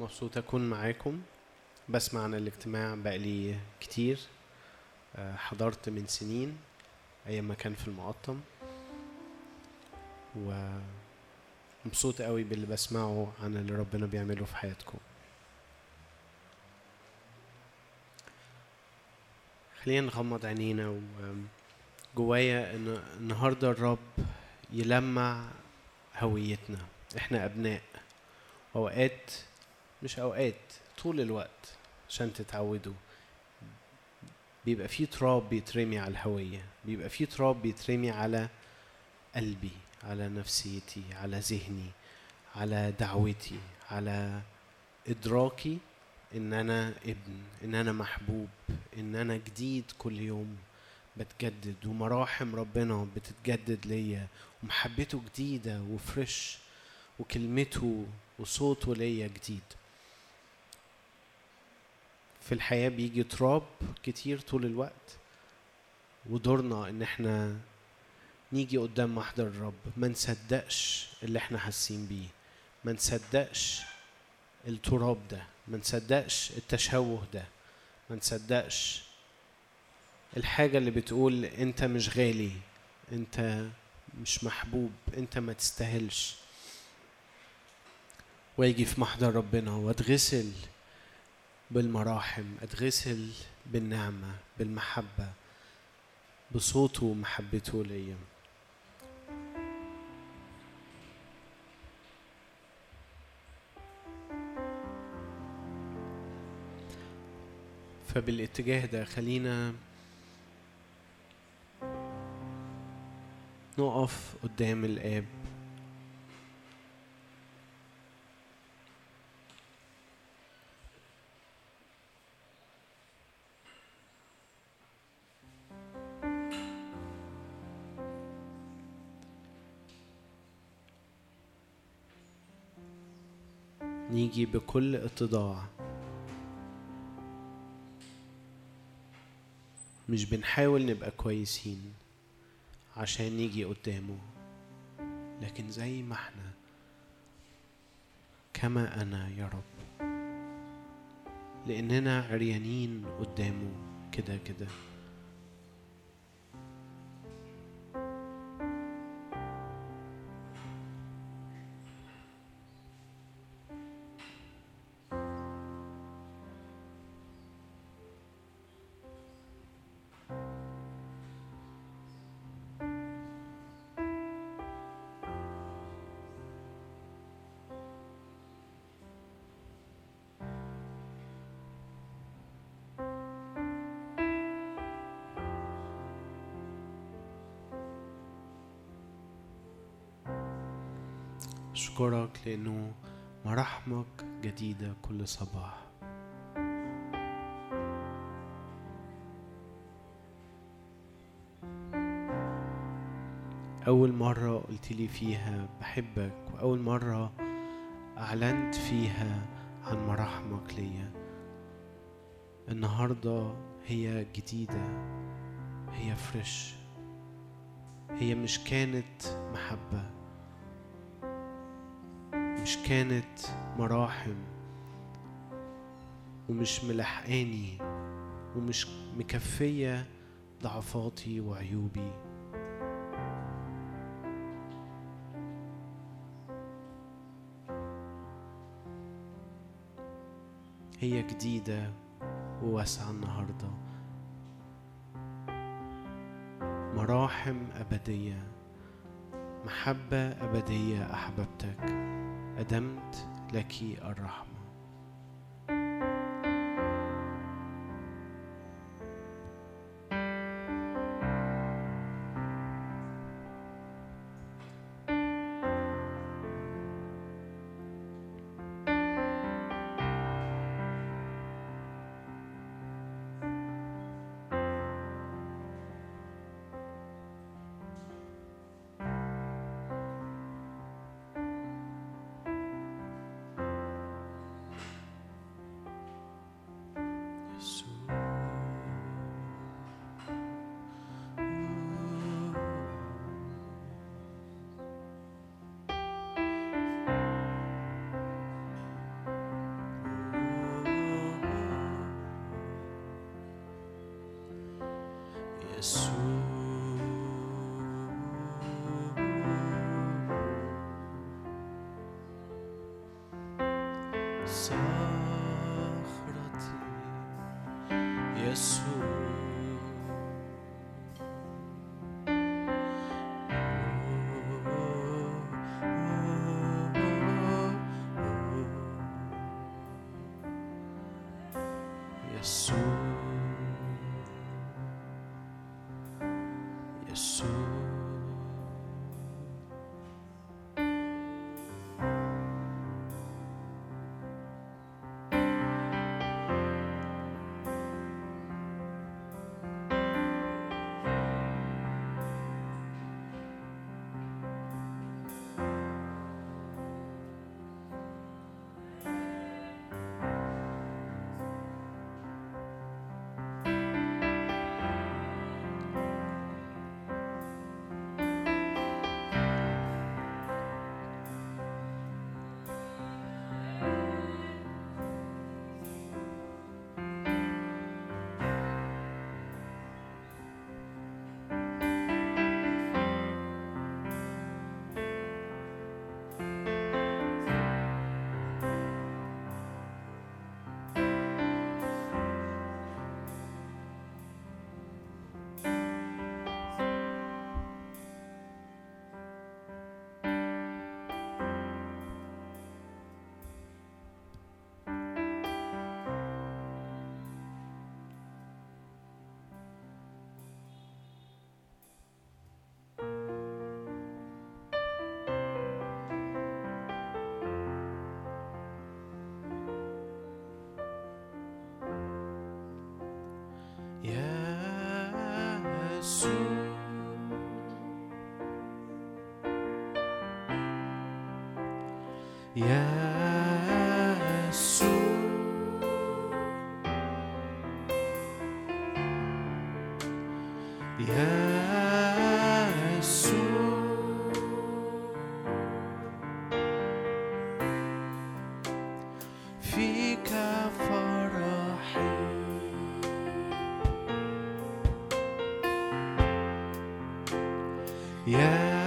مبسوط أكون معاكم. بسمع عن الاجتماع بقالي كتير. آه، حضرت من سنين أيام ما كان في المقطم. ومبسوط قوي باللي بسمعه عن اللي ربنا بيعمله في حياتكم. خلينا نغمض عينينا وجوايا إن النهارده الرب يلمع هويتنا. إحنا أبناء. أوقات مش أوقات طول الوقت عشان تتعودوا. بيبقى في تراب بيترمي على الهوية بيبقى في تراب بيترمي على قلبي على نفسيتي على ذهني على دعوتي على إدراكي إن أنا ابن إن أنا محبوب إن أنا جديد كل يوم بتجدد. ومراحم ربنا بتتجدد ليا ومحبته جديدة وفريش وكلمته وصوته ليا جديد. في الحياة بيجي تراب كتير طول الوقت. ودورنا إن إحنا نيجي قدام محضر الرب ما نصدقش اللي إحنا حاسين بيه. ما نصدقش التراب ده. ما نصدقش التشوه ده. ما نصدقش الحاجة اللي بتقول أنت مش غالي أنت مش محبوب أنت ما تستاهلش. واجي في محضر ربنا واتغسل بالمراحم اتغسل بالنعمة بالمحبة بصوته ومحبته ليا. فبالاتجاه ده خلينا نقف قدام الآب. نيجي بكل اتضاع. مش بنحاول نبقى كويسين عشان نيجي قدامه لكن زي ما إحنا كما أنا يا رب. لاننا عريانين قدامه كده كده. لأنه مراحمك جديدة كل صباح. أول مرة قلت لي فيها بحبك وأول مرة أعلنت فيها عن مراحمك ليا. النهاردة هي جديدة هي فريش هي مش كانت محبة. مش كانت مراحم ومش ملحقاني ومش مكفية ضعفاتي وعيوبي. هي جديدة وواسعة النهاردة. مراحم أبدية محبة أبدية أحببتك. أدمت لك الرحمة. صخرتي يسوع. Yeah.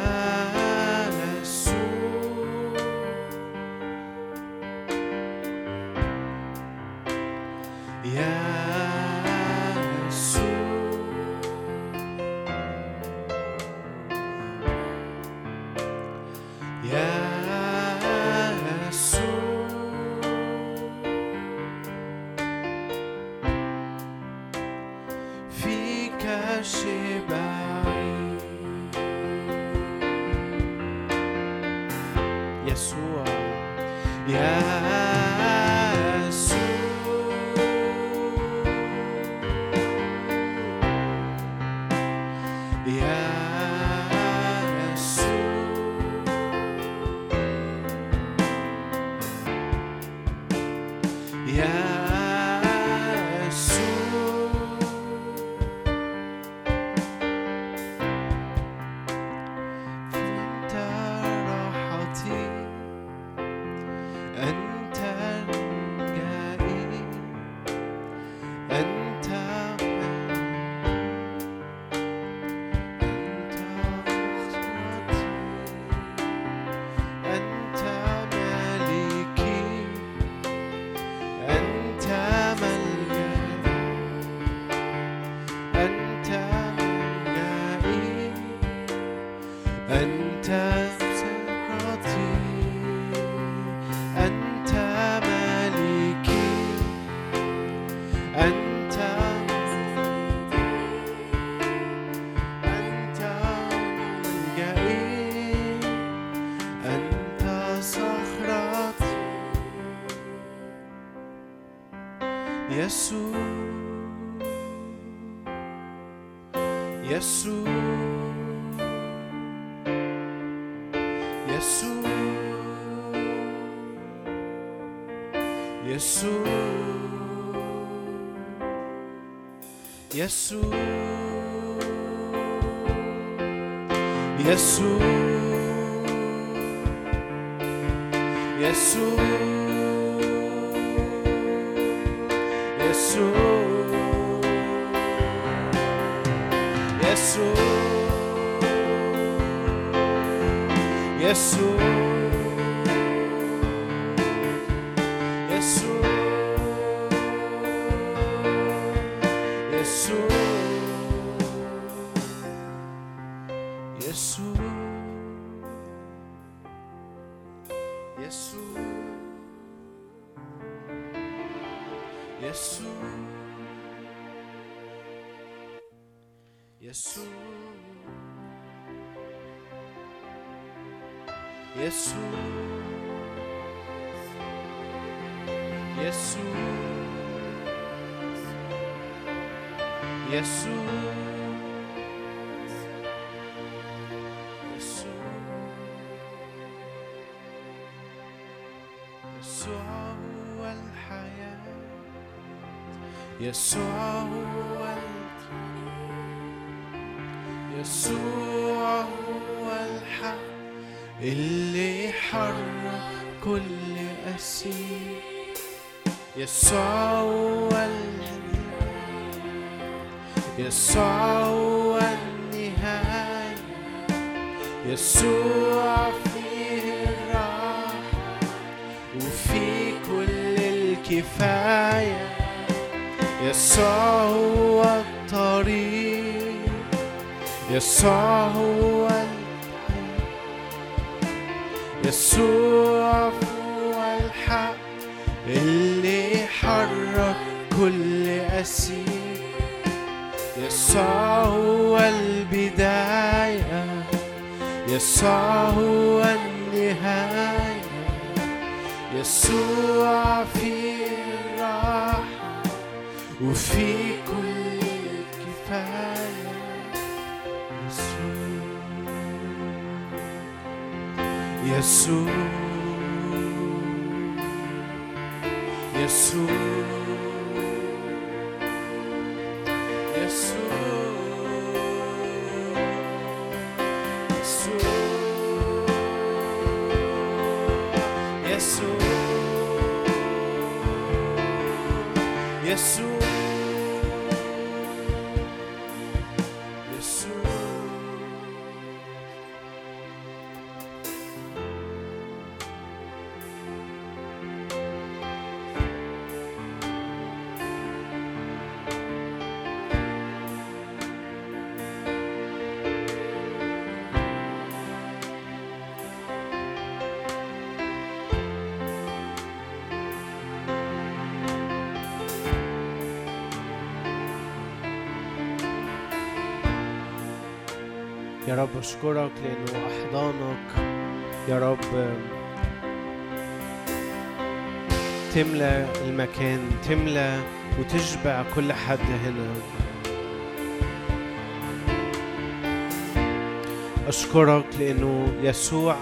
يسوع. يسوع. يسوع. يسوع. يسوع يسوع يسوع يسوع يسوع يسوع يسوع هو يسوع هو الحق. اللي حرك كل أسير. يسوع هو يسوع هو النهاية. يسوع فيه الراحة. وفي كل الكفاية. يسوع هو الطريق. يسوع هو يسوع هو الحق اللي حرك كل أسير. يسوع هو البداية. يسوع هو النهاية. يسوع في Jesus. اشكرك لأنه أحضانك. يا رب تملى المكان تملى وتشبع كل حد هنا. أشكرك لأنه يسوع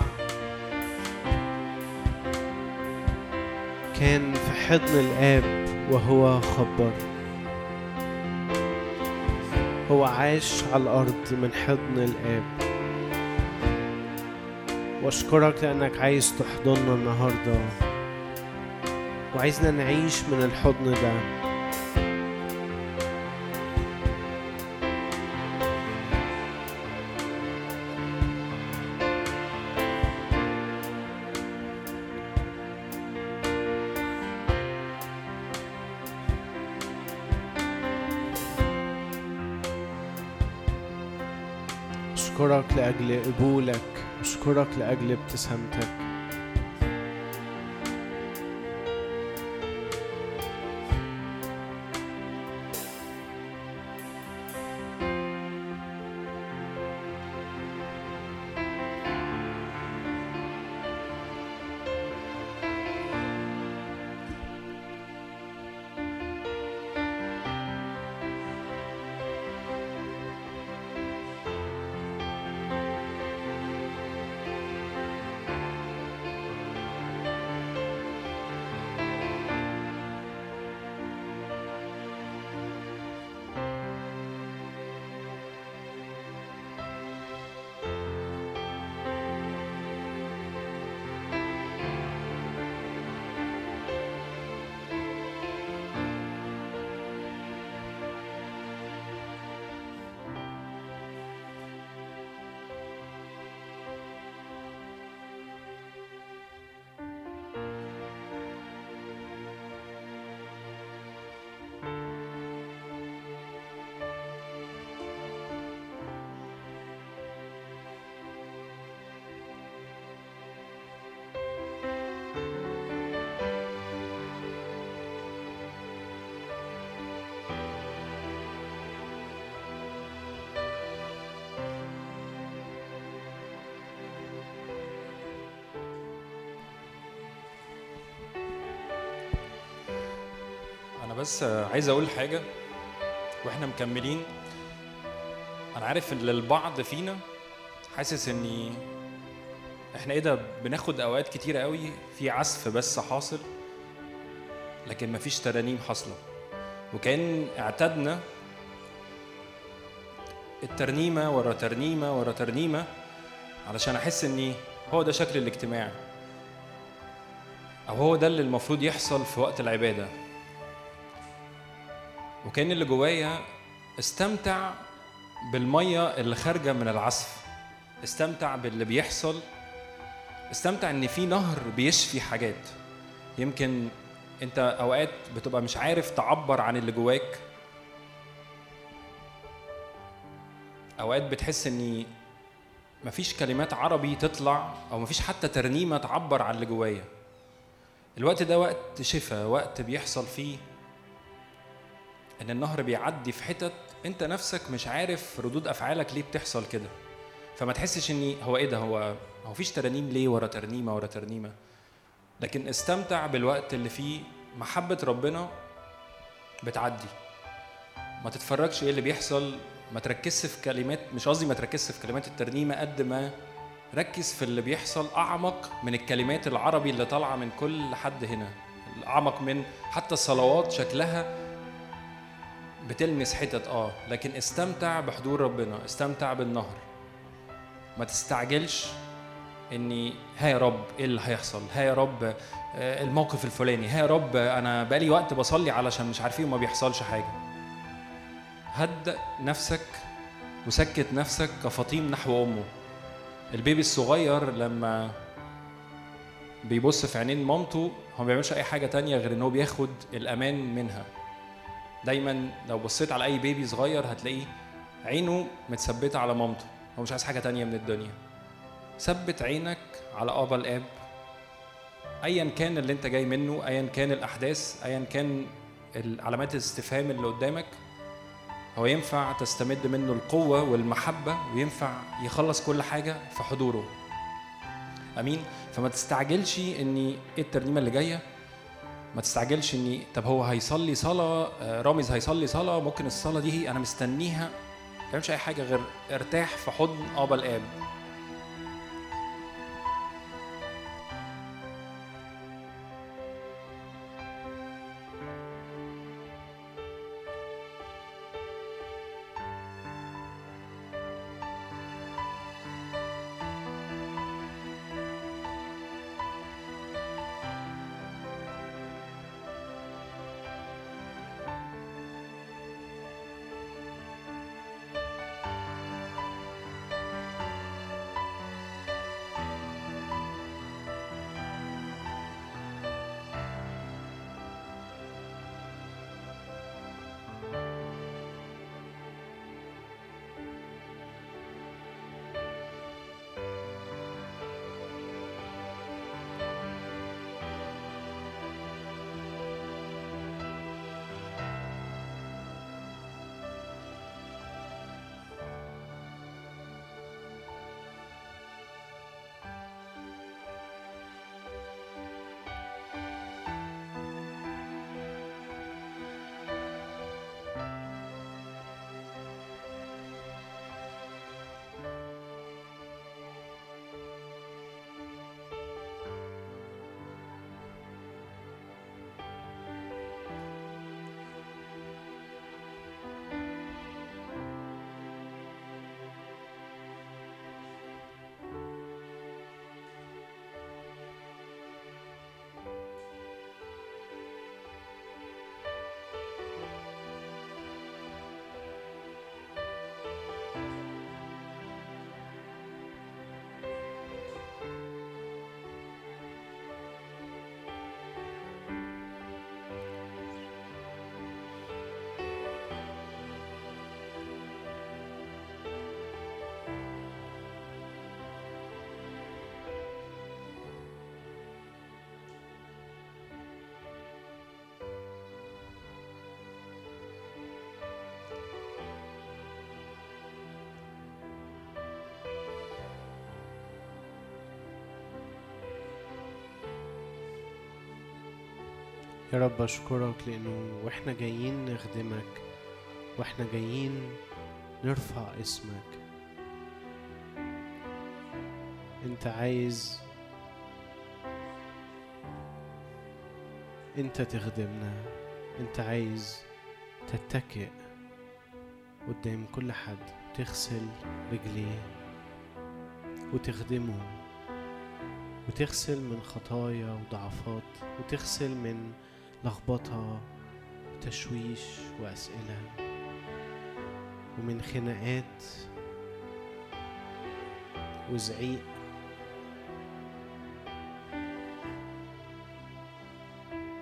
كان في حضن الآب وهو خبر. هو عاش على الأرض من حضن الآب. وأشكرك لأنك عايز تحضننا النهاردة. وعايزنا نعيش من الحضن ده. أشكرك لأجل قبولك. أشكرك لأجل ابتسامتك. بس عايز أقول حاجة وإحنا مكملين. أنا عارف إن البعض فينا حاسس اني إحنا إيه ده بناخد أوقات كتيره قوي في عزف بس حاصل لكن مفيش ترانيم حاصلة. وكان اعتدنا الترنيمة ورا ترنيمة ورا ترنيمة علشان أحس إني هو ده شكل الاجتماع أو هو ده اللي المفروض يحصل في وقت العبادة. وكأن اللي جوايا استمتع بالمية اللي خارجة من العزف. استمتع باللي بيحصل. استمتع إن في نهر بيشفي حاجات. يمكن أنت أوقات بتبقى مش عارف تعبر عن اللي جواك. أوقات بتحس إني مفيش كلمات عربي تطلع أو مفيش حتى ترنيمة تعبر عن اللي جوايا. الوقت ده وقت شفاء وقت بيحصل فيه إن النهر بيعدي في حتت أنت نفسك مش عارف ردود أفعالك ليه بتحصل كده. فما تحسش إني هو إيه ده؟ هو هو فيش ترانيم ليه ورا ترنيمة ورا ترنيمة؟ لكن استمتع بالوقت اللي فيه محبة ربنا بتعدي. ما تتفرجش إيه اللي بيحصل ما تركزش في كلمات مش قصدي ما تركزش في كلمات الترنيمة قد ما ركز في اللي بيحصل أعمق من الكلمات العربي اللي طالعة من كل حد هنا. أعمق من حتى الصلوات شكلها بتلمس حتت آه لكن استمتع بحضور ربنا استمتع بالنهر. ما تستعجلش إني ها يا رب إيه اللي هيحصل؟ ها يا رب آه، الموقف الفلاني. ها يا رب أنا بقالي وقت بصلي علشان مش عارفين وما بيحصلش حاجة. هدأ نفسك وسكت نفسك كفطيم نحو أمه. البيبي الصغير لما بيبص في عينين مامته هو ما بيعملش أي حاجة تانية غير إن هو بياخد الأمان منها. دايما لو بصيت على أي بيبي صغير هتلاقيه عينه متثبتة على مامته. هو مش عايز حاجة تانية من الدنيا. ثبت عينك على آبا الآب. ايا كان اللي أنت جاي منه ايا كان الأحداث ايا كان علامات الاستفهام اللي قدامك هو ينفع تستمد منه القوة والمحبة وينفع يخلص كل حاجة في حضوره. أمين؟ فما تستعجلش إني إيه الترنيمة اللي جاية؟ ما تستعجلش إني طب هو هيصلي صلاة آه، رامز هيصلي صلاة ممكن الصلاة دي أنا مستنيها. ما تعملش أي حاجة غير ارتاح في حضن أبا الآب. يا رب أشكرك لأنه وإحنا جايين نخدمك وإحنا جايين نرفع اسمك. أنت عايز أنت تخدمنا أنت عايز تتكئ قدام كل حد تغسل رجليه وتخدمه وتغسل من خطايا وضعفات وتغسل من لخبطة وتشويش وأسئلة. ومن خناقات وزعيق.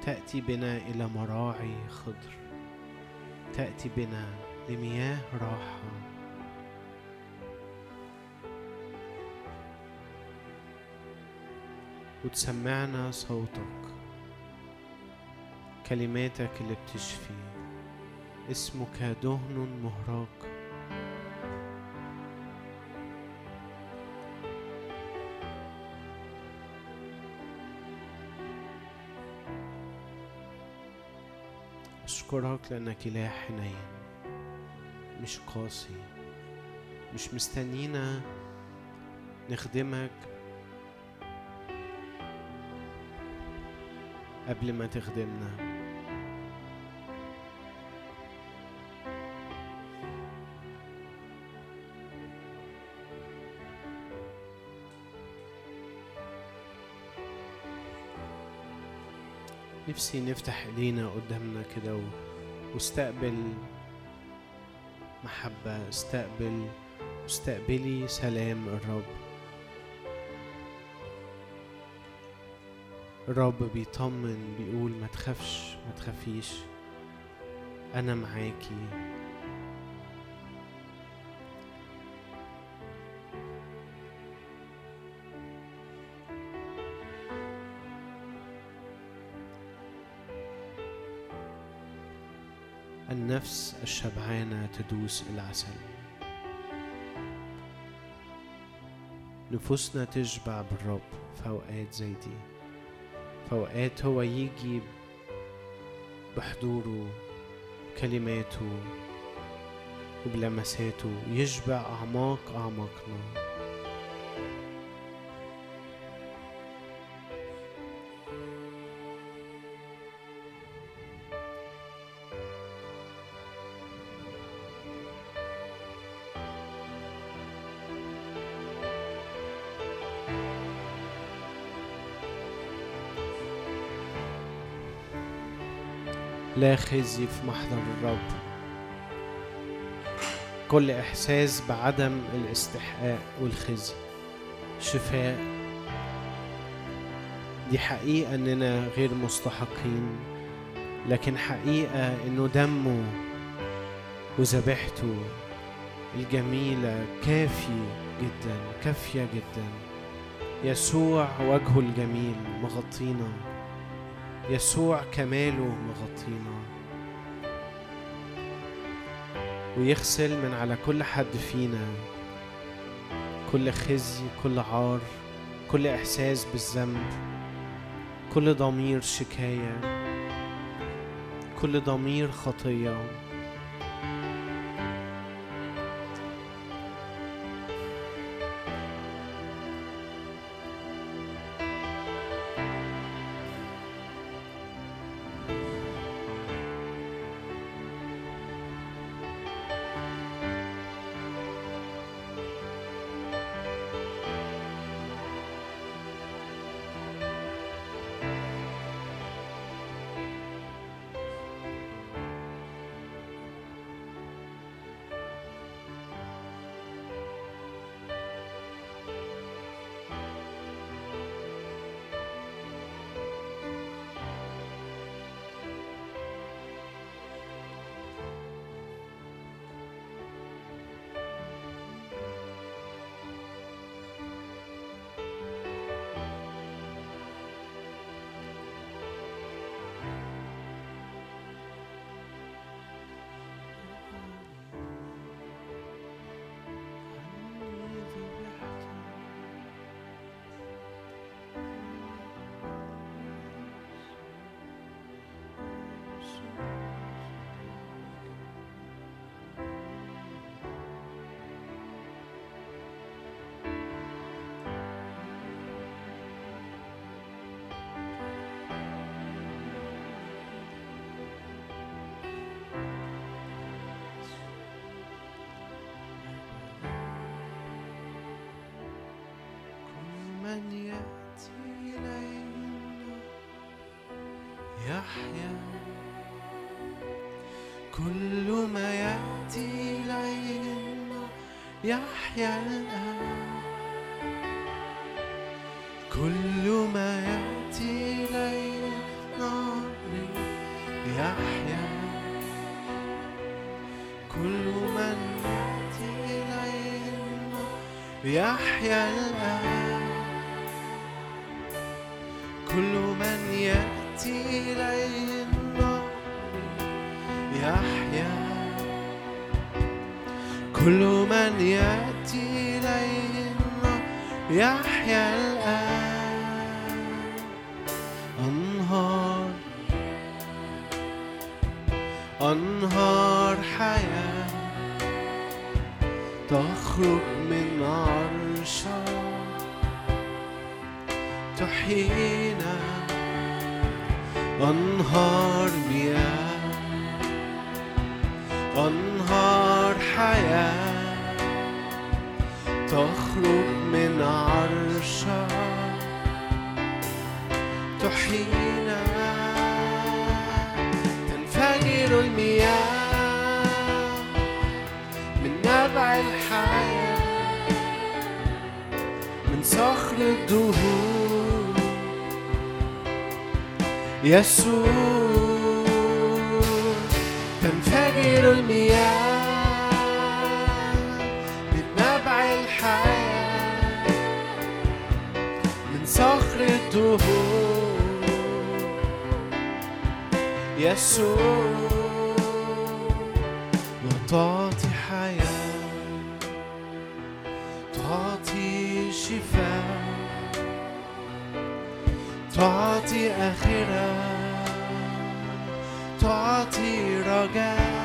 تأتي بنا إلى مراعي خضر. تأتي بنا لمياه راحة. وتسمعنا صوتك. كلماتك اللي بتشفي. اسمك دهن مهراق. أشكرك لأنك إله حنين مش قاسي. مش مستنينا نخدمك قبل ما تخدمنا. نفسي نفتح إيدينا قدامنا كده و- واستقبل محبة استقبل استقبلي سلام الرب. الرب بيطمن بيقول ما تخافش ما تخافيش أنا معاكي. النفس الشبعانة تدوس العسل. نفوسنا تشبع بالرب في أوقات زي دي في أوقات هو يجي بحضوره كلماته وبلمساته يشبع أعماق أعماقنا. خزي في محضر الرب. كل إحساس بعدم الاستحقاق والخزي. شفاء. دي حقيقة إننا غير مستحقين لكن حقيقة إنه دمه وذبيحته الجميلة كافي جدا كافية جدا. يسوع وجهه الجميل مغطينا. يسوع كماله مغطينا. ويغسل من على كل حد فينا. كل خزي كل عار كل إحساس بالذنب كل ضمير شكاية كل ضمير خطية. من يأتي إلينا يحيا. كل ما يأتي إلينا يحيا. الآن كل ما يأتي إلينا يحيا. كل من يأتي إلينا يحيا. الآن يأتي إليه النار يحيا كل من يأتي النار يحيا الآن. أنهار أنهار حياة تخرج من عرشك تحيينا أنهار مياه أنهار حياة تخرج من عرشك تحيينا تنفجر المياه من نبع الحياة من صخر الدهور يسوع تنفجر المياه من نبع الحياة من صخر الدهور. يسوع. تعطي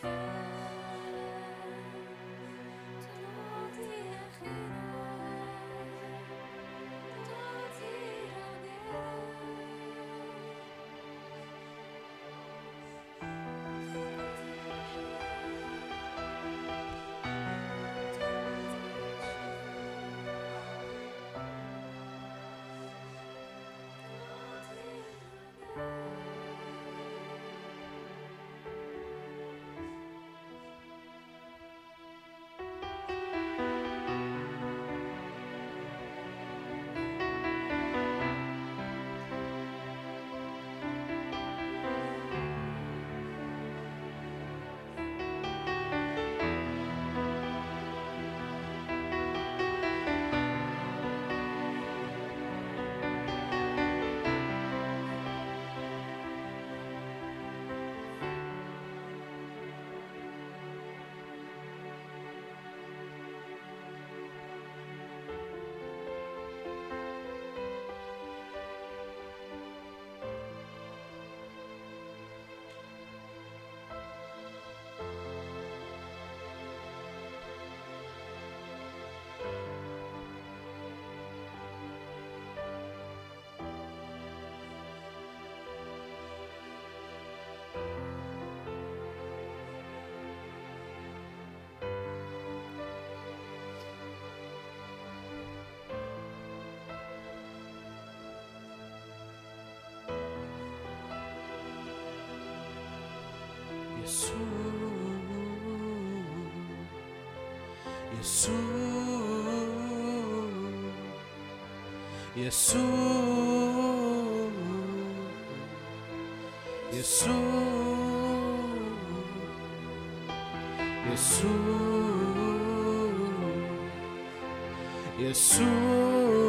Thank you. يسوع يسوع يسوع يسوع يسوع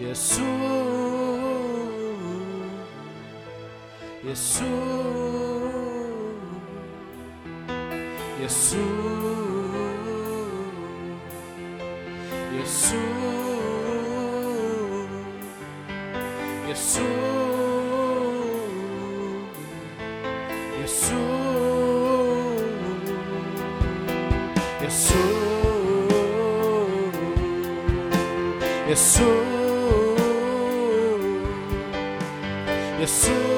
يسوع يسوع يسوع يسوع يسوع يسوع يسوع يسوع يسوع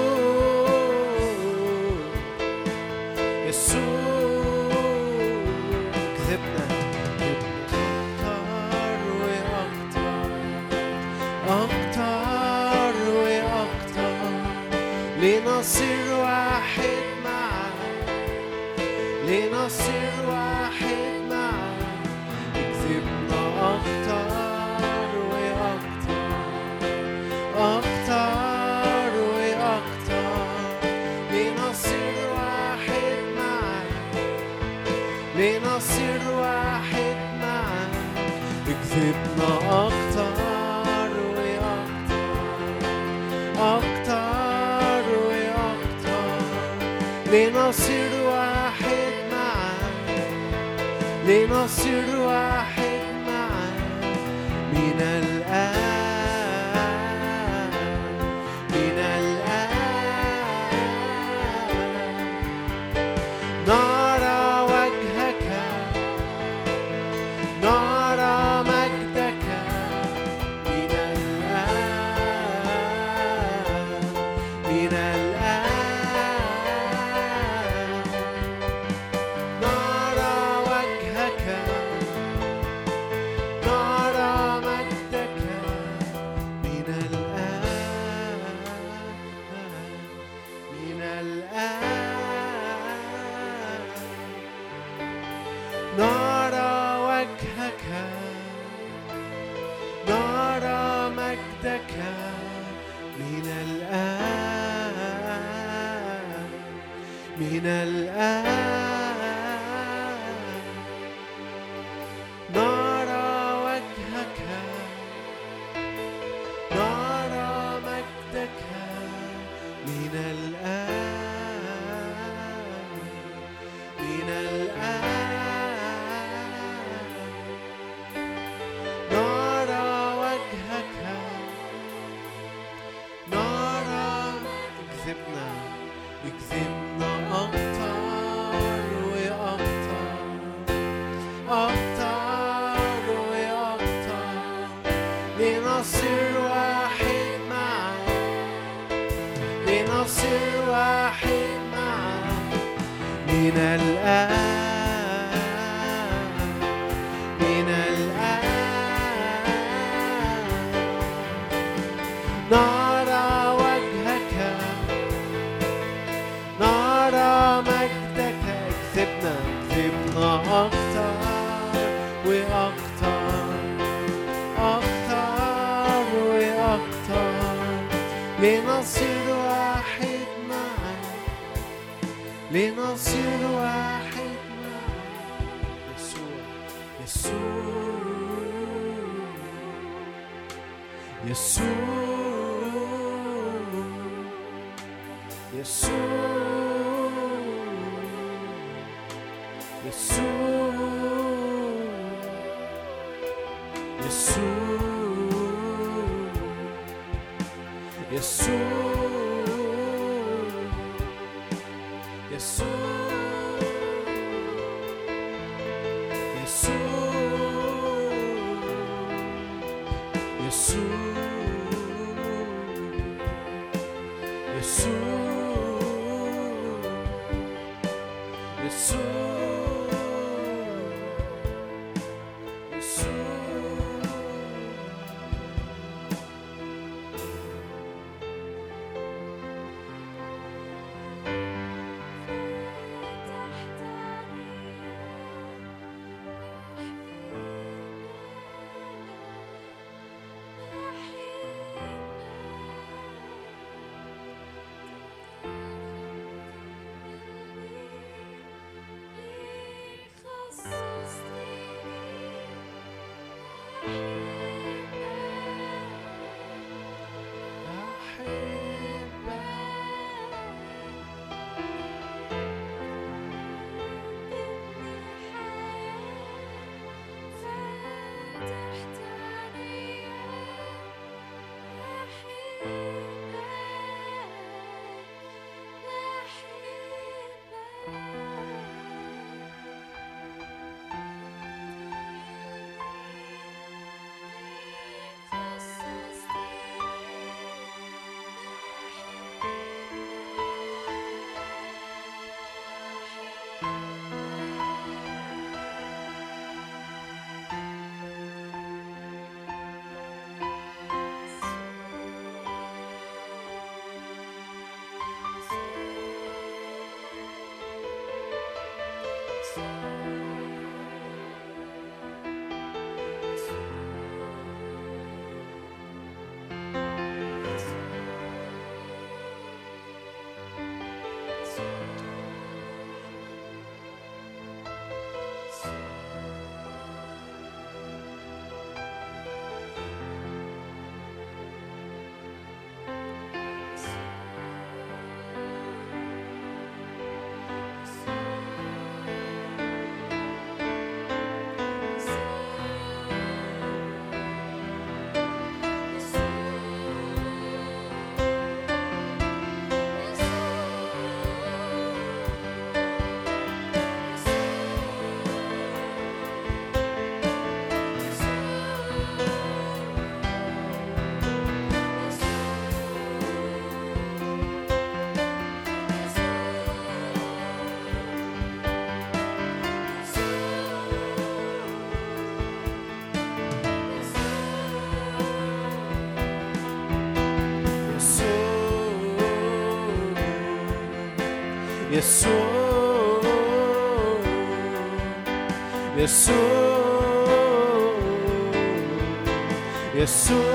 يسوع يسوع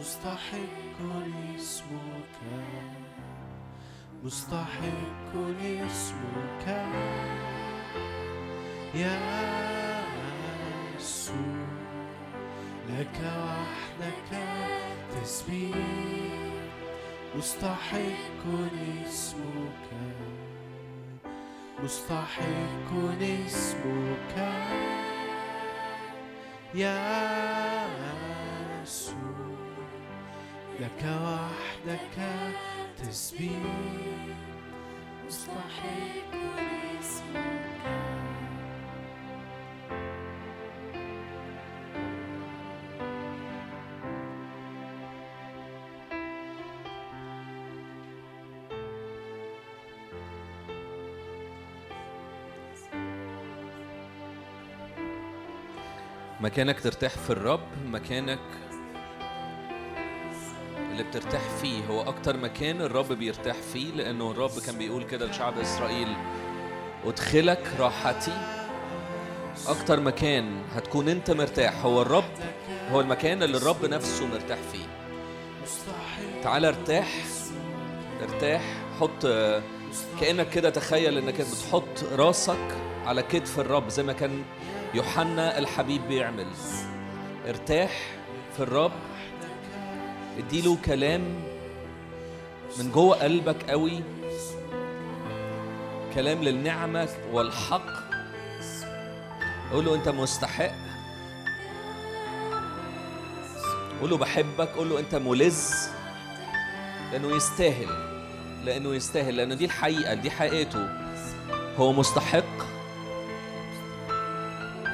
مستحق اسمك مستحق اسمك يا يسوع. لك وحدك تسبيح. مستحق اسمك. مستحق اسمك. يا يسوع لك وحدك تسبيح. مستحق اسمك. مكانك ترتاح في الرب مكانك اللي بترتاح فيه. هو أكتر مكان الرب بيرتاح فيه لأنه الرب كان بيقول كده لشعب إسرائيل أدخلك راحتي. أكتر مكان هتكون أنت مرتاح. هو الرب هو المكان اللي الرب نفسه مرتاح فيه. تعال ارتاح ارتاح حط كأنك كده تخيل إنك بتحط راسك على كتف الرب زي ما كان يوحنا الحبيب بيعمل. ارتاح في الرب اديله كلام من جوه قلبك قوي كلام للنعمة والحق. قول له انت مستحق. قول له بحبك قول له انت ملذ لأنه يستاهل لأنه يستاهل لأن دي الحقيقة دي حقيقته. هو مستحق.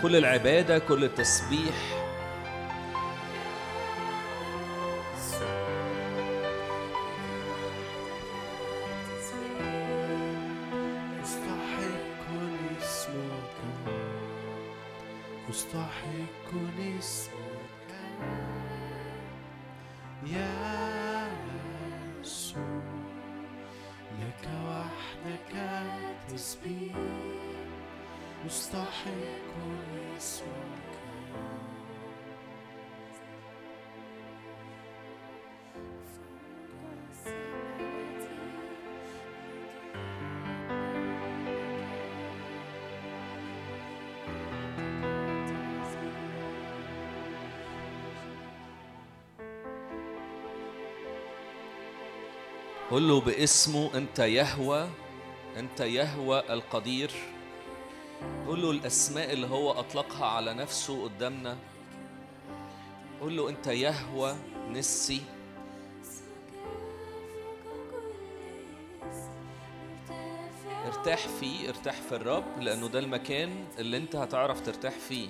كل العبادة كل التسبيح. قول له باسمه أنت يهوى أنت يهوى القدير. قول له الأسماء اللي هو أطلقها على نفسه قدامنا. قول له أنت يهوى نسي. ارتاح فيه ارتاح في الرب لأنه ده المكان اللي أنت هتعرف ترتاح فيه.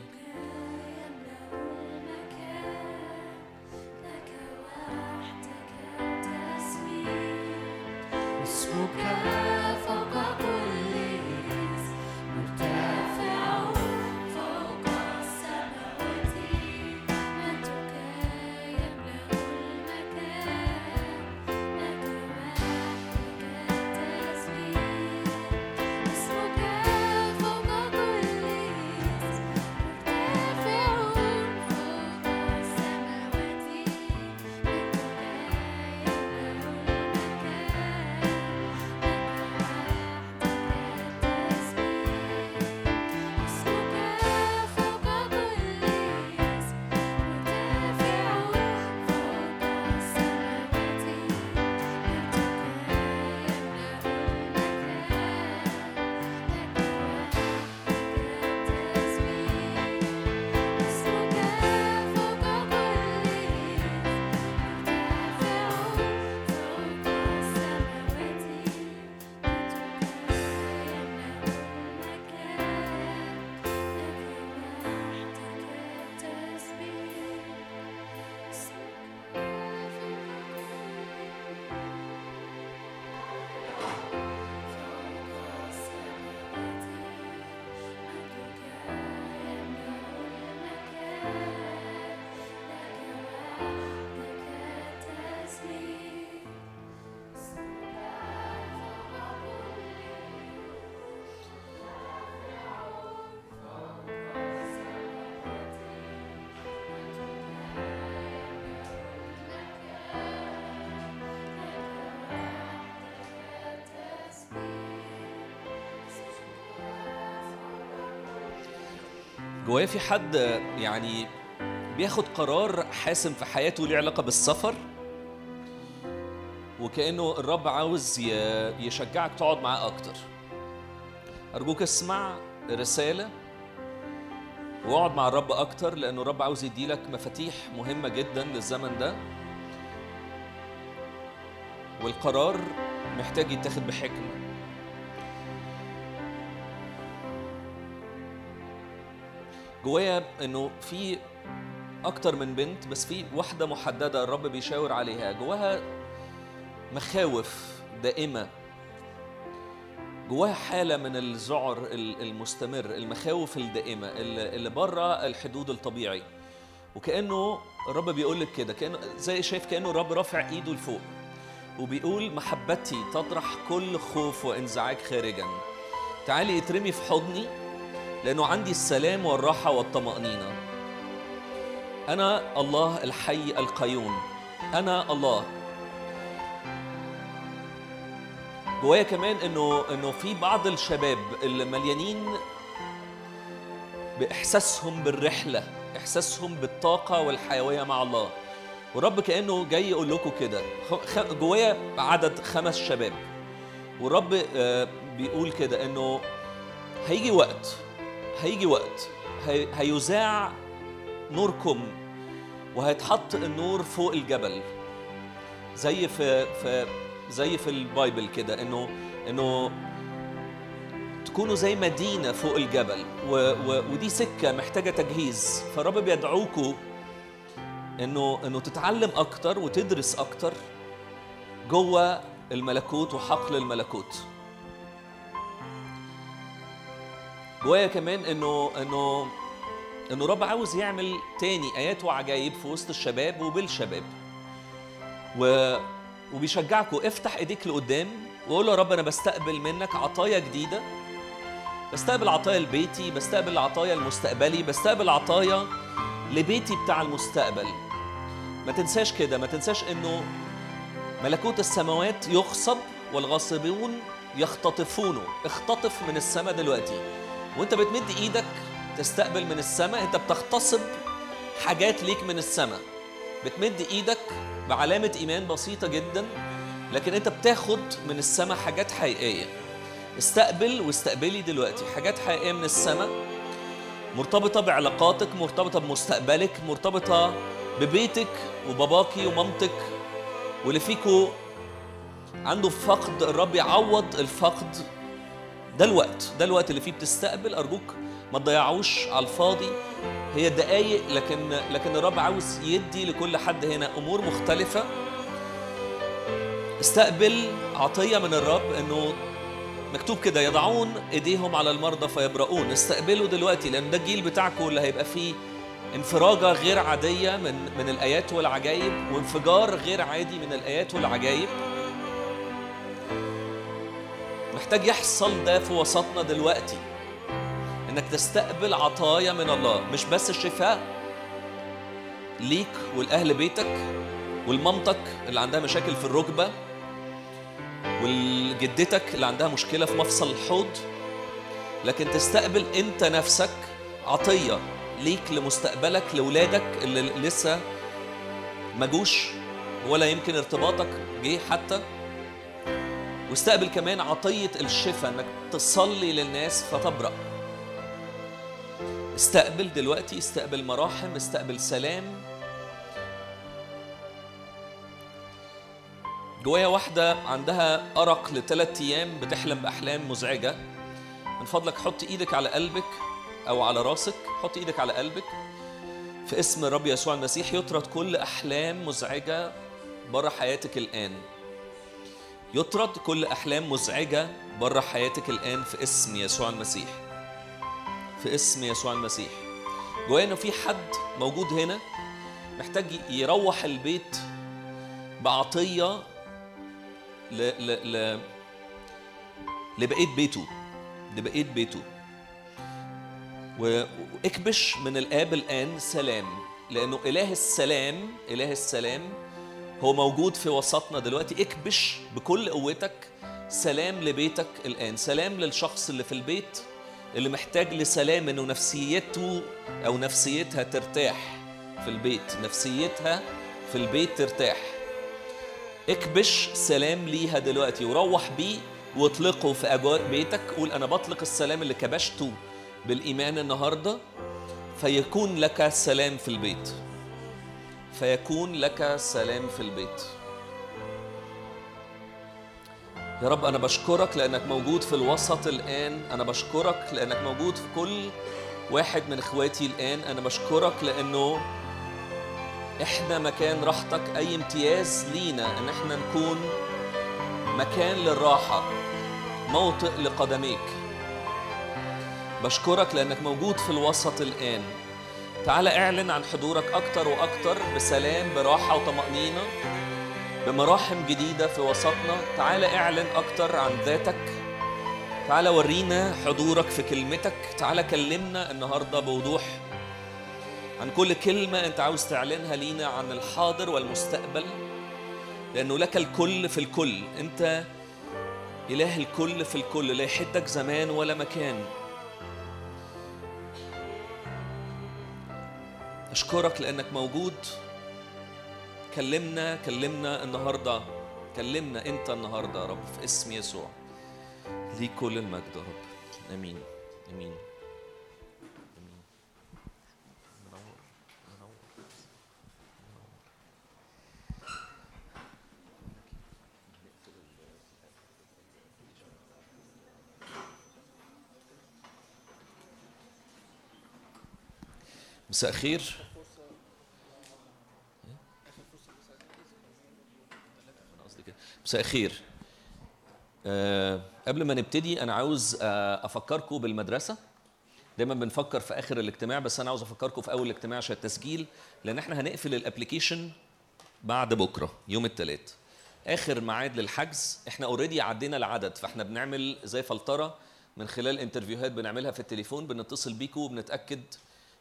جوايا في حد يعني بياخد قرار حاسم في حياته ليه علاقة بالسفر؟ وكأنه الرب عاوز يشجعك تقعد معاه أكتر. أرجوك اسمع رسالة واقعد مع الرب أكتر لأنه الرب عاوز يديلك مفاتيح مهمة جدا للزمن ده. والقرار محتاج يتاخد بحكمة. جوايا إنه في أكتر من بنت بس في واحدة محددة الرب بيشاور عليها. جواها مخاوف دائمة. جواها حالة من الذعر ال- المستمر المخاوف الدائمة اللي بره الحدود الطبيعي. وكأنه الرب بيقول لك كده كأنه زي شايف كأنه الرب رافع إيده لفوق. وبيقول محبتي تطرح كل خوف وإنزعاج خارجا. تعالي اترمي في حضني. لأنه عندي السلام والراحة والطمأنينة. أنا الله الحي القيوم. أنا الله. جوايا كمان إنه إنه في بعض الشباب اللي مليانين بإحساسهم بالرحلة إحساسهم بالطاقة والحيوية مع الله. والرب كأنه جاي يقول لكم كده. جوايا عدد خمس شباب. والرب آه، بيقول كده إنه هيجي وقت هيجي وقت هي- هيذاع نوركم وهيتحط النور فوق الجبل. زي في في زي في البايبل كده انه إنه تكونوا زي مدينة فوق الجبل و و ودي سكة محتاجة تجهيز. فالرب بيدعوكوا انه إنه تتعلم أكتر وتدرس أكتر جوه الملكوت وحقل الملكوت. جوايا كمان إنه إنه إنه الرب عاوز يعمل تاني آيات وعجائب في وسط الشباب وبالشباب. و وبيشجعكم افتح إيديك لقدام وقول يا رب أنا بستقبل منك عطايا جديدة. بستقبل عطايا لبيتي بستقبل عطايا المستقبلي بستقبل عطايا لبيتي بتاع المستقبل. ما تنساش كده ما تنساش إنه ملكوت السماوات يغصب والغاصبون يختطفونه. اختطف من السماء دلوقتي. وانت بتمد إيدك تستقبل من السماء انت بتغتصب حاجات ليك من السماء. بتمد إيدك بعلامة ايمان بسيطة جدا لكن انت بتاخد من السماء حاجات حقيقية. استقبل واستقبلي دلوقتي. حاجات حقيقية من السماء مرتبطة بعلاقاتك مرتبطة بمستقبلك مرتبطة ببيتك وباباكي ومامتك. واللي فيكو عنده فقد الرب يعوض الفقد ده الوقت ده الوقت اللي فيه بتستقبل. أرجوك ما تضيعوش على الفاضي. هي دقايق لكن لكن الرب عاوز يدي لكل حد هنا أمور مختلفة. استقبل عطية من الرب إنه مكتوب كده يضعون إيديهم على المرضى فيبرؤون. استقبلوا دلوقتي لأن ده الجيل بتاعكم اللي هيبقى فيه انفراجة غير عادية من من الآيات والعجائب وانفجار غير عادي من الآيات والعجائب محتاج يحصل ده في وسطنا دلوقتي. إنك تستقبل عطايا من الله مش بس الشفاء. ليك والاهل بيتك والمامتك اللي عندها مشاكل في الركبة والجدتك اللي عندها مشكلة في مفصل الحوض. لكن تستقبل أنت نفسك عطية ليك لمستقبلك لاولادك اللي لسه ما جوش ولا يمكن ارتباطك جه حتى. واستقبل كمان عطية الشفاء إنك تصلي للناس فتبرأ. استقبل دلوقتي استقبل مراحم استقبل سلام. جوايا واحدة عندها أرق لثلاث أيام بتحلم بأحلام مزعجة. من فضلك حط إيدك على قلبك أو على راسك. حط إيدك على قلبك. في اسم الرب يسوع المسيح يطرد كل أحلام مزعجة بره حياتك الآن. يطرد كل أحلام مزعجة بره حياتك الآن في اسم يسوع المسيح. في اسم يسوع المسيح. جوايا إنه في حد موجود هنا محتاج يروح البيت بعطية ل ل ل لبقية بيته. لبقية بيته. وإكبش من الآب الآن سلام. لأنه إله السلام إله السلام هو موجود في وسطنا دلوقتي. اكبش بكل قوتك سلام لبيتك الآن. سلام للشخص اللي في البيت اللي محتاج لسلام إنه نفسيته أو نفسيتها ترتاح في البيت. نفسيتها في البيت ترتاح. اكبش سلام ليها دلوقتي وروح بيه واطلقه في أجواء بيتك. قول أنا بطلق السلام اللي كبشته بالإيمان النهارده فيكون لك سلام في البيت. فيكون لك سلام في البيت. يا رب أنا بشكرك لأنك موجود في الوسط الآن. أنا بشكرك لأنك موجود في كل واحد من إخواتي الآن. أنا بشكرك لأنه إحنا مكان راحتك أي امتياز لينا إن إحنا نكون مكان للراحة موطئ لقدميك. بشكرك لأنك موجود في الوسط الآن. تعال اعلن عن حضورك أكتر وأكتر بسلام براحة وطمأنينة بمراحم جديدة في وسطنا. تعال اعلن أكتر عن ذاتك. تعال ورينا حضورك في كلمتك. تعال كلمنا النهاردة بوضوح عن كل كلمة أنت عاوز تعلنها لينا عن الحاضر والمستقبل لأنه لك الكل في الكل. أنت إله الكل في الكل لا يحدك زمان ولا مكان. أشكرك لأنك موجود. كلمنا كلمنا النهارده. كلمنا أنت النهارده يا رب في اسم يسوع. ليك كل المجد يا رب. منور منور مساء الخير أنا قصدي كده. مساء الخير. أه قبل ما نبتدي أنا عاوز آه، أفكركم بالمدرسة. دايما بنفكر في آخر الاجتماع بس أنا عاوز أفكركم في أول الاجتماع عشان التسجيل لأن إحنا هنقفل ال application بعد بكرة يوم الثلاث آخر ميعاد للحجز إحنا already عدينا العدد فإحنا بنعمل زي فلترة من خلال interview هات بنعملها في التليفون بنتصل بيكم وبنتأكد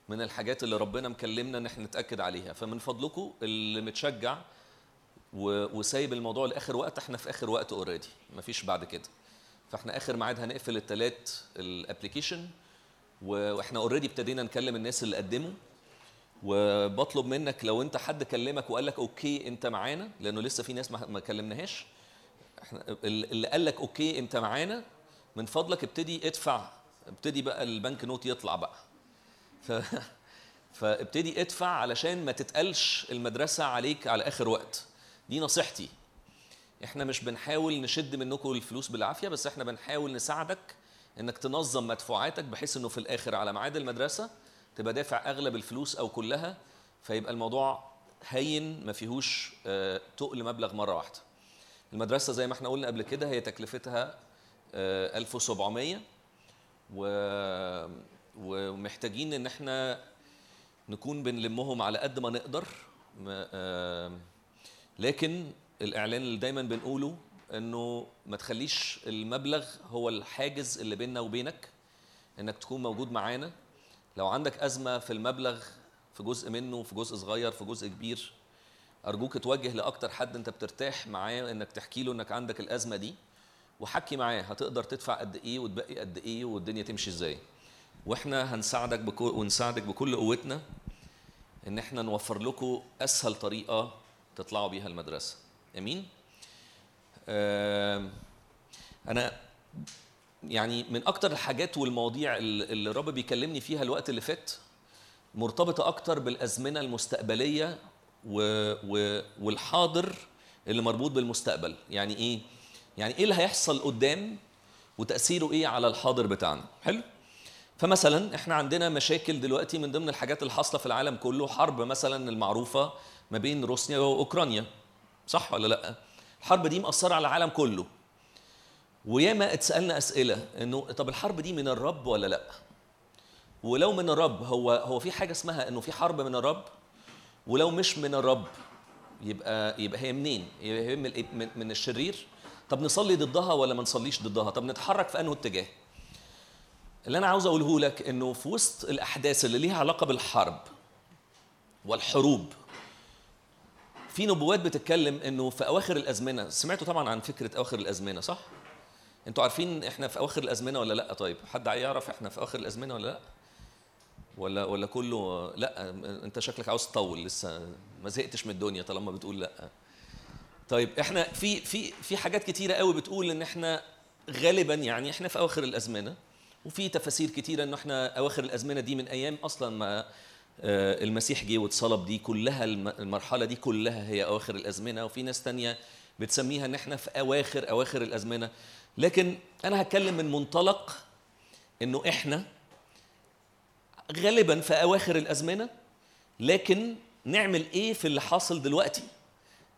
من الحاجات اللي ربنا مكلمنا إن إحنا نتأكد عليها. فمن فضلكم اللي متشجع وسايب الموضوع لآخر وقت إحنا في آخر وقت already مفيش بعد كده. فإحنا آخر ميعاد هنقفل الثلاث ال application وإحنا already ابتدينا نكلم الناس اللي قدموا. وبطلب منك لو أنت حد كلمك وقال لك okay أنت معانا لأنه لسه في ناس ما كلمناهاش. إحنا ال- اللي قال لك okay أنت معانا من فضلك ابتدي ادفع ابتدي بقى ال banknote يطلع بقى. ف... فابتدي ادفع علشان ما تتقلش المدرسة عليك على آخر وقت. دي نصيحتي. إحنا مش بنحاول نشد منكم الفلوس بالعافية بس إحنا بنحاول نساعدك انك تنظم مدفوعاتك بحيث انه في الآخر على ميعاد المدرسة تبقى دافع أغلب الفلوس أو كلها فيبقى الموضوع هين ما فيهوش آه، تقل مبلغ مرة واحدة. المدرسة زي ما إحنا قلنا قبل كده هي تكلفتها آه، 1700 و... ومحتاجين إن إحنا نكون بنلمهم على قد ما نقدر آم، لكن الإعلان اللي دايما بنقوله إنه ما تخليش المبلغ هو الحاجز اللي بيننا وبينك إنك تكون موجود معانا. لو عندك أزمة في المبلغ في جزء منه في جزء صغير في جزء كبير أرجوك توجه لأكتر حد أنت بترتاح معاه إنك تحكي له إنك عندك الأزمة دي وحكي معاه هتقدر تدفع قد إيه وتبقي قد إيه والدنيا تمشي إزاي. وإحنا هنساعدك بكل ونساعدك بكل قوتنا إن إحنا نوفر لكم أسهل طريقة تطلعوا بيها المدرسة. أمين؟ أنا يعني من أكتر الحاجات والمواضيع اللي الرب بيكلمني فيها الوقت اللي فات مرتبطة أكتر بالأزمنة المستقبلية. و... والحاضر اللي مربوط بالمستقبل. يعني إيه؟ يعني إيه اللي هيحصل قدام وتأثيره إيه على الحاضر بتاعنا؟ حلو؟ فمثلا إحنا عندنا مشاكل دلوقتي من ضمن الحاجات اللي حاصله في العالم كله حرب مثلا المعروفة ما بين روسيا وأوكرانيا. صح ولا لأ؟ الحرب دي مأثرة على العالم كله. وياما اتسالنا أسئلة إنه طب الحرب دي من الرب ولا لأ؟ ولو من الرب هو هو في حاجة اسمها إنه في حرب من الرب؟ ولو مش من الرب يبقى يبقى هي منين؟ يبقى هي من, من, من الشرير؟ طب نصلي ضدها ولا ما نصليش ضدها؟ طب نتحرك في انه اتجاه؟ اللي أنا عاوز أقوله لك إنه في وسط الأحداث اللي ليها علاقة بالحرب والحروب في نبوات بتتكلم إنه في أواخر الأزمنة سمعتوا طبعا عن فكرة أواخر الأزمنة صح؟ أنتوا عارفين إحنا في أواخر الأزمنة ولا لأ؟ طيب حد يعرف إحنا في أواخر الأزمنة ولا لأ؟ ولا ولا كله لأ أنت شكلك عاوز تطول لسه ما زهقتش من الدنيا طالما بتقول لأ. طيب إحنا في في في حاجات كتيرة قوي بتقول إن إحنا غالبا يعني إحنا في أواخر الأزمنة وفي تفاسير كتيرة ان إحنا أواخر الأزمنة دي من أيام أصلا ما المسيح جه واتصلب دي كلها الم- المرحلة دي كلها هي أواخر الأزمنة وفي ناس تانية بتسميها إن إحنا في أواخر أواخر الأزمنة. لكن أنا هتكلم من منطلق إنه إحنا غالبا في أواخر الأزمنة لكن نعمل إيه في اللي حاصل دلوقتي؟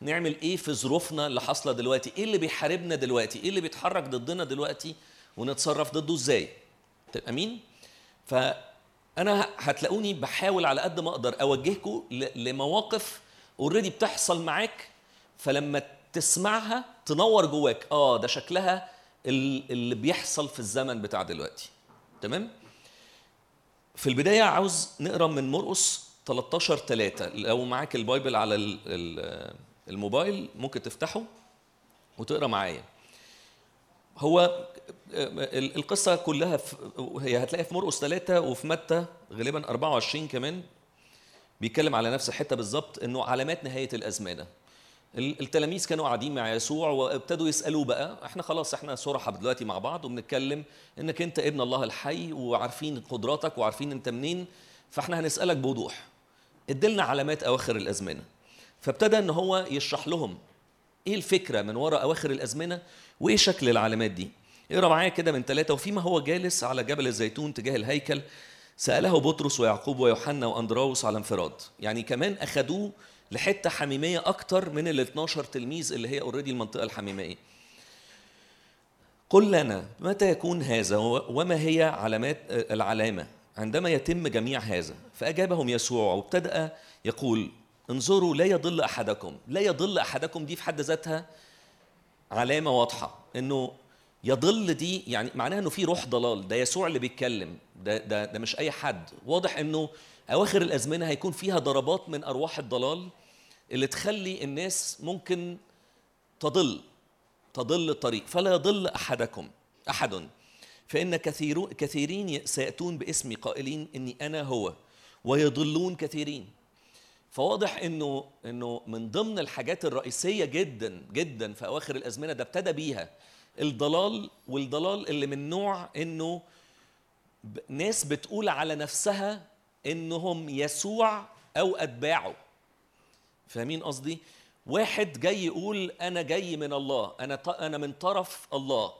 نعمل إيه في ظروفنا اللي حاصلة دلوقتي؟ إيه اللي بيحاربنا دلوقتي؟ إيه اللي بيتحرك ضدنا دلوقتي؟ ونتصرف ضده إزاي؟ تبقى مين؟ فانا هتلاقوني بحاول على قد ما أقدر اوجهكم لمواقف اوريدي بتحصل معاك فلما تسمعها تنور جواك. آه ده شكلها ال- اللي بيحصل في الزمن بتاع دلوقتي. تمام؟ في البداية عاوز نقرأ من مرقس 13 3 لو معاك البايبل على ال- ال- الموبايل ممكن تفتحه وتقرأ معايا. هو القصة كلها في هي هتلاقيها في مرقس ثلاثة وفي متى غالبا 24 كمان. بيتكلم على نفس الحتة بالظبط إنه علامات نهاية الأزمنة. ال- التلاميذ كانوا قاعدين مع يسوع وابتدوا يسألوه بقى إحنا خلاص إحنا صرحة دلوقتي مع بعض وبنتكلم إنك أنت ابن الله الحي وعارفين قدراتك وعارفين أنت منين فإحنا هنسألك بوضوح. ادلنا علامات أواخر الأزمنة. فابتدى إن هو يشرح لهم إيه الفكرة من وراء أواخر الأزمنة وإيه شكل العلامات دي. اقرأ معايا كده من ثلاثة وفيما هو جالس على جبل الزيتون تجاه الهيكل سأله بطرس ويعقوب ويوحنا وأندراوس على انفراد. يعني كمان اخذوه لحتة حميمية أكتر من ال 12 تلميذ اللي هي اوريدي المنطقة الحميمية. قل لنا متى يكون هذا؟ وما هي علامات العلامة؟ عندما يتم جميع هذا فأجابهم يسوع وابتدأ يقول انظروا لا يضل أحدكم. لا يضل أحدكم دي في حد ذاتها علامة واضحة إنه يضل دي يعني معناها إنه في روح ضلال. ده يسوع اللي بيتكلم. ده ده ده مش أي حد. واضح إنه أواخر الأزمنة هيكون فيها ضربات من أرواح الضلال اللي تخلي الناس ممكن تضل تضل الطريق. فلا يضل أحدكم أحد. فإن كثير كثيرين سيأتون باسمي قائلين إني أنا هو ويضلون كثيرين. فواضح إنه إنه من ضمن الحاجات الرئيسية جدا جدا في أواخر الأزمنة ده ابتدى بيها. الضلال والضلال اللي من نوع إنه ناس بتقول على نفسها إنهم يسوع أو أتباعه. فاهمين قصدي؟ واحد جاي يقول أنا جاي من الله أنا أنا من طرف الله.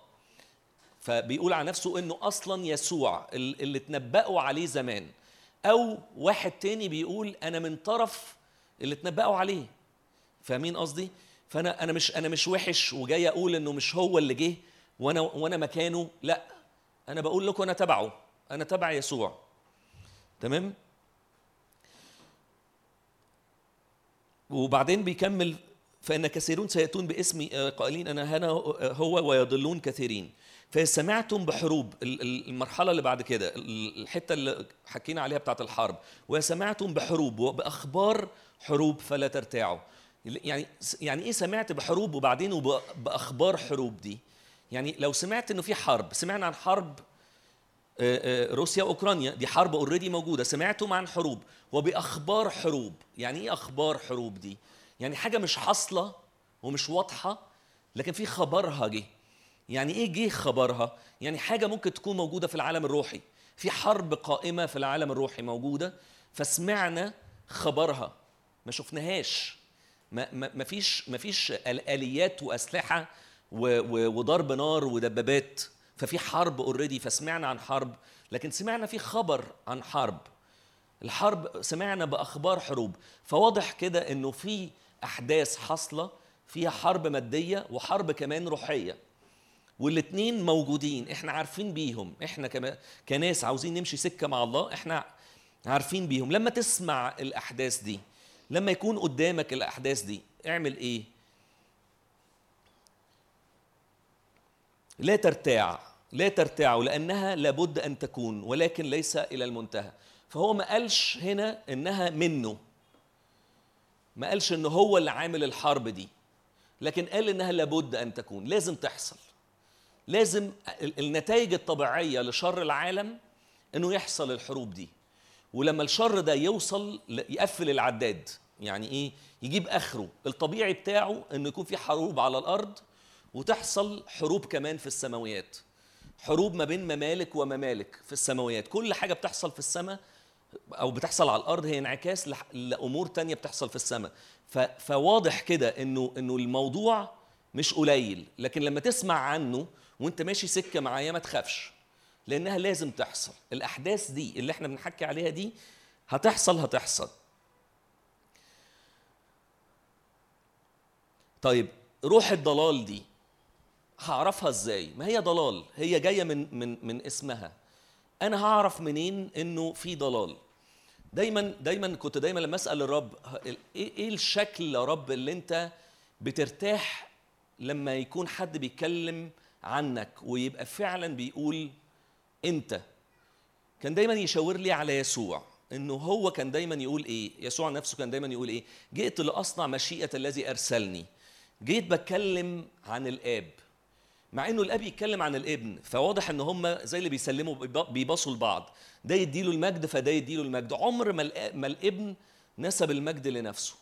فبيقول على نفسه إنه أصلا يسوع ال- اللي اتنبأوا عليه زمان. أو واحد تاني بيقول أنا من طرف اللي اتنبأوا عليه. فاهمين قصدي؟ فانا أنا مش أنا مش وحش وجاي أقول انه مش هو اللي جه وأنا وأنا مكانه لا. أنا بقول لكم أنا تبعه. أنا تبع يسوع. تمام؟ وبعدين بيكمل فإن كثيرون سيأتون باسمي آه، قائلين أنا هنا هو ويضلون كثيرين. فسمعتم بحروب ال- ال- المرحلة اللي بعد كده ال- الحتة اللي حكينا عليها بتاعت الحرب. وسمعتم بحروب وبأخبار حروب فلا ترتاعوا. يعني يعني إيه سمعت بحروب وبعدين وب- بأخبار حروب دي؟ يعني لو سمعت إنه في حرب سمعنا عن حرب آه، آه، روسيا وأوكرانيا دي حرب اوريدي موجودة سمعتم عن حروب وبأخبار حروب. يعني إيه أخبار حروب دي؟ يعني حاجة مش حاصلة ومش واضحة لكن في خبرها جه. يعني إيه جه خبرها؟ يعني حاجة ممكن تكون موجودة في العالم الروحي. في حرب قائمة في العالم الروحي موجودة فسمعنا خبرها ما شفناهاش. ما فيش ما فيش آليات وأسلحة وضرب نار ودبابات. ففي حرب اوريدي فسمعنا عن حرب لكن سمعنا في خبر عن حرب. الحرب سمعنا بأخبار حروب. فواضح كده إنه في أحداث حاصلة فيها حرب مادية وحرب كمان روحية. والاثنين موجودين إحنا عارفين بيهم. إحنا كما كناس عاوزين نمشي سكة مع الله إحنا عارفين بيهم. لما تسمع الأحداث دي لما يكون قدامك الأحداث دي اعمل إيه؟ لا ترتاع لا ترتاعوا لأنها لابد أن تكون ولكن ليس إلى المنتهى. فهو ما قالش هنا إنها منه. ما قالش إن هو اللي عامل الحرب دي. لكن قال إنها لابد أن تكون. لازم تحصل. لازم ال- النتائج الطبيعية لشر العالم إنه يحصل الحروب دي. ولما الشر ده يوصل يقفل العداد يعني إيه؟ يجيب آخره. الطبيعي بتاعه انه يكون في حروب على الأرض وتحصل حروب كمان في السماويات. حروب ما بين ممالك وممالك في السماويات. كل حاجة بتحصل في السماء أو بتحصل على الأرض هي انعكاس لأمور تانية بتحصل في السماء. فواضح كده إنه إنه الموضوع مش قليل. لكن لما تسمع عنه وأنت ماشي سكة معايا ما تخافش. لأنها لازم تحصل. الأحداث دي اللي إحنا بنحكي عليها دي هتحصل هتحصل. طيب روح الضلال دي هعرفها إزاي؟ ما هي ضلال؟ هي جاية من من من اسمها. أنا هعرف منين إنه في ضلال؟ دايما دايما كنت دايما لما أسأل الرب إيه إيه الشكل يا رب اللي أنت بترتاح لما يكون حد بيتكلم عنك ويبقى فعلا بيقول انت كان دايما يشاور لي على يسوع إنه هو كان دايما يقول إيه؟ يسوع نفسه كان دايما يقول إيه؟ جئت لأصنع مشيئة الذي أرسلني. جيت بتكلم عن الآب. مع إنه الآب يتكلم عن الابن فواضح إن هم زي اللي بيسلموا بيب- بيباصوا لبعض. ده يديله المجد فده يديله المجد. عمر ما الابن نسب المجد لنفسه.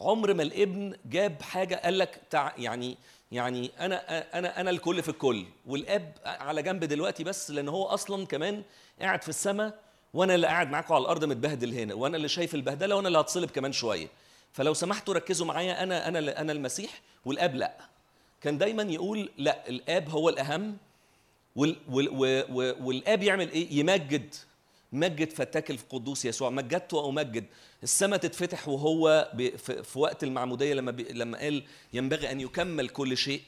عمر ما الابن جاب حاجة قال لك. يعني يعني أنا أنا أنا الكل في الكل والآب على جنب دلوقتي بس لأن هو أصلا كمان قاعد في السماء وأنا اللي قاعد معاكم على الأرض متبهدل هنا وأنا اللي شايف البهدلة وأنا اللي هتصلب كمان شوية. فلو سمحتوا ركزوا معايا أنا أنا أنا المسيح والآب لأ. كان دايما يقول لأ الآب هو الأهم وال وال و- و- والآب يعمل إيه؟ يمجد. مجد فتاك القدوس يسوع مجدت وامجد السماء تتفتح وهو في وقت المعمودية لما لما قال ينبغي أن يكمل كل شيء.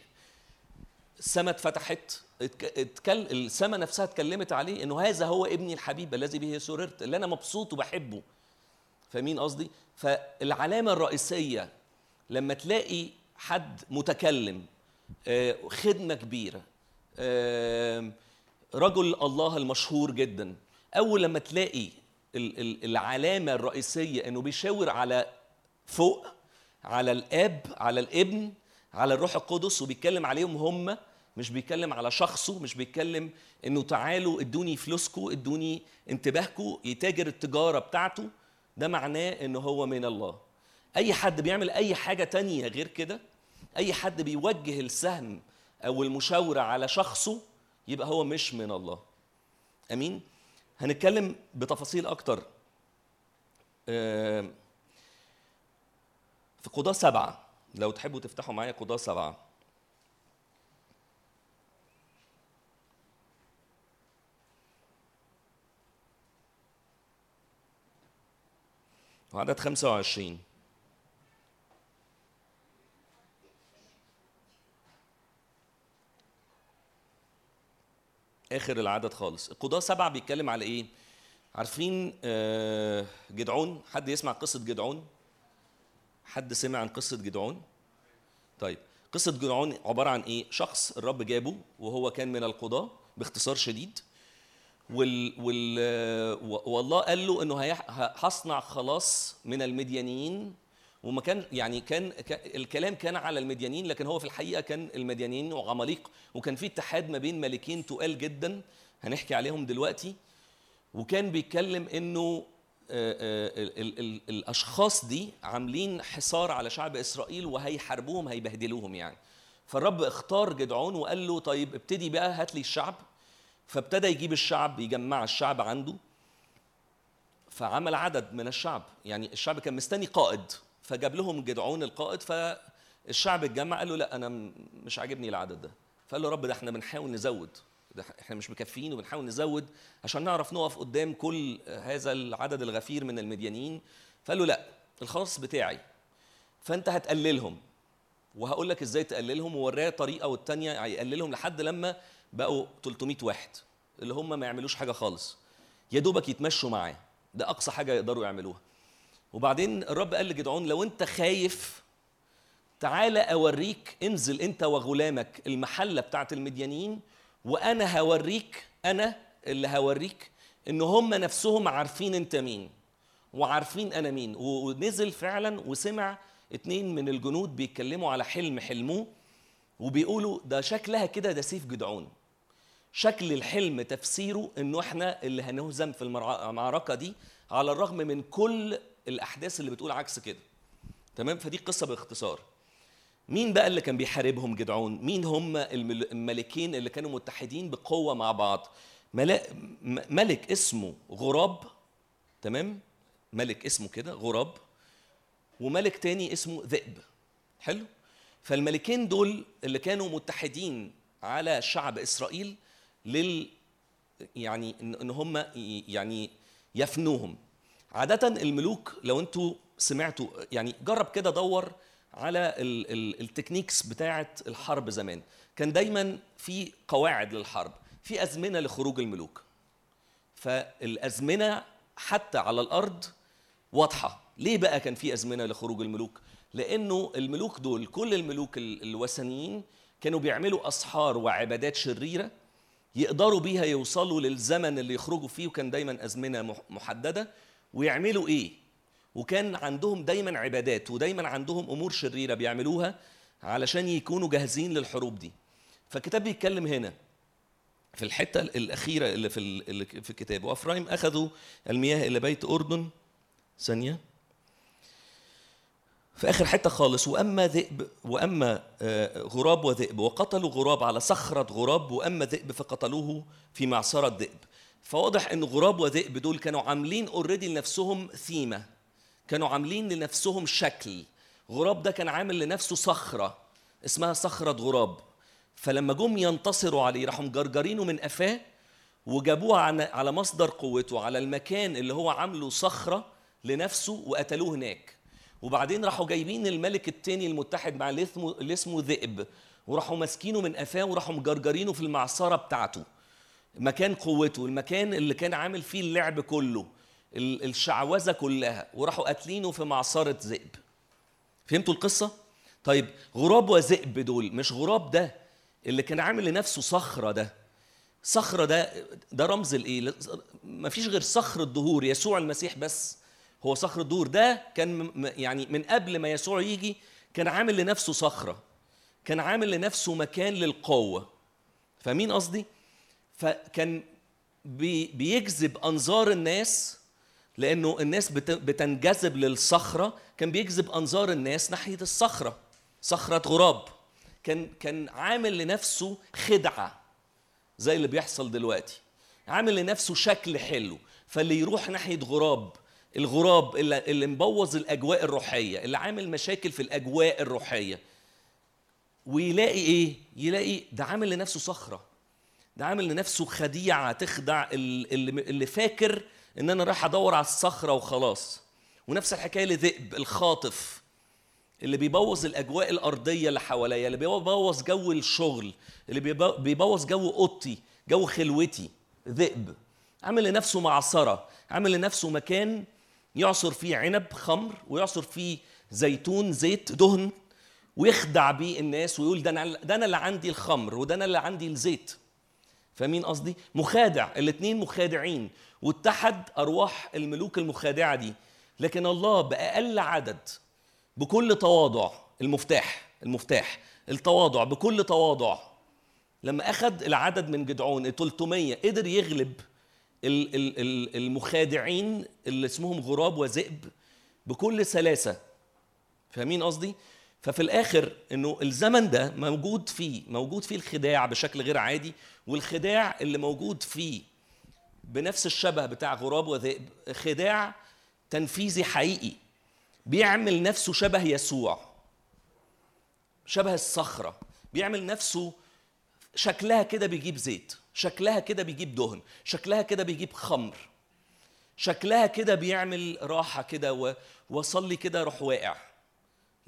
السماء اتفتحت اتك- اتكل السماء نفسها اتكلمت عليه إنه هذا هو ابني الحبيب الذي به سررت اللي أنا مبسوط وبحبه. فاهمين قصدي؟ فالعلامة الرئيسية لما تلاقي حد متكلم آه، خدمة كبيرة رجل الله المشهور جدا أول لما تلاقي ال- ال- العلامة الرئيسية إنه بيشاور على فوق على الآب على الابن على الروح القدس وبيتكلم عليهم هم مش بيتكلم على شخصه مش بيتكلم إنه تعالوا إدوني فلوسكم إدوني انتباهكم يتاجر التجارة بتاعته. ده معناه إنه هو من الله. أي حد بيعمل أي حاجة تانية غير كده أي حد بيوجه السهم أو المشاورة على شخصه يبقى هو مش من الله. آمين؟ هنتكلم بتفاصيل أكتر. في قضاة سبعة لو تحبوا تفتحوا معايا قضاة سبعة. وعدد 25 آخر العدد خالص. القضاة سبعة بيتكلم على إيه؟ عارفين آه، جدعون؟ حد يسمع قصة جدعون؟ حد سمع عن قصة جدعون؟ طيب قصة جدعون عبارة عن إيه؟ شخص الرب جابه وهو كان من القضاة باختصار شديد وال وال والله قال له إنه هصنع خلاص من المديانيين وما كان يعني كان الكلام كان على المديانيين لكن هو في الحقيقة كان المديانيين وعماليق وكان في اتحاد ما بين ملكين تقال جدا هنحكي عليهم دلوقتي. وكان بيتكلم إنه ال- ال- ال- الأشخاص دي عاملين حصار على شعب إسرائيل وهيحاربوهم هيبهدلوهم يعني. فالرب اختار جدعون وقال له طيب ابتدي بقى هات لي الشعب. فابتدى يجيب الشعب يجمع الشعب عنده. فعمل عدد من الشعب. يعني الشعب كان مستني قائد. فجاب لهم جدعون القائد فالشعب اتجمع قال له لا أنا مش عاجبني العدد ده. فقال له رب ده إحنا بنحاول نزود ده إحنا مش مكفيين وبنحاول نزود عشان نعرف نقف قدام كل هذا العدد الغفير من المديانين. فقال له لا الخلاص بتاعي. فأنت هتقللهم. وهقول لك إزاي تقللهم. ووراه طريقة والتانية هيقللهم لحد لما بقوا 300 واحد اللي هم ما يعملوش حاجة خالص. يا دوبك يتمشوا معاه. ده أقصى حاجة يقدروا يعملوها. وبعدين الرب قال لجدعون لو أنت خايف تعالى أوريك انزل أنت وغلامك المحلة بتاعت المديانيين وأنا هوريك أنا اللي هوريك إن هم نفسهم عارفين أنت مين وعارفين أنا مين. ونزل فعلا وسمع اتنين من الجنود بيتكلموا على حلم حلموه وبيقولوا ده شكلها كده ده سيف جدعون. شكل الحلم تفسيره إنه إحنا اللي هنهزم في المعركة دي على الرغم من كل الأحداث اللي بتقول عكس كده. تمام؟ فدي قصة باختصار. مين بقى اللي كان بيحاربهم جدعون؟ مين هم المل- الملكين اللي كانوا متحدين بقوة مع بعض؟ ملك اسمه غراب. تمام؟ ملك اسمه كده غراب. وملك تاني اسمه ذئب. حلو؟ فالملكين دول اللي كانوا متحدين على شعب إسرائيل لل يعني ان هم يعني يفنوهم. عادة الملوك لو أنتوا سمعتوا يعني جرب كده دور على ال ال التكنيكس بتاعة الحرب زمان. كان دايما في قواعد للحرب في أزمنة لخروج الملوك. فالأزمنة حتى على الأرض واضحة. ليه بقى كان في أزمنة لخروج الملوك؟ لأنه الملوك دول كل الملوك ال- الوثنيين كانوا بيعملوا أسحار وعبادات شريرة يقدروا بيها يوصلوا للزمن اللي يخرجوا فيه وكان دايما أزمنة مح- محددة. ويعملوا إيه؟ وكان عندهم دايما عبادات ودايما عندهم أمور شريرة بيعملوها علشان يكونوا جاهزين للحروب دي. فالكتاب بيتكلم هنا في الحتة الأخيرة اللي في ال- اللي في الكتاب. وإفرايم أخذوا المياه إلى بيت الأردن. ثانية. في آخر حتة خالص وأما ذئب وأما آه، غراب وذئب وقتلوا غراب على صخرة غراب وأما ذئب فقتلوه في معصرة ذئب. فواضح إن غراب وذئب دول كانوا عاملين already لنفسهم ثيمه كانوا عاملين لنفسهم شكل. غراب ده كان عامل لنفسه صخرة اسمها صخرة غراب. فلما جم ينتصروا عليه راحوا مجرجرينه من قفاه وجابوه على مصدر قوته على المكان اللي هو عامله صخرة لنفسه وقتلوه هناك. وبعدين راحوا جايبين الملك التاني المتحد مع اللي اسمه ذئب. وراحوا ماسكينه من قفاه وراحوا مجرجرينه في المعصرة بتاعته. مكان قوته المكان اللي كان عامل فيه اللعب كله ال- الشعوذة كلها وراحوا قاتلينه في معصرة ذئب. فهمتوا القصة؟ طيب غراب وذئب دول مش غراب ده اللي كان عامل لنفسه صخرة ده. صخرة ده ده رمز الايه؟ ما فيش غير صخر الدهور يسوع المسيح بس هو صخر الدهور. ده كان يعني من قبل ما يسوع يجي كان عامل لنفسه صخرة كان عامل لنفسه مكان للقوة. فاهمين قصدي؟ فكان بي بيجذب أنظار الناس لأنه الناس بت- بتنجذب للصخرة. كان بيجذب أنظار الناس ناحية الصخرة صخرة غراب. كان كان عامل لنفسه خدعة زي اللي بيحصل دلوقتي. عامل لنفسه شكل حلو. فاللي يروح ناحية غراب الغراب اللي, اللي مبوظ الأجواء الروحية اللي عامل مشاكل في الأجواء الروحية ويلاقي إيه؟ يلاقي ده عامل لنفسه صخرة. ده عامل لنفسه خديعة تخدع ال- اللي اللي فاكر إن أنا رايح أدور على الصخرة وخلاص. ونفس الحكاية لذئب الخاطف اللي بيبوظ الأجواء الأرضية اللي حواليا اللي بيبوظ جو الشغل اللي بيبو- بيبوظ جو أوضتي جو خلوتي. ذئب. عامل لنفسه معصرة عامل لنفسه مكان يعصر فيه عنب خمر ويعصر فيه زيتون زيت دهن ويخدع بيه الناس ويقول ده أنا ده أنا اللي عندي الخمر وده أنا اللي عندي الزيت. فاهمين قصدي؟ مخادع الاثنين مخادعين. واتحد أرواح الملوك المخادعة دي. لكن الله بأقل عدد بكل تواضع المفتاح المفتاح التواضع بكل تواضع. لما اخذ العدد من جدعون 300 قدر يغلب ال- ال- ال- المخادعين اللي اسمهم غراب وذئب بكل سلاسة. فاهمين قصدي؟ ففي الآخر إنه الزمن ده موجود فيه موجود فيه الخداع بشكل غير عادي والخداع اللي موجود فيه بنفس الشبه بتاع غراب وذئب خداع تنفيذي حقيقي بيعمل نفسه شبه يسوع شبه الصخرة بيعمل نفسه شكلها كده بيجيب زيت شكلها كده بيجيب دهن شكلها كده بيجيب خمر شكلها كده بيعمل راحة كده وصلي كده روح واقع.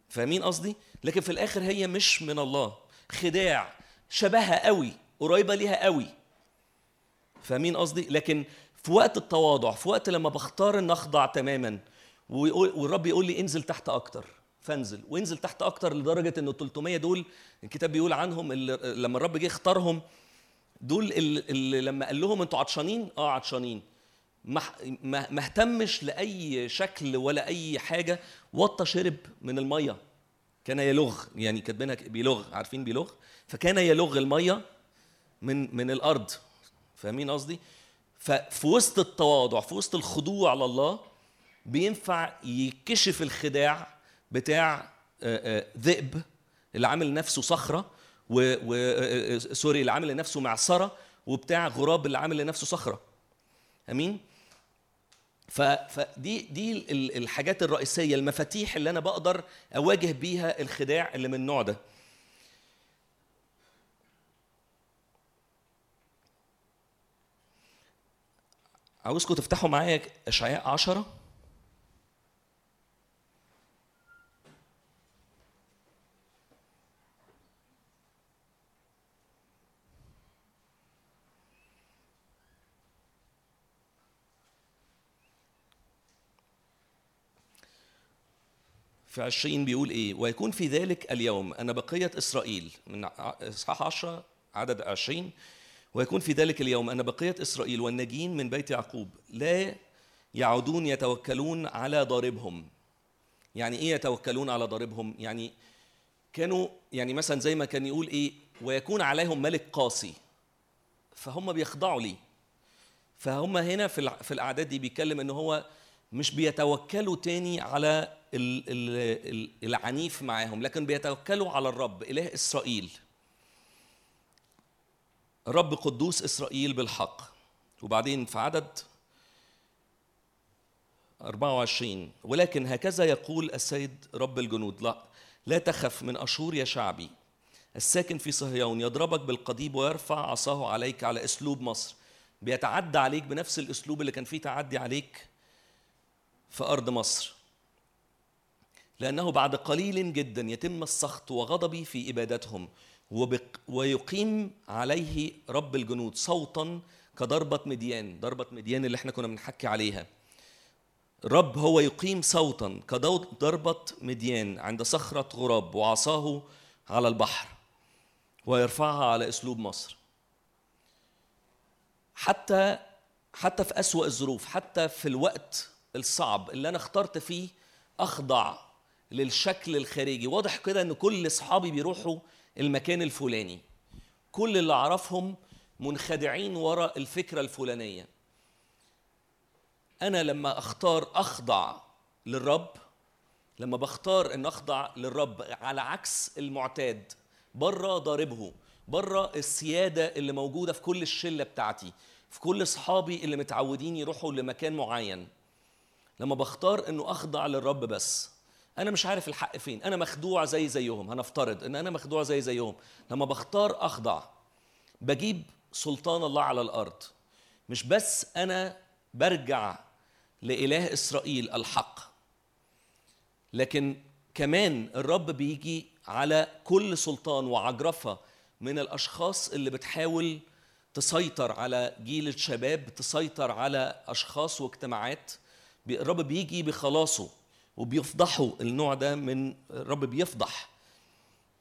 فاهمين قصدي؟ لكن في الآخر هي مش من الله. خداع شبهها قوي قريبة ليها قوي. فاهمين قصدي؟ لكن في وقت التواضع في وقت لما بختار إن أخضع تماما والرب يقول لي انزل تحت أكتر فانزل وانزل تحت أكتر لدرجة انه 300 دول الكتاب بيقول عنهم اللي لما الرب جه اختارهم دول اللي, لما قال لهم أنتوا عطشانين؟ آه عطشانين. ما اهتمش لأي شكل ولا أي حاجة وطى شرب من المية. كان يلغ يعني كاتبينها بيلغ عارفين بيلغ؟ فكان يلغ المية من من الأرض. فاهمين قصدي؟ ففي وسط التواضع في وسط الخضوع لله بينفع يكشف الخداع بتاع آه، آه، ذئب اللي عامل نفسه صخرة و, و آه، سوري اللي عامل لنفسه معصرة وبتاع غراب اللي عامل لنفسه صخرة. أمين؟ فدي دي ال- الحاجات الرئيسية المفاتيح اللي أنا بقدر أواجه بيها الخداع اللي من النوع ده. عاوزكم تفتحوا معايا أشعياء عشرة؟ في عشرين بيقول إيه؟ ويكون في ذلك اليوم. أنا بقية إسرائيل من إصحاح عشرة عدد عشرين ويكون في ذلك اليوم. أن بقية إسرائيل والناجين من بيت يعقوب لا يعودون يتوكلون على ضاربهم. يعني إيه يتوكلون على ضاربهم؟ يعني كانوا يعني مثلا زي ما كان يقول إيه؟ ويكون عليهم ملك قاسي. فهم بيخضعوا ليه؟ فهم هنا في في الأعداد دي بيتكلم إن هو مش بيتوكلوا تاني على العنيف معاهم لكن بيتوكلوا على الرب إله إسرائيل. رب قدوس إسرائيل بالحق. وبعدين في عدد 24 ولكن هكذا يقول السيد رب الجنود لا لا تخف من أشور يا شعبي. الساكن في صهيون يضربك بالقضيب ويرفع عصاه عليك على أسلوب مصر. بيتعدى عليك بنفس الأسلوب اللي كان فيه تعدي عليك في أرض مصر. لأنه بعد قليل جدا يتم السخط وغضبي في إبادتهم وبق ويقيم عليه رب الجنود صوتا كضربة مديان ضربة مديان اللي إحنا كنا بنحكي عليها. الرب هو يقيم صوتا كضربة مديان عند صخرة غراب وعصاه على البحر ويرفعها على أسلوب مصر. حتى حتى في أسوأ الظروف حتى في الوقت الصعب اللي أنا اخترت فيه أخضع للشكل الخارجي. واضح كده إن كل أصحابي بيروحوا المكان الفلاني. كل اللي أعرفهم منخدعين وراء الفكرة الفلانية. أنا لما أختار أخضع للرب لما بختار إن أخضع للرب على عكس المعتاد بره ضاربه بره السيادة اللي موجودة في كل الشلة بتاعتي في كل أصحابي اللي متعودين يروحوا لمكان معين. لما بختار إنه أخضع للرب بس أنا مش عارف الحق فين. أنا مخدوع زي زيهم. هنفترض إن أنا مخدوع زي زيهم. لما بختار أخضع بجيب سلطان الله على الأرض. مش بس أنا برجع لإله إسرائيل الحق لكن كمان الرب بيجي على كل سلطان وعجرفة من الأشخاص اللي بتحاول تسيطر على جيل الشباب تسيطر على أشخاص واجتماعات. الرب بيجي بخلاصه. وبيفضحوا. النوع ده من الرب بيفضح.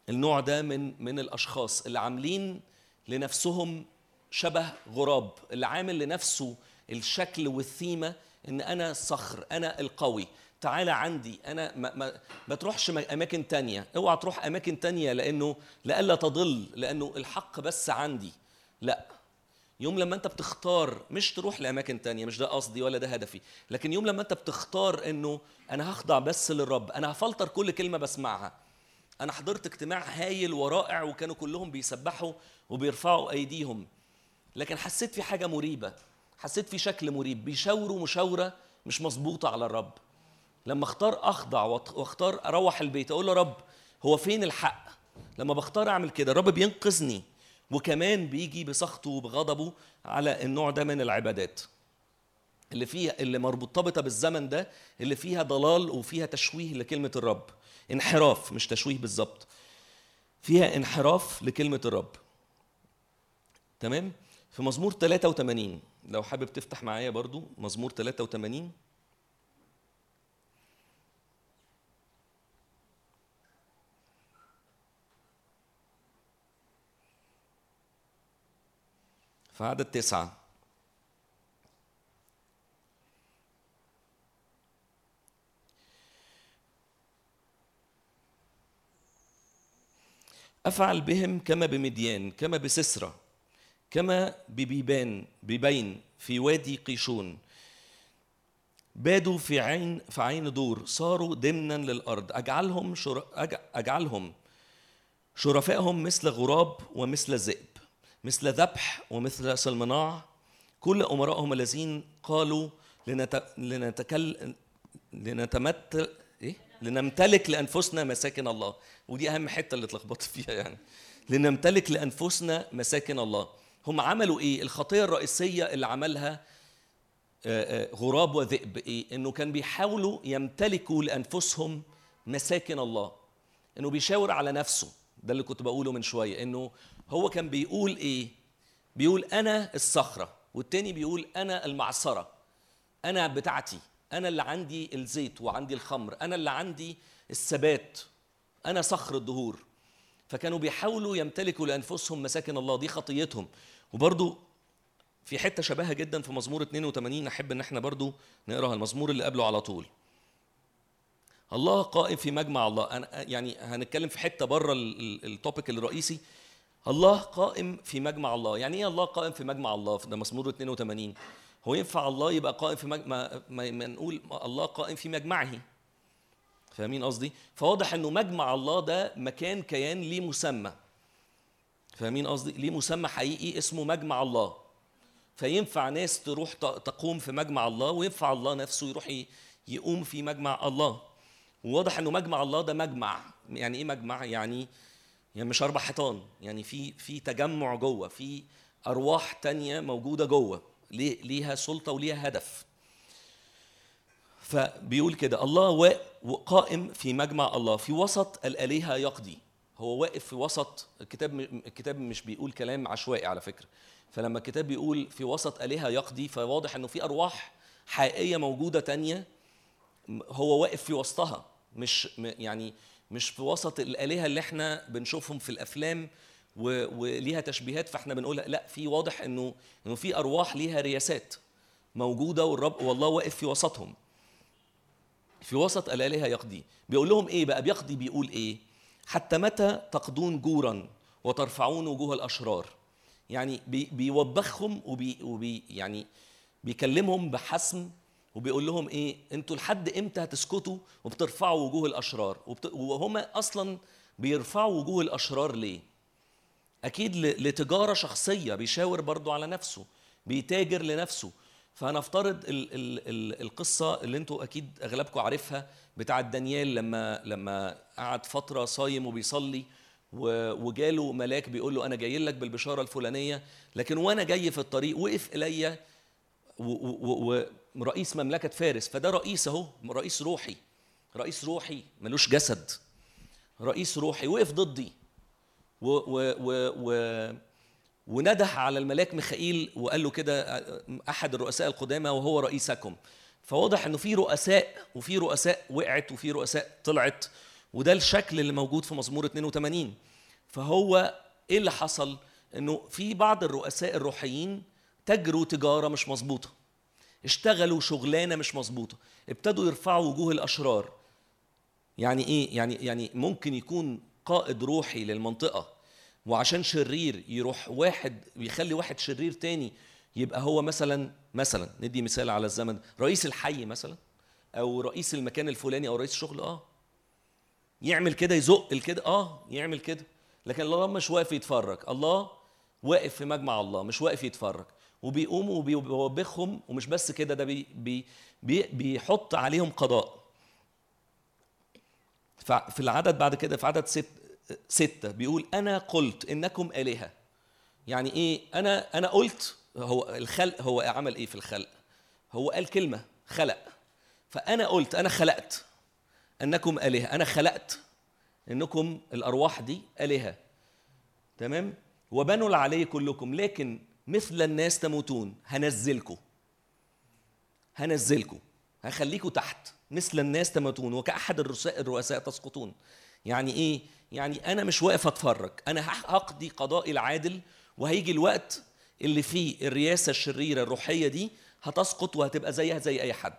النوع ده من من الأشخاص اللي عاملين لنفسهم شبه غراب اللي عامل لنفسه الشكل والثيمة إن أنا صخر أنا القوي. تعالى عندي أنا ما, ما, ما تروحش أماكن تانية. اوعى تروح أماكن تانية لأنه لئلا تضل لأنه الحق بس عندي. لا يوم لما انت بتختار مش تروح لأماكن تانية مش ده قصدي ولا ده هدفي لكن يوم لما انت بتختار إنه أنا هخضع بس للرب أنا هفلتر كل كلمة بسمعها. أنا حضرت اجتماع هايل ورائع وكانوا كلهم بيسبحوا وبيرفعوا أيديهم لكن حسيت في حاجة مريبة حسيت في شكل مريب بيشاوروا مشاورة مش مظبوطة على الرب. لما اختار أخضع واختار أروح البيت أقول له رب هو فين الحق؟ لما بختار أعمل كده الرب بينقذني. وكمان بيجي بسخطه وبغضبه على النوع ده من العبادات. اللي فيها اللي مرتبطه بالزمن ده اللي فيها ضلال وفيها تشويه لكلمة الرب. انحراف مش تشويه بالظبط. فيها انحراف لكلمة الرب. تمام؟ في مزمور 83 لو حابب تفتح معايا برضو مزمور 83 في عدد تسعة أفعل بهم كما بمديان كما بسسرة كما ببيبان ببين في وادي قيشون. بادوا في عين في عين دور صاروا ضمنا للأرض. أجعلهم شر... أج... أجعلهم شرفائهم مثل غراب ومثل ذئب. مثل ذبح ومثل سلمناع كل امرائهم الذين قالوا لنت... لنتكل لنتمثل إيه؟ لنمتلك لأنفسنا مساكن الله. ودي أهم حتة اللي اتلخبطت فيها يعني. لنمتلك لأنفسنا مساكن الله. هم عملوا إيه؟ الخطية الرئيسية اللي عملها آه، آه، غراب وذئب إيه؟ إنه كان بيحاولوا يمتلكوا لأنفسهم مساكن الله. إنه بيشاور على نفسه. ده اللي كنت بقوله من شوية. إنه هو كان بيقول إيه؟ بيقول أنا الصخرة والتاني بيقول أنا المعصرة. أنا بتاعتي أنا اللي عندي الزيت وعندي الخمر أنا اللي عندي الثبات. أنا صخر الدهور. فكانوا بيحاولوا يمتلكوا لأنفسهم مساكن الله دي خطيتهم. وبرضو في حتة شبهها جدا في مزمور 82 أحب إن إحنا برضو نقراها المزمور اللي قبله على طول. الله قائم في مجمع الله. أنا يعني هنتكلم في حتة بره التوبيك الرئيسي. الله قائم في مجمع الله. يعني إيه الله قائم في مجمع الله؟ ده مزمور 82 هو ينفع الله يبقى قائم في مجمع ما, ما, نقول الله قائم في مجمعه. فاهمين قصدي؟ فواضح إنه مجمع الله ده مكان كيان ليه مسمى. فاهمين قصدي؟ ليه مسمى حقيقي اسمه مجمع الله. فينفع ناس تروح تقوم في مجمع الله وينفع الله نفسه يروح يقوم في مجمع الله. وواضح إنه مجمع الله ده مجمع. يعني إيه مجمع؟ يعني يعني مش أربع حيطان يعني في في تجمع جوه في أرواح تانية موجودة جوه ليه- ليها سلطة وليها هدف. فبيقول كده الله قائم في مجمع الله في وسط الآلهة يقضي. هو واقف في وسط الكتاب الكتاب مش بيقول كلام عشوائي على فكرة. فلما الكتاب بيقول في وسط آلهة يقضي فواضح إنه في أرواح حقيقية موجودة تانية هو واقف في وسطها مش يعني مش في وسط الآلهة اللي إحنا بنشوفهم في الأفلام و- وليها تشبيهات فاحنا بنقول لا في واضح إنه إنه في أرواح ليها رياسات موجودة والرب والله واقف في وسطهم. في وسط الآلهة يقضي. بيقول لهم إيه بقى؟ بيقضي بيقول إيه؟ حتى متى تقضون جورا وترفعون وجوه الأشرار؟ يعني بي بيوبخهم وبي, وبي يعني بيكلمهم بحسم وبيقول لهم إيه؟ أنتوا لحد إمتى هتسكتوا وبترفعوا وجوه الأشرار؟ وبت... وهم أصلا بيرفعوا وجوه الأشرار ليه؟ أكيد ل- لتجارة شخصية بيشاور برضو على نفسه بيتاجر لنفسه. فهنفترض ال ال ال القصة اللي أنتوا أكيد أغلبكم عارفها بتاعة دانيال لما لما قعد فترة صايم وبيصلي و- وجاله ملاك بيقول له أنا جاي لك بالبشارة الفلانية لكن وأنا جاي في الطريق وقف الي ورئيس مملكة فارس فده رئيس أهو رئيس روحي رئيس روحي ملوش جسد رئيس روحي وقف ضدي و و و و ونده على الملاك ميخائيل وقال له كده أحد الرؤساء القدامى وهو رئيسكم. فواضح إنه في رؤساء وفي رؤساء وقعت وفي رؤساء طلعت وده الشكل اللي موجود في مزمور 82 فهو إيه اللي حصل؟ إنه في بعض الرؤساء الروحيين تجروا تجارة مش مظبوطة. اشتغلوا شغلانة مش مظبوطة ابتدوا يرفعوا وجوه الأشرار. يعني إيه؟ يعني يعني ممكن يكون قائد روحي للمنطقة وعشان شرير يروح واحد يخلي واحد شرير تاني يبقى هو مثلا مثلا ندي مثال على الزمن رئيس الحي مثلا أو رئيس المكان الفلاني أو رئيس الشغل آه. يعمل كده يزق الكده آه يعمل كده. لكن الله مش واقف يتفرج الله واقف في مجمع الله مش واقف يتفرج. وبيقوموا وبيوبخهم ومش بس كده ده بي بي بي بيحط عليهم قضاء. ففي العدد بعد كده في عدد ست ستة بيقول أنا قلت إنكم آلهة. يعني إيه؟ أنا أنا قلت هو الخلق هو عمل إيه في الخلق؟ هو قال كلمة خلق. فأنا قلت أنا خلقت أنكم آلهة. أنا خلقت إنكم الأرواح دي آلهة. تمام؟ وبنوا العلي كلكم. لكن مثل الناس تموتون. هنزلكم هنزلكم هخليكم تحت. مثل الناس تموتون. وكأحد الرؤساء تسقطون. يعني إيه؟ يعني أنا مش واقف أتفرج. أنا هقضي قضائي العادل وهيجي الوقت اللي فيه الرياسة الشريرة الروحية دي هتسقط وهتبقى زيها زي أي حد.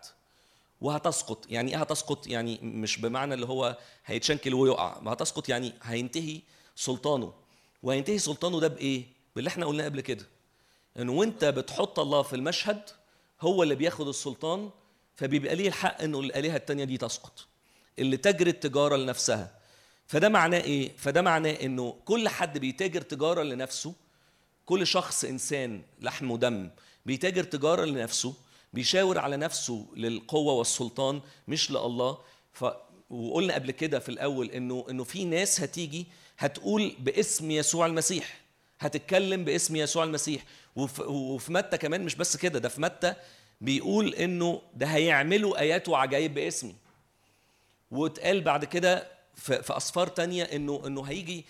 وهتسقط. يعني إيه هتسقط؟ يعني مش بمعنى اللي هو هيتشنكل ويقع. ما هتسقط يعني هينتهي سلطانه. وهينتهي سلطانه ده بإيه؟ باللي إحنا قلناه قبل كده. انه وأنت بتحط الله في المشهد هو اللي بياخد السلطان فبيبقى ليه الحق إنه الآلهة التانية دي تسقط اللي تجري التجارة لنفسها. فده معناه إيه؟ فده معناه إنه كل حد بيتاجر تجارة لنفسه كل شخص إنسان لحم ودم بيتاجر تجارة لنفسه بيشاور على نفسه للقوة والسلطان مش لله. ف وقلنا قبل كده في الأول إنه إنه في ناس هتيجي هتقول باسم يسوع المسيح هتتكلم باسم يسوع المسيح. وفي, وفي متى كمان مش بس كده ده في متى بيقول إنه ده هيعملوا آيات وعجائب باسمي واتقال بعد كده في أسفار تانية انه إنه هيجي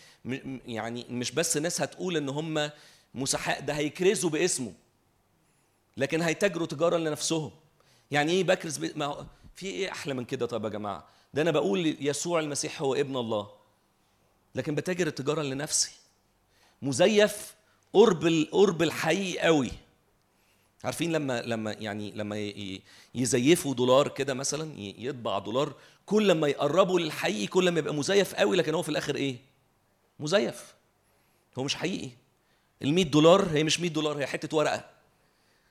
يعني مش بس ناس هتقول إن هم مسحاء ده هيكرزوا باسمه. لكن هيتاجروا تجارة لنفسهم. يعني إيه بكرز ب... ما في إيه أحلى من كده طب يا جماعة؟ ده أنا بقول يسوع المسيح هو ابن الله. لكن بتاجر التجارة لنفسي. مزيف قرب ال- قرب الحقيقي قوي. عارفين لما لما يعني لما يزيفوا دولار كده مثلا يطبع دولار كل ما يقربوا للحقيقي كل ما يبقى مزيف قوي لكن هو في الآخر إيه؟ مزيف. هو مش حقيقي. ال 100 دولار هي مش 100 دولار هي حتة ورقة.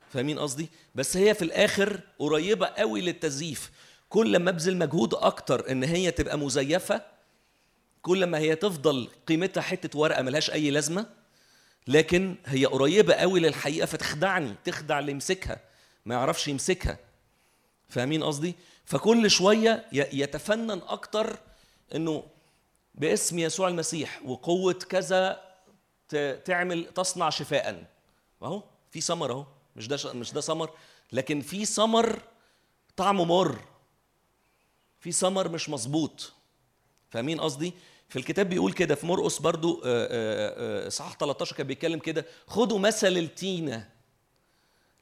فاهمين قصدي؟ بس هي في الآخر قريبة قوي للتزييف. كل ما أبذل مجهود أكتر إن هي تبقى مزيفة كل ما هي تفضل قيمتها حتة ورقة ملهاش أي لازمة لكن هي قريبة قوي للحقيقة فتخدعني تخدع اللي يمسكها ما يعرفش يمسكها. فاهمين قصدي؟ فكل شوية يتفنن أكتر إنه باسم يسوع المسيح وقوة كذا تعمل تصنع شفاء. أهو في ثمر أهو مش ده مش ده ثمر لكن في ثمر طعمه مر. في ثمر مش مظبوط. فاهمين قصدي؟ في الكتاب بيقول كده في مرقس برضو آه، آه، آه، صح 13 كان بيتكلم كده خدوا مثل التينة.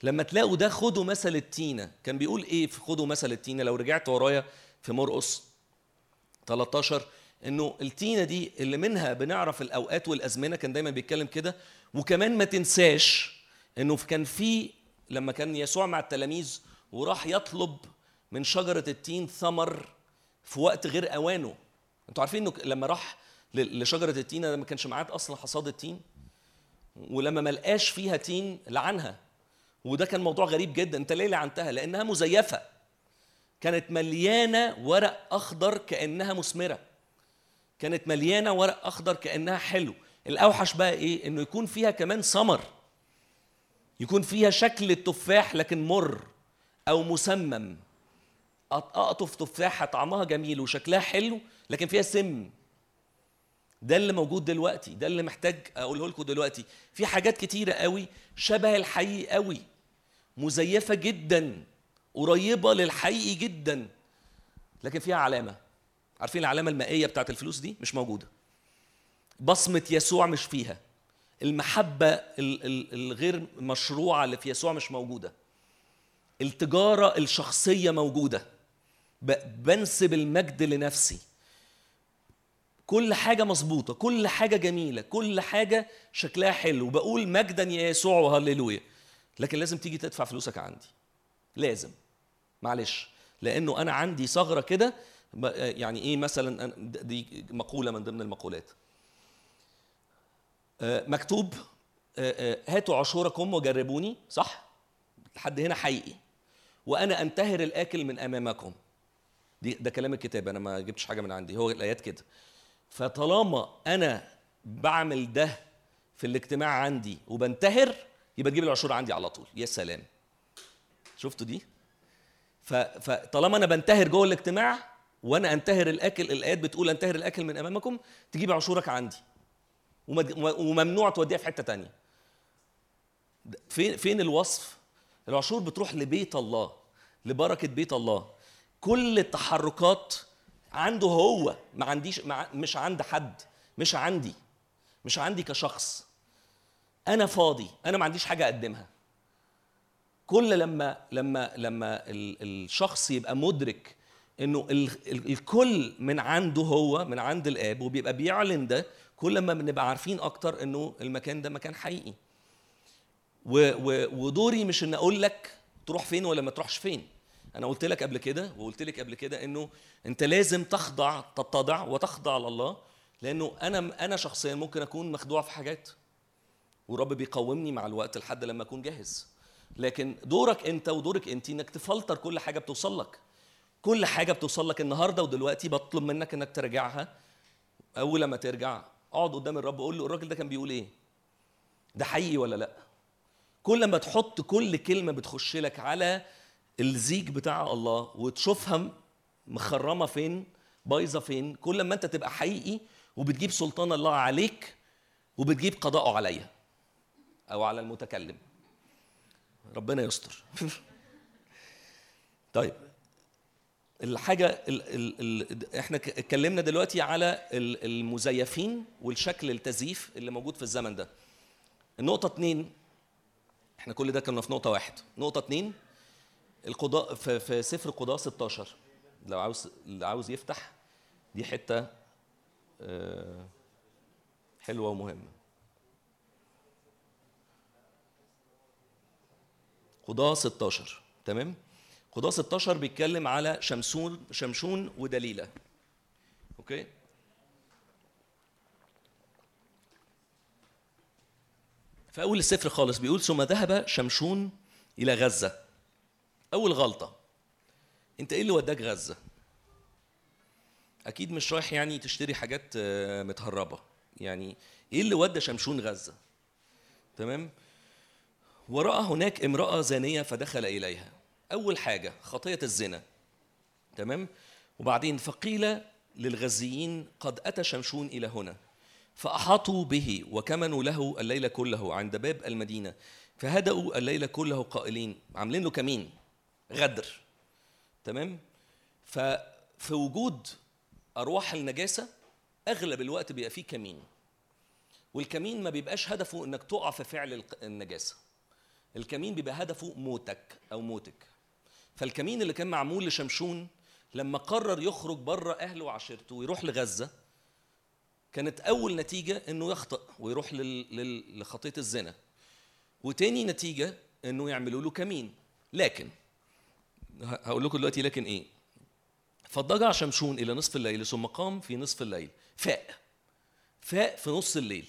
لما تلاقوا ده خدوا مثل التينة كان بيقول إيه في خدوا مثل التينة؟ لو رجعت ورايا في مرقس 13 إنه التينة دي اللي منها بنعرف الأوقات والأزمنة كان دايما بيتكلم كده. وكمان ما تنساش إنه كان في لما كان يسوع مع التلاميذ وراح يطلب من شجرة التين ثمر في وقت غير أوانه. أنتوا عارفين انه لما راح لشجرة التين ده ما كانش معاه أصلا حصاد التين. ولما ما لقاش فيها تين لعنها. وده كان موضوع غريب جدا. أنت ليه لعنتها؟ لأنها مزيفة. كانت مليانة ورق أخضر كأنها مثمرة. كانت مليانة ورق أخضر كأنها حلو. الأوحش بقى إيه؟ إنه يكون فيها كمان ثمر يكون فيها شكل التفاح لكن مر أو مسمم. أقطف تفاحة طعمها جميل وشكلها حلو لكن فيها سم. ده اللي موجود دلوقتي ده اللي محتاج أقوله لكم دلوقتي. في حاجات كتيرة قوي شبه الحقيقي قوي مزيفة جدا قريبة للحقيقي جدا لكن فيها علامة. عارفين العلامة المائية بتاعت الفلوس دي؟ مش موجودة. بصمة يسوع مش فيها. المحبة ال- ال- الغير مشروعة اللي في يسوع مش موجودة. التجارة الشخصية موجودة. بنسب المجد لنفسي. كل حاجة مظبوطة كل حاجة جميلة كل حاجة شكلها حلو. بقول مجدا يا يسوع وهللويا. لكن لازم تيجي تدفع فلوسك عندي. لازم. معلش. لأنه أنا عندي ثغرة كده يعني إيه مثلا أنا- دي مقولة من ضمن المقولات. آه، مكتوب آه، آه، هاتوا عشوركم وجربوني صح؟ لحد هنا حقيقي. وأنا أنتهر الآكل من أمامكم. دي ده كلام الكتاب. أنا ما جبتش حاجة من عندي. هو الآيات كده. فطالما أنا بعمل ده في الاجتماع عندي وبنتهر يبقى تجيب العشور عندي على طول. يا سلام. شفتوا دي؟ فطالما أنا بنتهر جوه الاجتماع وأنا أنتهر الأكل الآيات بتقول أنتهر الأكل من أمامكم تجيب عشورك عندي. وممنوع توديها في حتة تانية. فين فين الوصف؟ العشور بتروح لبيت الله لبركة بيت الله. كل التحركات عنده هو ما عنديش مع مش عند حد مش عندي مش عندي كشخص. أنا فاضي أنا ما عنديش حاجة أقدمها. كل لما لما لما ال- الشخص يبقى مدرك إنه ال ال الكل من عنده هو من عند الآب وبيبقى بيعلن ده كل ما بنبقى عارفين أكتر إنه المكان ده مكان حقيقي. ودوري مش إن أقول لك تروح فين ولا ما تروحش فين. أنا قلت لك قبل كده وقلت لك قبل كده إنه أنت لازم تخضع تتضع وتخضع لله لأنه أنا أنا شخصيا ممكن أكون مخدوع في حاجات ورب بيقومني مع الوقت لحد لما أكون جاهز. لكن دورك أنت ودورك أنت إنك تفلتر كل حاجة بتوصل لك. كل حاجة بتوصل لك النهارده ودلوقتي بطلب منك إنك تراجعها أول لما ترجع أقعد قدام الرب قول له الراجل ده كان بيقول إيه؟ ده حقيقي ولا لأ؟ كل ما تحط كل كلمة بتخش لك على الزيج بتاع الله وتشوفها مخرمة فين بايظة فين كل ما انت تبقى حقيقي وبتجيب سلطان الله عليك وبتجيب قضاءه عليا أو على المتكلم. ربنا يستر. طيب الحاجة ال ال ال إحنا اتكلمنا دلوقتي على ال- المزيفين والشكل التزييف اللي موجود في الزمن ده. النقطة اتنين إحنا كل ده كنا في نقطة واحد، نقطة اتنين القضاء في, في سفر القضاء 16 لو عاوز اللي عاوز يفتح دي حتة آه، حلوة ومهمة. قضاء 16 تمام؟ قضاء 16 بيتكلم على شمسون شمشون ودليلة. أوكي؟ في أول السفر خالص بيقول ثم ذهب شمشون إلى غزة. أول غلطة. أنت إيه اللي وداك غزة؟ أكيد مش رايح يعني تشتري حاجات آه، متهربة. يعني إيه اللي ودى شمشون غزة؟ تمام؟ ورأى هناك امرأة زانية فدخل إليها. أول حاجة خطية الزنا. تمام؟ وبعدين فقيل للغزيين قد أتى شمشون إلى هنا. فأحاطوا به وكمنوا له الليل كله عند باب المدينة. فهدأوا الليل كله قائلين عاملين له كمين؟ غدر. تمام؟ ففي وجود أرواح النجاسة أغلب الوقت بيبقى فيه كمين. والكمين ما بيبقاش هدفه إنك تقع في فعل النجاسة. الكمين بيبقى هدفه موتك أو موتك. فالكمين اللي كان معمول لشمشون لما قرر يخرج بره أهله وعشيرته ويروح لغزة كانت أول نتيجة إنه يخطئ ويروح. لخطية الزنا. وتاني نتيجة إنه يعملوا له كمين. لكن هقول لكم دلوقتي لكن إيه؟ فاضطجع شمشون إلى نصف الليل ثم قام في نصف الليل. فاق. فاق في نص الليل.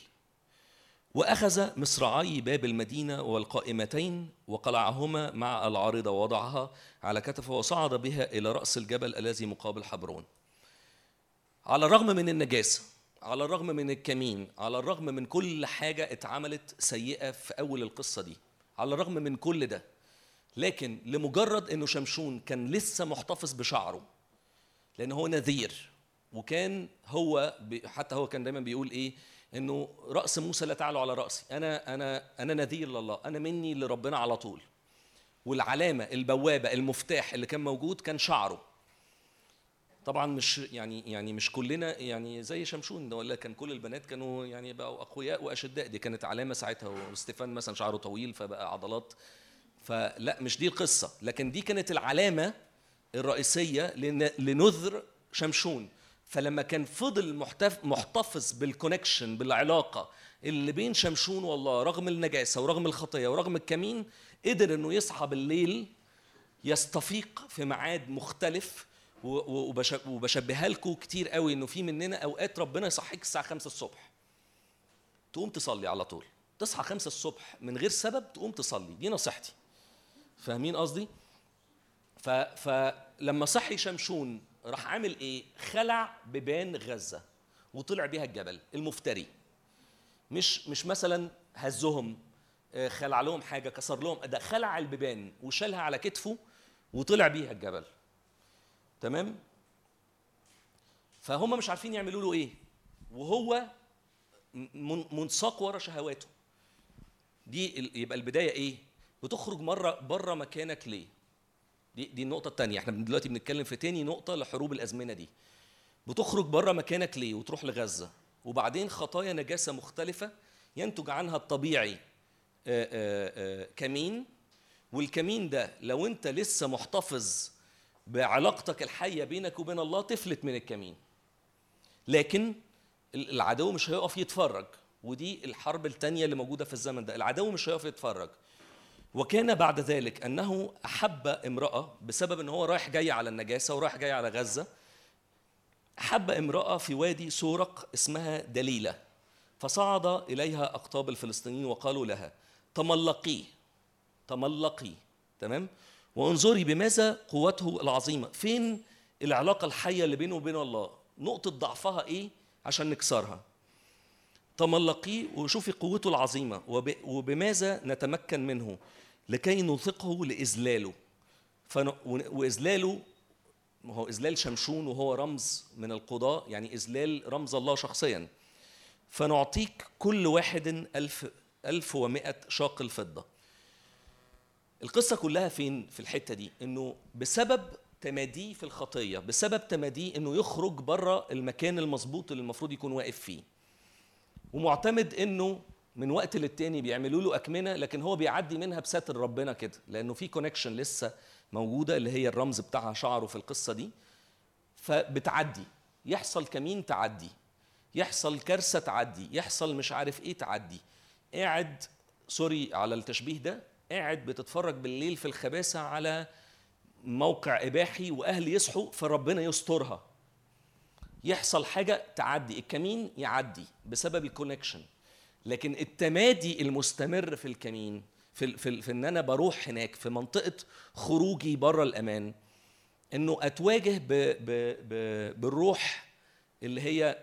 وأخذ مصراعي باب المدينة والقائمتين وقلعهما مع العارضة ووضعها على كتفه وصعد بها إلى رأس الجبل الذي مقابل حبرون. على الرغم من النجاسة على الرغم من الكمين على الرغم من كل حاجة اتعملت سيئة في أول القصة دي على الرغم من كل ده لكن لمجرد إنه شمشون كان لسه محتفظ بشعره لأن هو نذير وكان هو حتى هو كان دايما بيقول إيه إنه رأس موسى لا تعلو على رأسي أنا أنا أنا نذير لله أنا مني لربنا على طول. والعلامة البوابة المفتاح اللي كان موجود كان شعره. طبعا مش يعني يعني مش كلنا يعني زي شمشون ده ولا كان كل البنات كانوا يعني بقوا أقوياء وأشداء دي كانت علامة ساعتها وستيفان مثلا شعره طويل فبقى عضلات فلا مش دي القصة لكن دي كانت العلامة الرئيسية لن- لنذر شمشون. فلما كان فضل محتف- محتفظ بالكونكشن بالعلاقة اللي بين شمشون والله رغم النجاسة ورغم الخطية ورغم الكمين قدر إنه يصحى بالليل يستفيق في ميعاد مختلف وبشبهها لكم كتير قوي إنه في مننا أوقات ربنا يصحيك الساعة 5 الصبح. تقوم تصلي على طول. تصحى 5 الصبح من غير سبب تقوم تصلي. دي نصيحتي. فاهمين قصدي. فلما صحي شمشون راح عامل إيه؟ خلع بيبان غزة وطلع بيها الجبل المفتري. مش مش مثلا هزهم آه، خلع لهم حاجة كسر لهم ده خلع البيبان وشالها على كتفه وطلع بيها الجبل. تمام؟ فهم مش عارفين يعملوا له إيه. وهو من- منساق ورا شهواته. دي يبقى البداية إيه؟ بتخرج مرة بره مكانك ليه؟ دي دي النقطة الثانية إحنا دلوقتي بنتكلم في تاني نقطة لحروب الأزمنة دي. بتخرج بره مكانك ليه وتروح لغزة؟ وبعدين خطايا نجاسة مختلفة ينتج عنها الطبيعي آه، آه، آه، كمين. والكمين ده لو انت لسه محتفظ بعلاقتك الحية بينك وبين الله تفلت من الكمين. لكن ال- العدو مش هيقف يتفرج. ودي الحرب الثانية اللي موجودة في الزمن ده. العدو مش هيقف يتفرج. وكان بعد ذلك أنه أحب امرأة بسبب إن هو رايح جاي على النجاسة ورايح جاي على غزة. حب امرأة في وادي سورق اسمها دليلة. فصعد إليها أقطاب الفلسطينيين وقالوا لها تملقي تملقي. تمام؟ وانظري بماذا قوته العظيمة. فين العلاقة الحية اللي بينه وبين الله؟ نقطة ضعفها إيه؟ عشان نكسرها. تملقيه وشوفي قوته العظيمة وب- وبماذا نتمكن منه؟ لكي نوثقه لإذلاله. فن... وإذلاله هو إذلال شمشون وهو رمز من القضاء يعني إذلال رمز الله شخصيا. فنعطيك كل واحد ألف ألف ومائة شاق الفضة. القصة كلها فين؟ في الحتة دي إنه بسبب تماديه في الخطية بسبب تماديه إنه يخرج بره المكان المظبوط اللي المفروض يكون واقف فيه. ومعتمد إنه من وقت للتاني بيعملوا له أكمنة لكن هو بيعدي منها بستر ربنا كده لأنه في كونكشن لسه موجودة اللي هي الرمز بتاعها شعره في القصة دي. فبتعدي يحصل كمين تعدي يحصل كارثة تعدي يحصل مش عارف إيه تعدي. قاعد sorry على التشبيه ده قاعد بتتفرج بالليل في الخباثة على موقع إباحي وأهلك يصحوا فربنا يسترها. يحصل حاجة تعدي الكمين يعدي بسبب ال connection لكن التمادي المستمر في الكمين في في, في إن أنا بروح هناك في منطقة خروجي بره الأمان إنه أتواجه ب ب ب بالروح اللي هي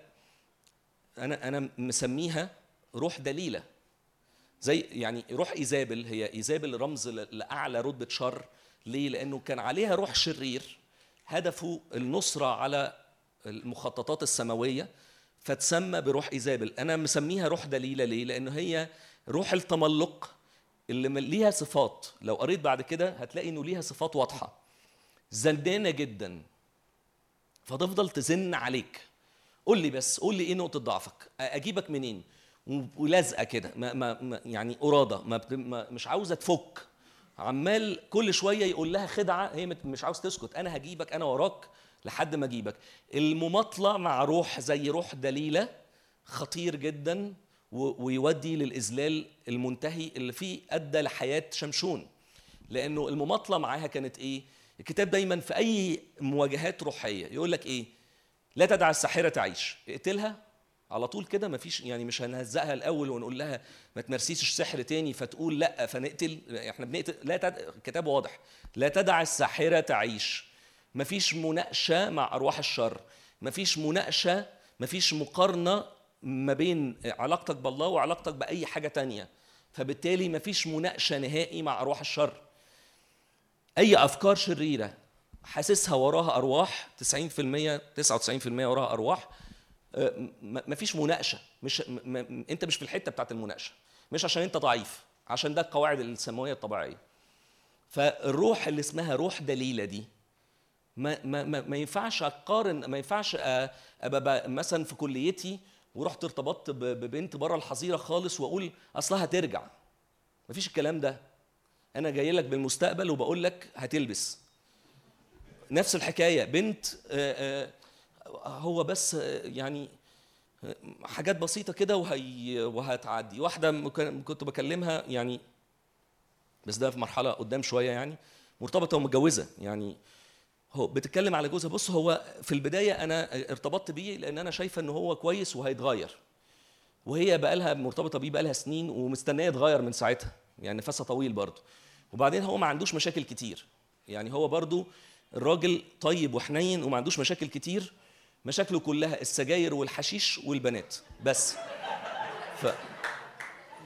أنا أنا مسميها روح دليلة زي يعني روح إيزابل هي إيزابل رمز لأعلى رتبة شر ليه؟ لأنه كان عليها روح شرير هدفه النصرة على المخططات السماوية فتسمى بروح إيزابل. أنا مسميها روح دليلة. ليه؟ لأنه هي روح التملق اللي ليها صفات. لو قريت بعد كده هتلاقي إنه ليها صفات واضحة. زندانة جدا. فتفضل تزن عليك. قول لي بس قول لي إيه نقطة ضعفك؟ أجيبك منين؟ ولازقه كده. ما ما يعني قراده ما, مش عاوزة تفك. عمال كل شوية يقول لها خدعة. هي مش عاوز تسكت. أنا هجيبك أنا وراك. لحد ما اجيبك. المماطلة مع روح زي روح دليلة خطير جدا ويودي للإذلال المنتهي اللي فيه أدى لحياة شمشون. لأنه المماطلة معاها كانت إيه؟ الكتاب دايما في أي مواجهات روحية يقول لك إيه؟ لا تدع الساحرة تعيش. اقتلها على طول كده مفيش يعني مش هنهزقها الأول ونقول لها ما تمارسيش السحر تاني فتقول لأ فنقتل إحنا بنقتل لا تد... الكتاب واضح. لا تدع الساحرة تعيش. مفيش مناقشة مع أرواح الشر. مفيش مناقشة مفيش مقارنة ما بين علاقتك بالله وعلاقتك بأي حاجة تانية. فبالتالي مفيش مناقشة نهائي مع أرواح الشر. أي أفكار شريرة حاسسها وراها أرواح 90% 99% وراها أرواح آه، مفيش مناقشة. مش م- م- أنت مش في الحتة بتاعت المناقشة. مش عشان أنت ضعيف عشان ده القواعد السماوية الطبيعية. فالروح اللي اسمها روح دليلة دي ما ما ما, ما ينفعش أقارن ما ينفعش أبقى مثلا في كليتي ورحت ارتبطت ببنت بره الحظيرة خالص وأقول أصلها هترجع. مفيش الكلام ده. أنا جاي لك بالمستقبل وبقول لك هتلبس. نفس الحكاية. بنت هو بس يعني حاجات بسيطة كده وهي وهتعدي. واحدة كنت بكلمها يعني بس ده في مرحلة قدام شوية يعني مرتبطة ومتجوزة. يعني هو بتتكلم على جوزها. بص هو في البداية أنا ارتبطت بيه لأن أنا شايفة إن هو كويس وهيتغير. وهي بقى لها مرتبطة بيه بقى لها سنين ومستنية يتغير من ساعتها يعني نفسها طويل برضه. وبعدين هو ما عندوش مشاكل كتير. يعني هو برضه الراجل طيب وحنين وما عندوش مشاكل كتير. مشاكله كلها السجاير والحشيش والبنات. بس. ف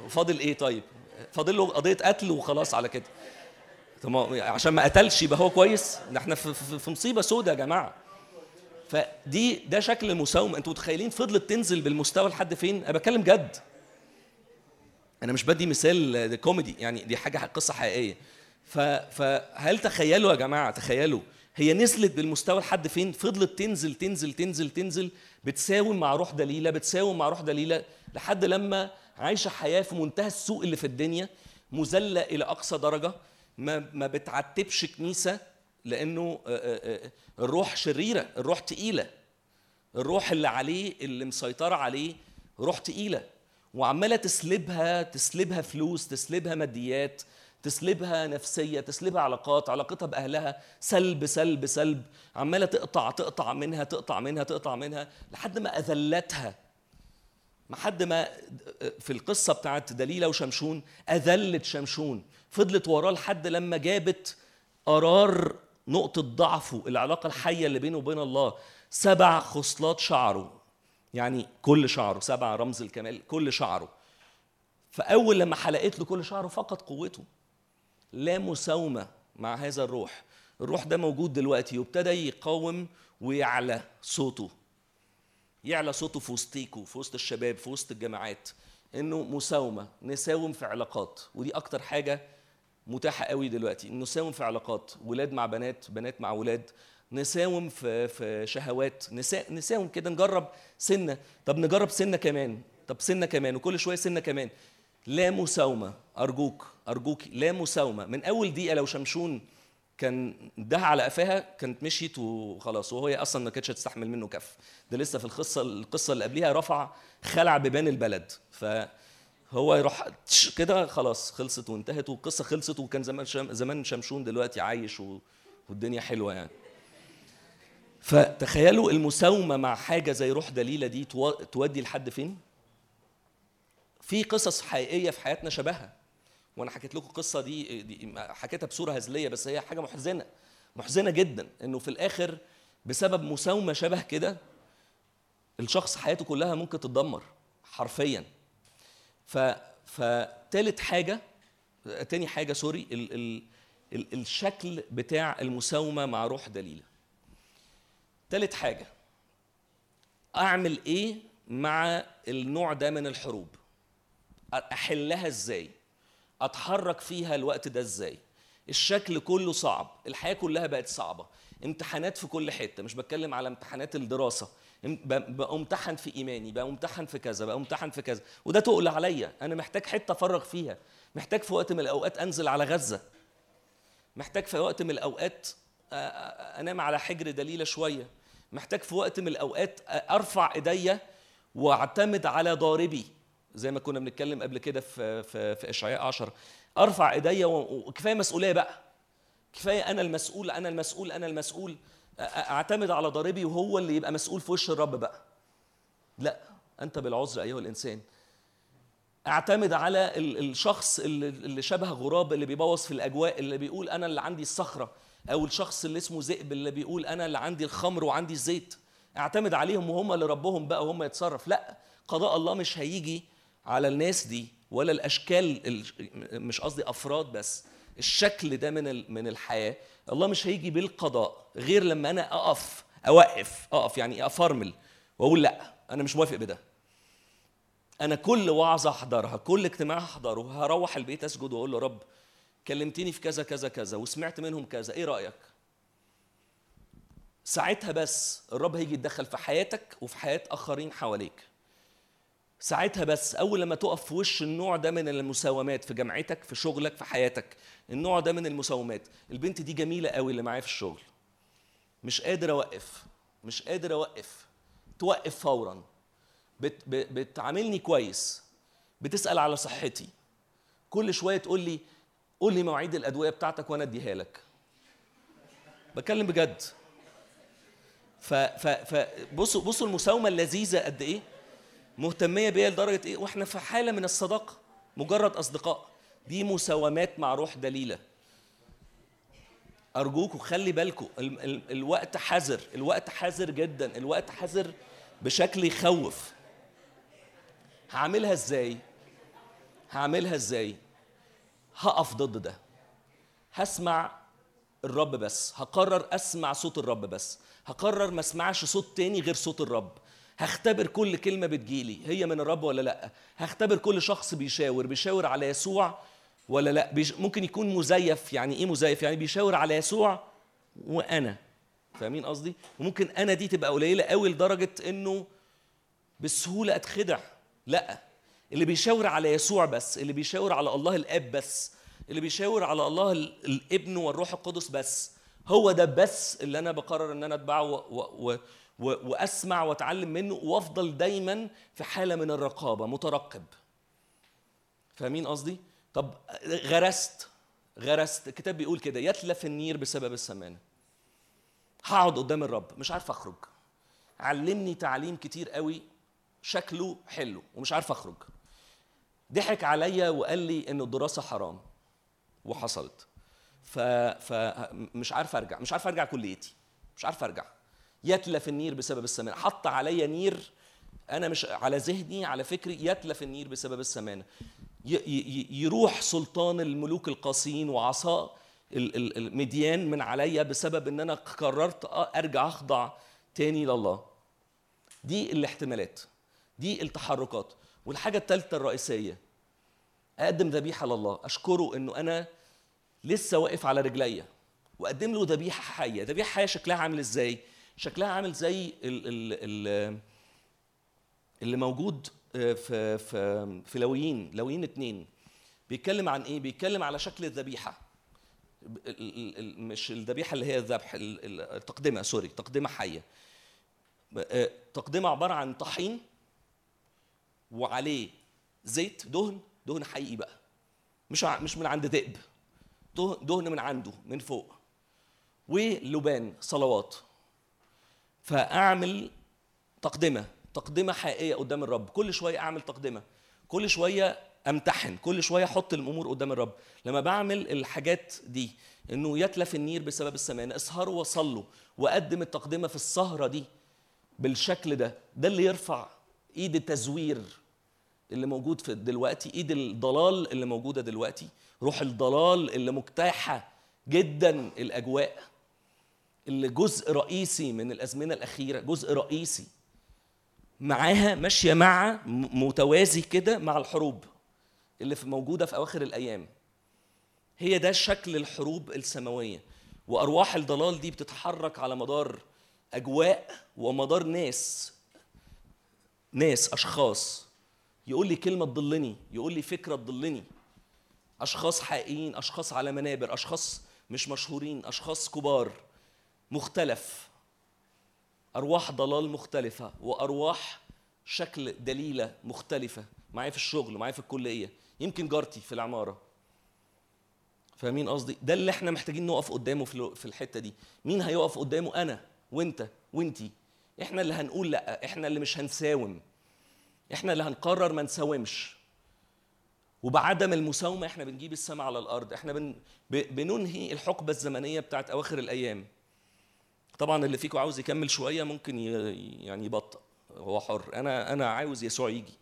فاضل إيه طيب؟ فاضل له قضية قتل وخلاص على كده. طب عشان ما قتلش يبقى هو كويس؟ ده إحنا في, في, في مصيبة سودة يا جماعة. فدي ده شكل المساومه أنتوا متخيلين فضلت تنزل بالمستوى لحد فين؟ أنا بتكلم جد. أنا مش بدي مثال كوميدي يعني دي حاجة قصة حقيقية. فهل تخيلوا يا جماعة تخيلوا هي نزلت بالمستوى لحد فين؟ فضلت تنزل تنزل تنزل تنزل بتساوم مع روح دليلة بتساوم مع روح دليلة لحد لما عايشة حياة في منتهى السوء اللي في الدنيا مذله إلى أقصى درجة. ما ما بتعتبش كنيسة لأنه آه، آه، آه، الروح شريرة الروح تقيلة. الروح اللي عليه اللي مسيطرة عليه روح تقيلة. وعمالة تسلبها تسلبها فلوس تسلبها ماديات تسلبها نفسية تسلبها علاقات علاقتها بأهلها. سلب سلب سلب. عمالة تقطع تقطع منها تقطع منها تقطع منها لحد ما أذلتها. ما حد ما في القصة بتاعت دليله وشمشون أذلت شمشون. فضلت وراه لحد لما جابت قرار نقطة ضعفه العلاقة الحية اللي بينه وبين الله. سبع خصلات شعره. يعني كل شعره سبع رمز الكمال كل شعره. فأول لما حلقت له كل شعره فقد قوته. لا مساومة مع هذا الروح. الروح ده موجود دلوقتي وابتدى يقاوم ويعلى صوته. يعلى صوته في وسطيكوا في وسط الشباب في وسط الجماعات. إنه مساومة نساوم في علاقات. ودي أكتر حاجة متاحة قوي دلوقتي نساوم في علاقات ولاد مع بنات بنات مع ولاد نساوم في في شهوات نسا نساوم كده نجرب سنة. طب نجرب سنة كمان طب سنة كمان وكل شوية سنة كمان. لا مساومة أرجوك أرجوك لا مساومة. من أول دقيقة لو شمشون كان ده على قفاها كانت مشيت وخلاص وهي أصلا ما كانتش هتستحمل منه كف. ده لسه في القصة القصة اللي قبليها رفع خلع بيبان البلد. فهو يروح كده خلاص خلصت وانتهت والقصة خلصت وكان زمان شم زمان شمشون دلوقتي عايش. والدنيا حلوة يعني. فتخيلوا المساومة مع حاجة زي روح دليلة دي تو... تودي لحد فين؟ في قصص حقيقية في حياتنا شبهها. وأنا حكيت لكم القصة دي, دي حكيتها بصورة هزلية بس هي حاجة محزنة محزنة جدا إنه في الآخر بسبب مساومة شبه كده الشخص حياته كلها ممكن تتدمر حرفيا. ف فتالت حاجة تاني حاجة سوري ال... ال... ال... الشكل بتاع المساومة مع روح دليلة. تالت حاجة أعمل إيه مع النوع ده من الحروب؟ أحلها إزاي؟ أتحرك فيها الوقت ده إزاي؟ الشكل كله صعب الحياة كلها بقت صعبة امتحانات في كل حتة مش بتكلم على امتحانات الدراسة. بامتحن في إيماني بامتحن في كذا بامتحن في كذا. وده تقل عليا. أنا محتاج حتة أفرغ فيها. محتاج في وقت من الأوقات أنزل على غزة. محتاج في وقت من الأوقات أنام على حجر دليلة شوية. محتاج في وقت من الأوقات أرفع إيديا وأعتمد على ضاربي. زي ما كنا بنتكلم قبل كده في في في إشعياء 10 أرفع إيديا وكفاية مسؤولية بقى. كفاية أنا المسؤول أنا المسؤول أنا المسؤول. اعتمد على ضاربي وهو اللي يبقى مسؤول في وش الرب بقى لا انت بالعذر ايها الانسان اعتمد على الشخص اللي شبه غراب اللي بيبوظ في الاجواء اللي بيقول أنا اللي عندي الصخره أو الشخص اللي اسمه ذئب اللي بيقول أنا اللي عندي الخمر وعندي الزيت اعتمد عليهم وهم اللي ربهم بقى وهم يتصرف لا قضاء الله مش هيجي على الناس دي ولا الاشكال مش قصدي افراد بس الشكل ده من من الحياة الله مش هيجي بالقضاء غير لما أنا أقف أوقف أقف يعني أفرمل وأقول لأ أنا مش موافق بده. أنا كل وعظة احضرها كل اجتماع احضره هروح البيت أسجد وأقول له رب كلمتني في كذا كذا كذا وسمعت منهم كذا إيه رأيك؟ ساعتها بس الرب هيجي يتدخل في حياتك وفي حياة آخرين حواليك. ساعتها بس أول لما تقف في وش النوع ده من المساومات في جامعتك في شغلك في حياتك النوع ده من المساومات. البنت دي جميلة قوي اللي معايا في الشغل. مش قادر أوقف. مش قادر أوقف. توقف فورا. بت بتعاملني كويس. بتسأل على صحتي. كل شوية تقول لي قول لي مواعيد الأدوية بتاعتك وأنا أديها لك. بتكلم بجد. ف ف ف بصوا بصوا المساومة اللذيذة قد إيه. مهتمية بيا لدرجة إيه؟ وإحنا في حالة من الصداقة. مجرد أصدقاء. دي مساومات مع روح دليلة. أرجوكوا خلي بالكوا ال- ال- الوقت حذر الوقت حذر جدا الوقت حذر بشكل يخوف. هعملها إزاي؟ هعملها إزاي؟ هقف ضد ده. هسمع الرب بس هقرر أسمع صوت الرب بس. هقرر ما أسمعش صوت تاني غير صوت الرب. هختبر كل كلمة بتجيلي هي من الرب ولا لأ؟ هختبر كل شخص بيشاور بيشاور على يسوع ولا لا؟ بيش ممكن يكون مزيف. يعني إيه مزيف؟ يعني بيشاور على يسوع وأنا. فاهمين قصدي؟ وممكن أنا دي تبقى قليلة قوي لدرجة إنه بسهولة أتخدع. لا. اللي بيشاور على يسوع بس اللي بيشاور على الله الآب بس اللي بيشاور على الله ال- الابن والروح القدس بس. هو ده بس اللي أنا بقرر إن أنا أتبعه و و و وأسمع وأتعلم منه وأفضل دايما في حالة من الرقابة مترقب. فاهمين قصدي؟ طب غرست غرست. الكتاب بيقول كده يتلف النير بسبب السمانة. هقعد قدام الرب مش عارف أخرج. علم عليا تعليم كتير قوي شكله حلو ومش عارف أخرج. ضحك عليا وقال لي إن الدراسة حرام وحصلت. فمش عارف أرجع مش عارف أرجع كليتي. مش عارف أرجع. يتلف النير بسبب السمانة. حط عليا نير أنا مش على ذهني على فكري يتلف النير بسبب السمانة. يروح سلطان الملوك القاسيين وعصا ال- ال- المديان من عليا بسبب إن أنا قررت أرجع أخضع تاني لله. دي الاحتمالات دي التحركات. والحاجة الثالثه الرئيسية أقدم ذبيحة لله. أشكره إنه أنا لسه واقف على رجليا وأقدم له ذبيحة حية. ذبيحة حية شكلها عامل إزاي؟ شكلها عامل زي ال ال ال اللي موجود في في في لويين لويين اتنين. بيتكلم عن إيه؟ بيتكلم على شكل الذبيحة. ال- ال- ال- مش الذبيحة اللي هي الذبح ال- ال- التقدمه سوري تقدمة حية. آه، تقدمة عبارة عن طحين وعليه زيت دهن دهن حقيقي بقى. مش مش من عند ذئب. دهن من عنده من فوق. ولبان صلوات. فأعمل تقدمة. تقدمة حقيقية قدام الرب. كل شوية أعمل تقدمة. كل شوية أمتحن. كل شوية أحط الأمور قدام الرب. لما بعمل الحاجات دي إنه يتلف النير بسبب السمان اسهروا وصلوا وأقدم التقدمة في السهرة دي بالشكل ده ده اللي يرفع إيد التزوير اللي موجود في دلوقتي إيد الضلال اللي موجودة دلوقتي روح الضلال اللي مجتاحة جدا الأجواء اللي جزء رئيسي من الأزمنة الأخيرة جزء رئيسي. معاها ماشية مع متوازي كده مع الحروب اللي في موجودة في أواخر الأيام. هي ده شكل الحروب السماوية. وأرواح الضلال دي بتتحرك على مدار أجواء ومدار ناس ناس أشخاص. يقول لي كلمة تضلني يقول لي فكرة تضلني. أشخاص حقيقيين أشخاص على منابر أشخاص مش مشهورين أشخاص كبار مختلف. أرواح ضلال مختلفة وأرواح شكل دليلة مختلفة. معايا في الشغل معايا في الكلية. يمكن جارتي في العمارة. فاهمين قصدي؟ ده اللي إحنا محتاجين نقف قدامه في الحتة دي. مين هيقف قدامه؟ أنا وأنت وانتي إحنا اللي هنقول لأ إحنا اللي مش هنساوم. إحنا اللي هنقرر ما نساومش. وبعدم المساومة إحنا بنجيب السماء على الأرض. إحنا بن بننهي الحقبة الزمنية بتاعت أواخر الأيام. طبعا اللي فيكم عاوز يكمل شوية ممكن يعني يبطأ هو حر. أنا أنا عاوز يسوع يجي.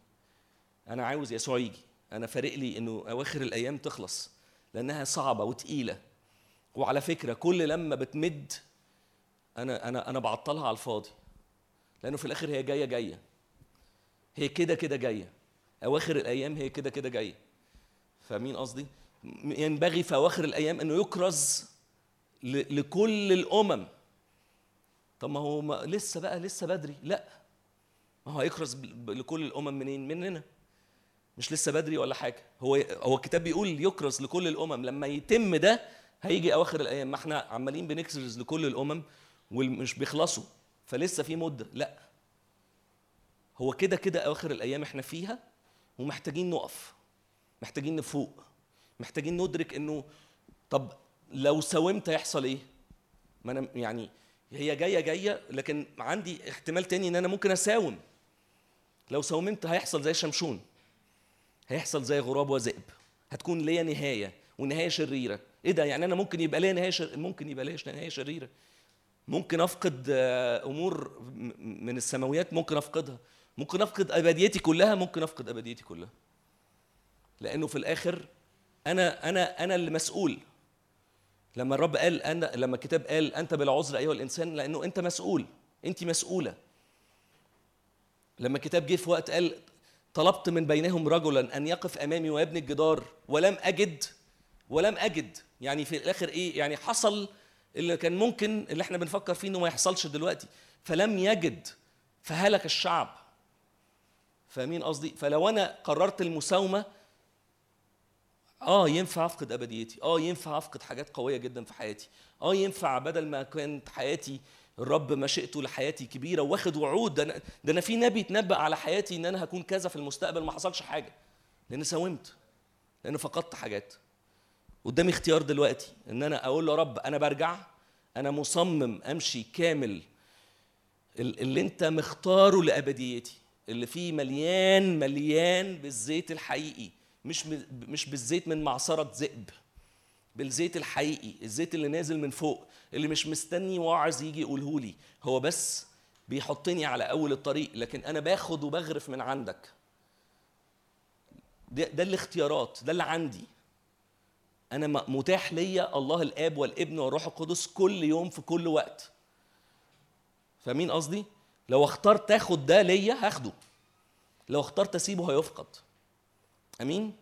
أنا عاوز يسوع يجي. أنا فارق لي إنه أواخر الأيام تخلص لأنها صعبة وتقيلة. وعلى فكرة كل لما بتمد أنا أنا أنا بعطلها على الفاضي. لأنه في الآخر هي جاية جاية. هي كده كده جاية. أواخر الأيام هي كده كده جاية. فاهمين قصدي؟ ينبغي في أواخر الأيام إنه يكرز لكل الأمم طب ما هو ما لسه بقى لسه بدري. لا. ما هو هيكرز لكل الأمم منين؟ مننا. مش لسه بدري ولا حاجة. هو هو الكتاب بيقول يكرز لكل الأمم. لما يتم ده هيجي أواخر الأيام. ما إحنا عمالين بنكرز لكل الأمم ومش بيخلصوا. فلسه في مدة. لا. هو كده كده أواخر الأيام إحنا فيها ومحتاجين نقف. محتاجين نفوق. محتاجين ندرك إنه طب لو ساومت هيحصل إيه؟ ما أنا يعني هي جاية جاية لكن عندي احتمال تاني إن أنا ممكن أساوم. لو ساومت هيحصل زي شمشون. هيحصل زي غراب وذئب. هتكون ليا نهاية ونهاية شريرة. إيه ده؟ يعني أنا ممكن يبقى ليا نهاية شر... ممكن يبقى ليا نهاية شريرة. ممكن أفقد آه، أمور من السماويات ممكن أفقدها. ممكن أفقد أبديتي كلها ممكن أفقد أبديتي كلها. لأنه في الآخر أنا أنا أنا اللي مسؤول لما الرب قال أنا لما الكتاب قال أنت بالعذر أيها الإنسان لأنه أنت مسؤول. أنت مسؤولة. لما الكتاب جه في وقت قال طلبت من بينهم رجلا أن يقف أمامي ويبني الجدار ولم أجد ولم أجد. يعني في الآخر إيه؟ يعني حصل اللي كان ممكن اللي إحنا بنفكر فيه إنه ما يحصلش دلوقتي. فلم يجد فهلك الشعب. فاهمين قصدي؟ فلو أنا قررت المساومة آه ينفع أفقد أبديتي. آه ينفع أفقد حاجات قوية جدا في حياتي. آه ينفع بدل ما كانت حياتي الرب مشيئته لحياتي كبيرة واخد وعود. ده أنا ده أنا في نبي اتنبأ على حياتي إن أنا هكون كذا في المستقبل ما حصلش حاجة. لأن ساومت لأن فقدت حاجات. قدامي اختيار دلوقتي إن أنا أقول له يا رب أنا برجع أنا مصمم أمشي كامل ال- اللي أنت مختاره لأبديتي اللي فيه مليان مليان بالزيت الحقيقي. مش مش بالزيت من معصرة ذئب بالزيت الحقيقي الزيت اللي نازل من فوق اللي مش مستني واعظ يجي يقوله لي. هو بس بيحطني على أول الطريق لكن أنا باخد وبغرف من عندك. ده, ده الاختيارات ده اللي عندي. أنا متاح ليا الله الآب والابن والروح القدس كل يوم في كل وقت. فاهمين قصدي؟ لو اخترت تاخد ده ليا هاخده. لو اخترت أسيبه هيفقد. أمين.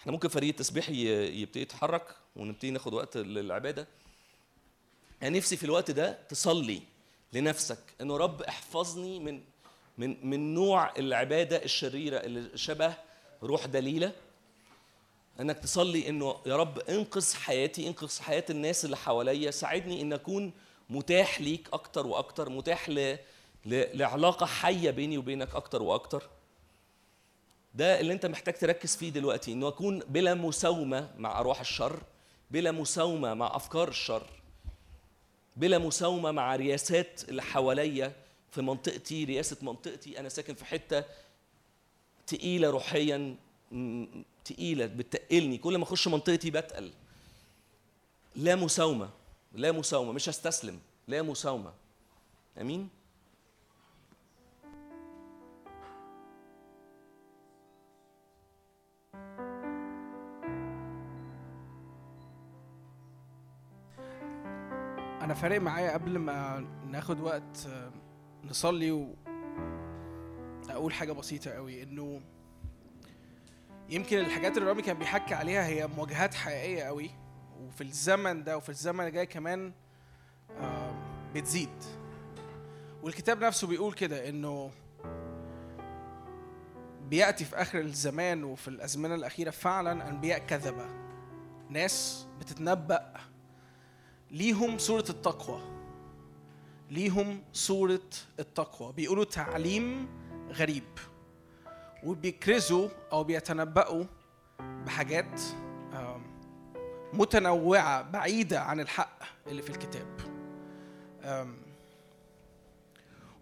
إحنا ممكن فريق التسبيح يبتدي يتحرك ونبتدي ناخد وقت للعبادة. يعني نفسي في الوقت ده تصلي لنفسك. إنه رب احفظني من من من نوع العبادة الشريرة اللي شبه روح دليلة. إنك تصلي إنه يا رب انقذ حياتي انقذ حياة الناس اللي حواليا. ساعدني إن أكون متاح ليك أكتر وأكتر متاح. ل... لعلاقة حية بيني وبينك أكتر وأكتر. ده اللي انت محتاج تركز فيه دلوقتي إنه اكون بلا مساومة مع أرواح الشر بلا مساومة مع أفكار الشر بلا مساومة مع رياسات اللي حواليا في منطقتي رئاسه منطقتي. أنا ساكن في حتة تقيلة روحيا تقيلة بتقلني. كل ما أخش منطقتي بتقل. لا مساومة لا مساومة مش هستسلم. لا مساومة. أمين؟ أنا فارق معايا قبل ما ناخد وقت نصلي و أقول حاجة بسيطة قوي إنه يمكن الحاجات اللي رامي كان بيحكي عليها هي مواجهات حقيقية قوي وفي الزمن ده وفي الزمن الجاي كمان آه، بتزيد. والكتاب نفسه بيقول كده إنه بيأتي في آخر الزمان وفي الأزمنة الأخيرة فعلا أنبياء كذبة. ناس بتتنبأ ليهم صورة التقوى. ليهم صورة التقوى. بيقولوا تعليم غريب. وبيكرزوا أو بيتنبأوا بحاجات متنوعة بعيدة عن الحق اللي في الكتاب.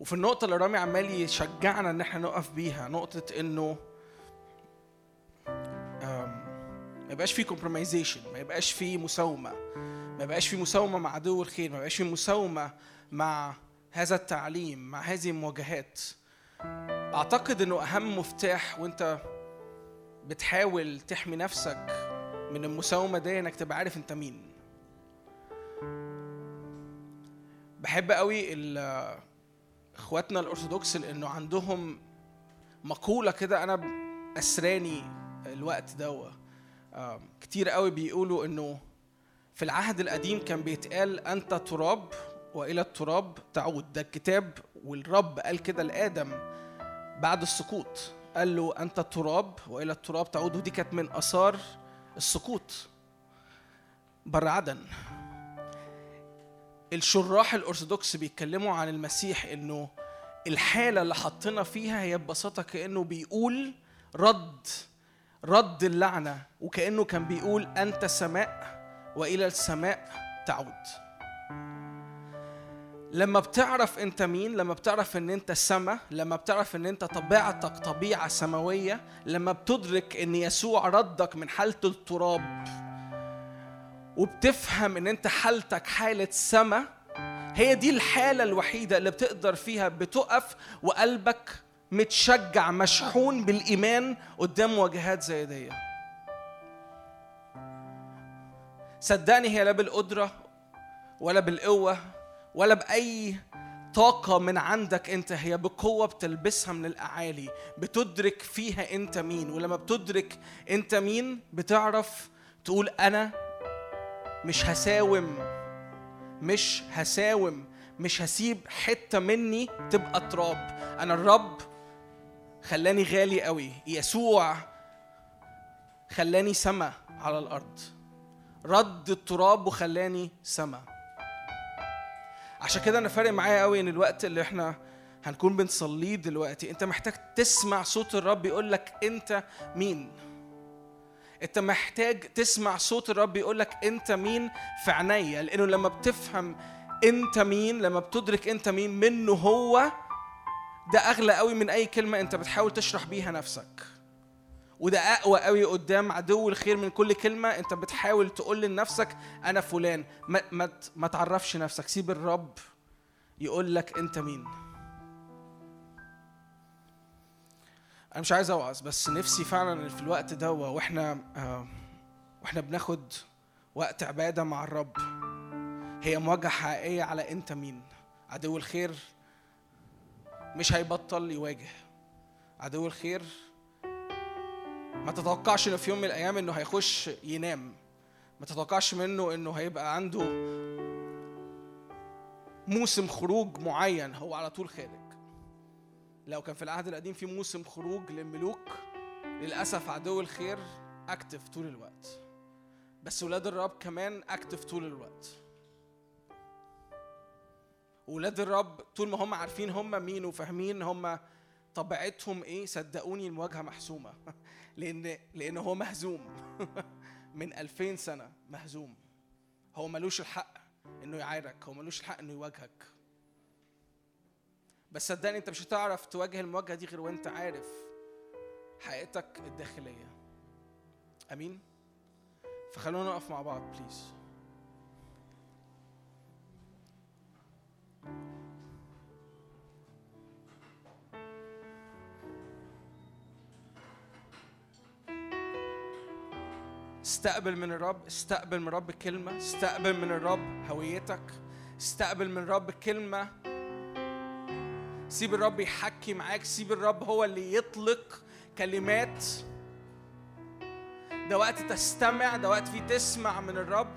وفي النقطة اللي رامي عمال يشجعنا إن إحنا نقف بيها نقطة إنه ما يبقاش في كومبرومايزيشن ما يبقاش في مساومة. ما يبقاش في مساومة مع عدو الخير ما يبقاش في مساومة مع هذا التعليم مع هذه المواجهات. أعتقد أنه أهم مفتاح وأنت بتحاول تحمي نفسك من المساومة دي إنك تبقى عارف أنت مين. بحب قوي ال- إخواتنا الأرثوذكس لأنه عندهم مقولة كده أنا أسراني الوقت دوا آم، كتير قوي بيقولوا إنه في العهد القديم كان بيتقال أنت تراب وإلى التراب تعود. ده الكتاب والرب قال كده لآدم بعد السقوط. قال له أنت تراب وإلى التراب تعود. ودي كانت من آثار السقوط. بر عدن الشراح الأرثوذكس بيتكلموا عن المسيح إنه الحالة اللي حطينا فيها هي ببساطة كأنه بيقول رد رد اللعنة وكأنه كان بيقول أنت سماء. وإلى السماء تعود. لما بتعرف أنت مين لما بتعرف إن أنت سما لما بتعرف إن أنت طبيعتك طبيعة سماوية لما بتدرك إن يسوع ردك من حالة التراب وبتفهم إن أنت حالتك حالة سما هي دي الحالة الوحيدة اللي بتقدر فيها بتقف وقلبك متشجع مشحون بالإيمان قدام مواجهات زي دي. صدقني هي لا بالقدرة ولا بالقوة ولا بأي طاقة من عندك أنت هي بقوة بتلبسها من الأعالي بتدرك فيها أنت مين. ولما بتدرك أنت مين بتعرف تقول أنا مش هساوم مش هساوم مش هسيب حتة مني تبقى تراب. أنا الرب خلاني غالي قوي يسوع خلاني سما على الأرض. رد التراب وخلاني سما. عشان كده أنا فارق معايا قوي إن الوقت اللي إحنا هنكون بنصليه دلوقتي أنت محتاج تسمع صوت الرب يقول لك أنت مين. أنت محتاج تسمع صوت الرب يقول لك أنت مين في عينيا لأنه لما بتفهم أنت مين لما بتدرك أنت مين منه هو ده أغلى قوي من أي كلمة أنت بتحاول تشرح بيها نفسك. وده أقوى قوي قدام عدو الخير من كل كلمة. أنت بتحاول تقول لنفسك أنا فلان. ما ما ما تعرفش نفسك. سيب الرب يقول لك أنت مين. أنا مش عايز أوعظ بس نفسي فعلا في الوقت ده وإحنا آه، وإحنا بناخد وقت عبادة مع الرب. هي مواجهة حقيقية على أنت مين. عدو الخير مش هيبطل يواجه. عدو الخير ما تتوقعش إنه في يوم من الأيام إنه هيخش ينام. ما تتوقعش منه إنه هيبقى عنده موسم خروج معين هو على طول خارج. لو كان في العهد القديم في موسم خروج للملوك للأسف عدو الخير اكتف طول الوقت. بس ولاد الرب كمان اكتف طول الوقت. ولاد الرب طول ما هم عارفين هم مين وفاهمين هم طبيعتهم إيه؟ صدقوني المواجهه محسومة. لأن لأن هو مهزوم. من 2000 سنة مهزوم. هو ملوش الحق إنه يعايرك. هو ملوش الحق إنه يواجهك. بس صدقني أنت مش هتعرف تواجه المواجهة دي غير وأنت عارف حقيقتك الداخلية. آمين؟ فخلونا نقف مع بعض بليز استقبل من الرب استقبل من الرب كلمة استقبل من الرب هويتك استقبل من الرب كلمة. سيب الرب يحكي معاك سيب الرب هو اللي يطلق كلمات. ده وقت تستمع ده وقت فيه تسمع من الرب.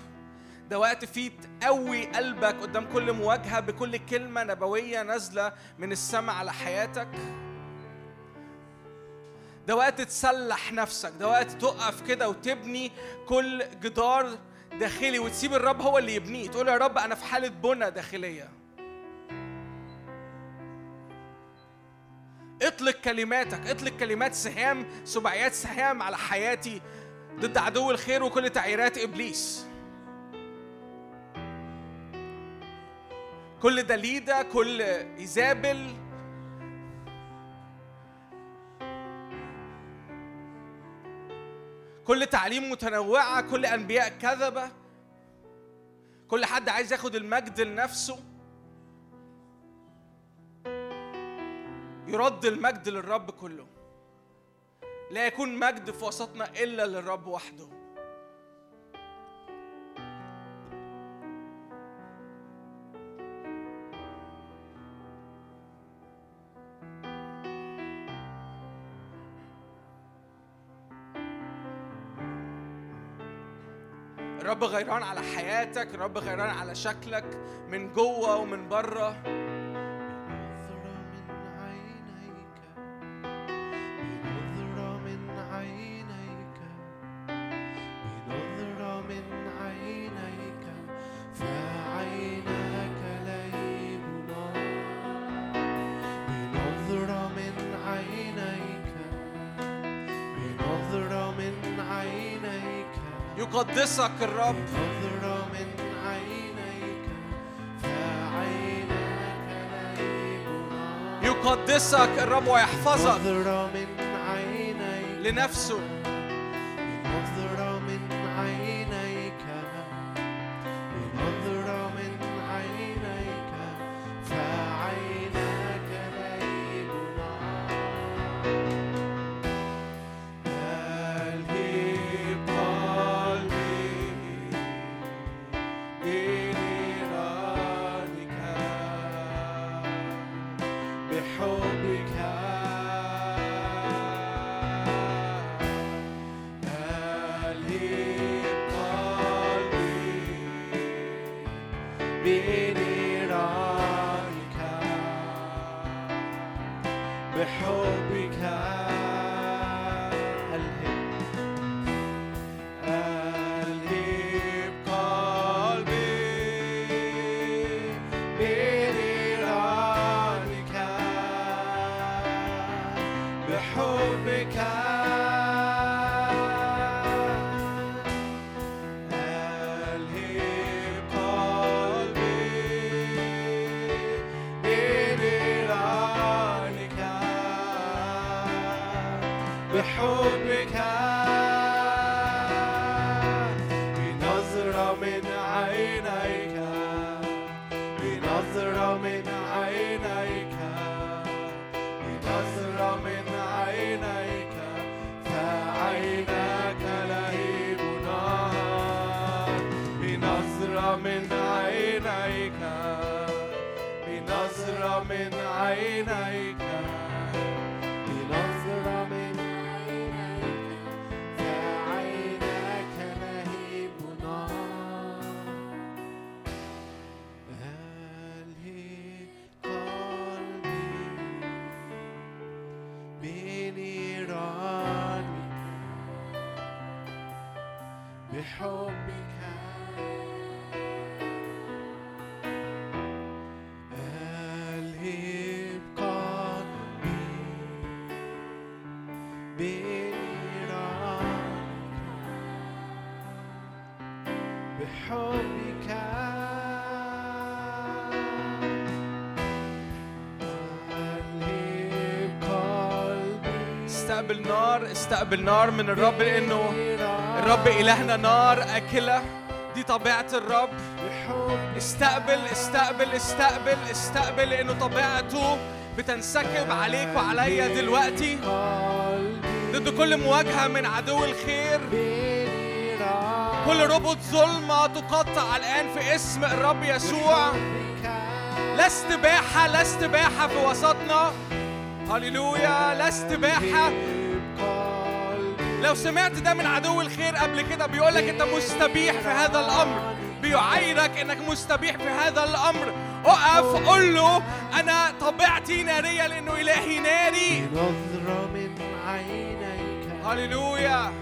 ده وقت فيه تقوي قلبك قدام كل مواجهة بكل كلمة نبوية نازلة من السماء على حياتك. ده وقت تسلح نفسك ده وقت تقف كده وتبني كل جدار داخلي وتسيب الرب هو اللي يبنيه. تقول يا رب أنا في حالة بنى داخلية. اطلق كلماتك اطلق كلمات سهام سبعيات سهام على حياتي ضد عدو الخير وكل تعييرات إبليس. كل دليدة كل إيزابل كل تعليم متنوعة كل أنبياء كذبة. كل حد عايز ياخد المجد لنفسه. يرد المجد للرب كله. لا يكون مجد في وسطنا إلا للرب وحده. الرب غيران على حياتك الرب غيران على شكلك من جوه ومن بره. يقدسك الرب. من عينيك فعيناك يقدسك الرب ويحفظك نظرة من عينيك. لنفسه. بحبك. ألهب قلبي بنيرانك. بحبك. ألهب قلبي. استقبل نار استقبل نار من الرب لأنه الرب إلهنا نار أكلة. دي طبيعة الرب. استقبل استقبل استقبل استقبل لأنه طبيعته بتنسكب عليك وعليا دلوقتي. ضد كل مواجهة من عدو الخير. كل ربط ظلمة تقطع الآن في اسم الرب يسوع. لا استباحة لا استباحة في وسطنا. هللويا. لا استباحة. لو سمعت ده من عدو الخير قبل كده بيقولك انت مستبيح في هذا الأمر. بيعايرك انك مستبيح في هذا الأمر. اقف قول له أنا طبيعتي نارية لأنه إلهي ناري. بنظرة من عينيك. هللويا.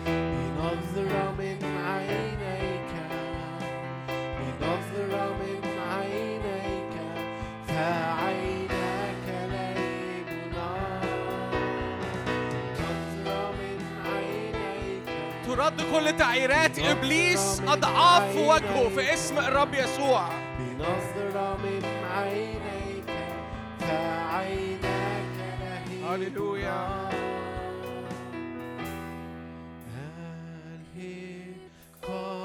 كل تعييرات إبليس أضعاف في وجهه في اسم الرب يسوع بنظرة من عينيك فعينك لهيب هللويا. نار.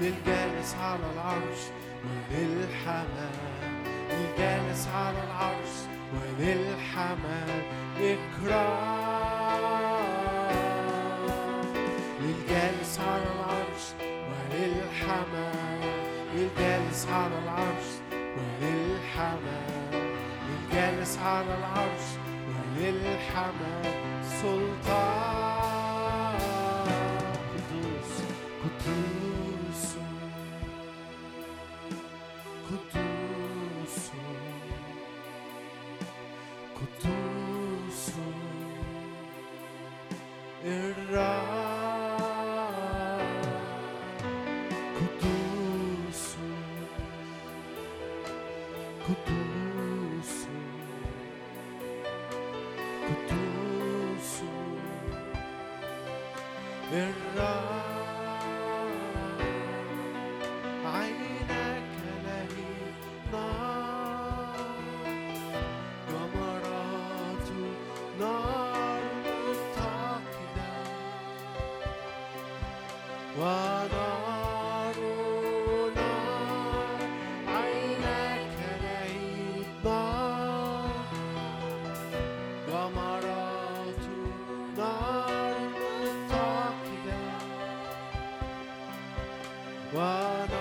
للجالس على العرش وللحمام للجالس على العرش وللحمام إكرام. للجالس على العرش وللحمام للجالس على العرش وللحمام للجالس على العرش وللحمام سلطان One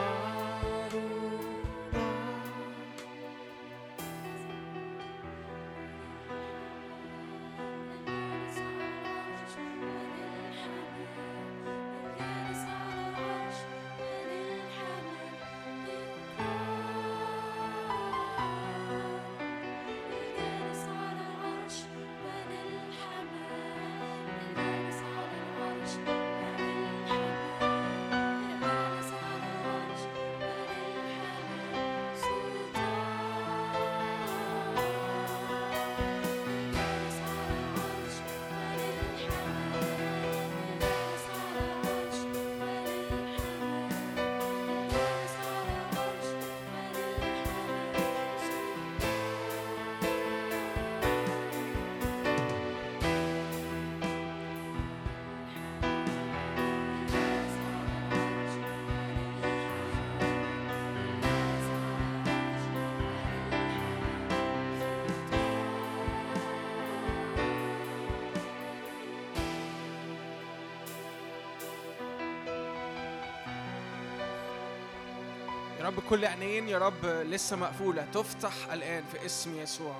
رب كل عينين يا رب لسه مقفولة. تفتح الآن في اسم يسوع.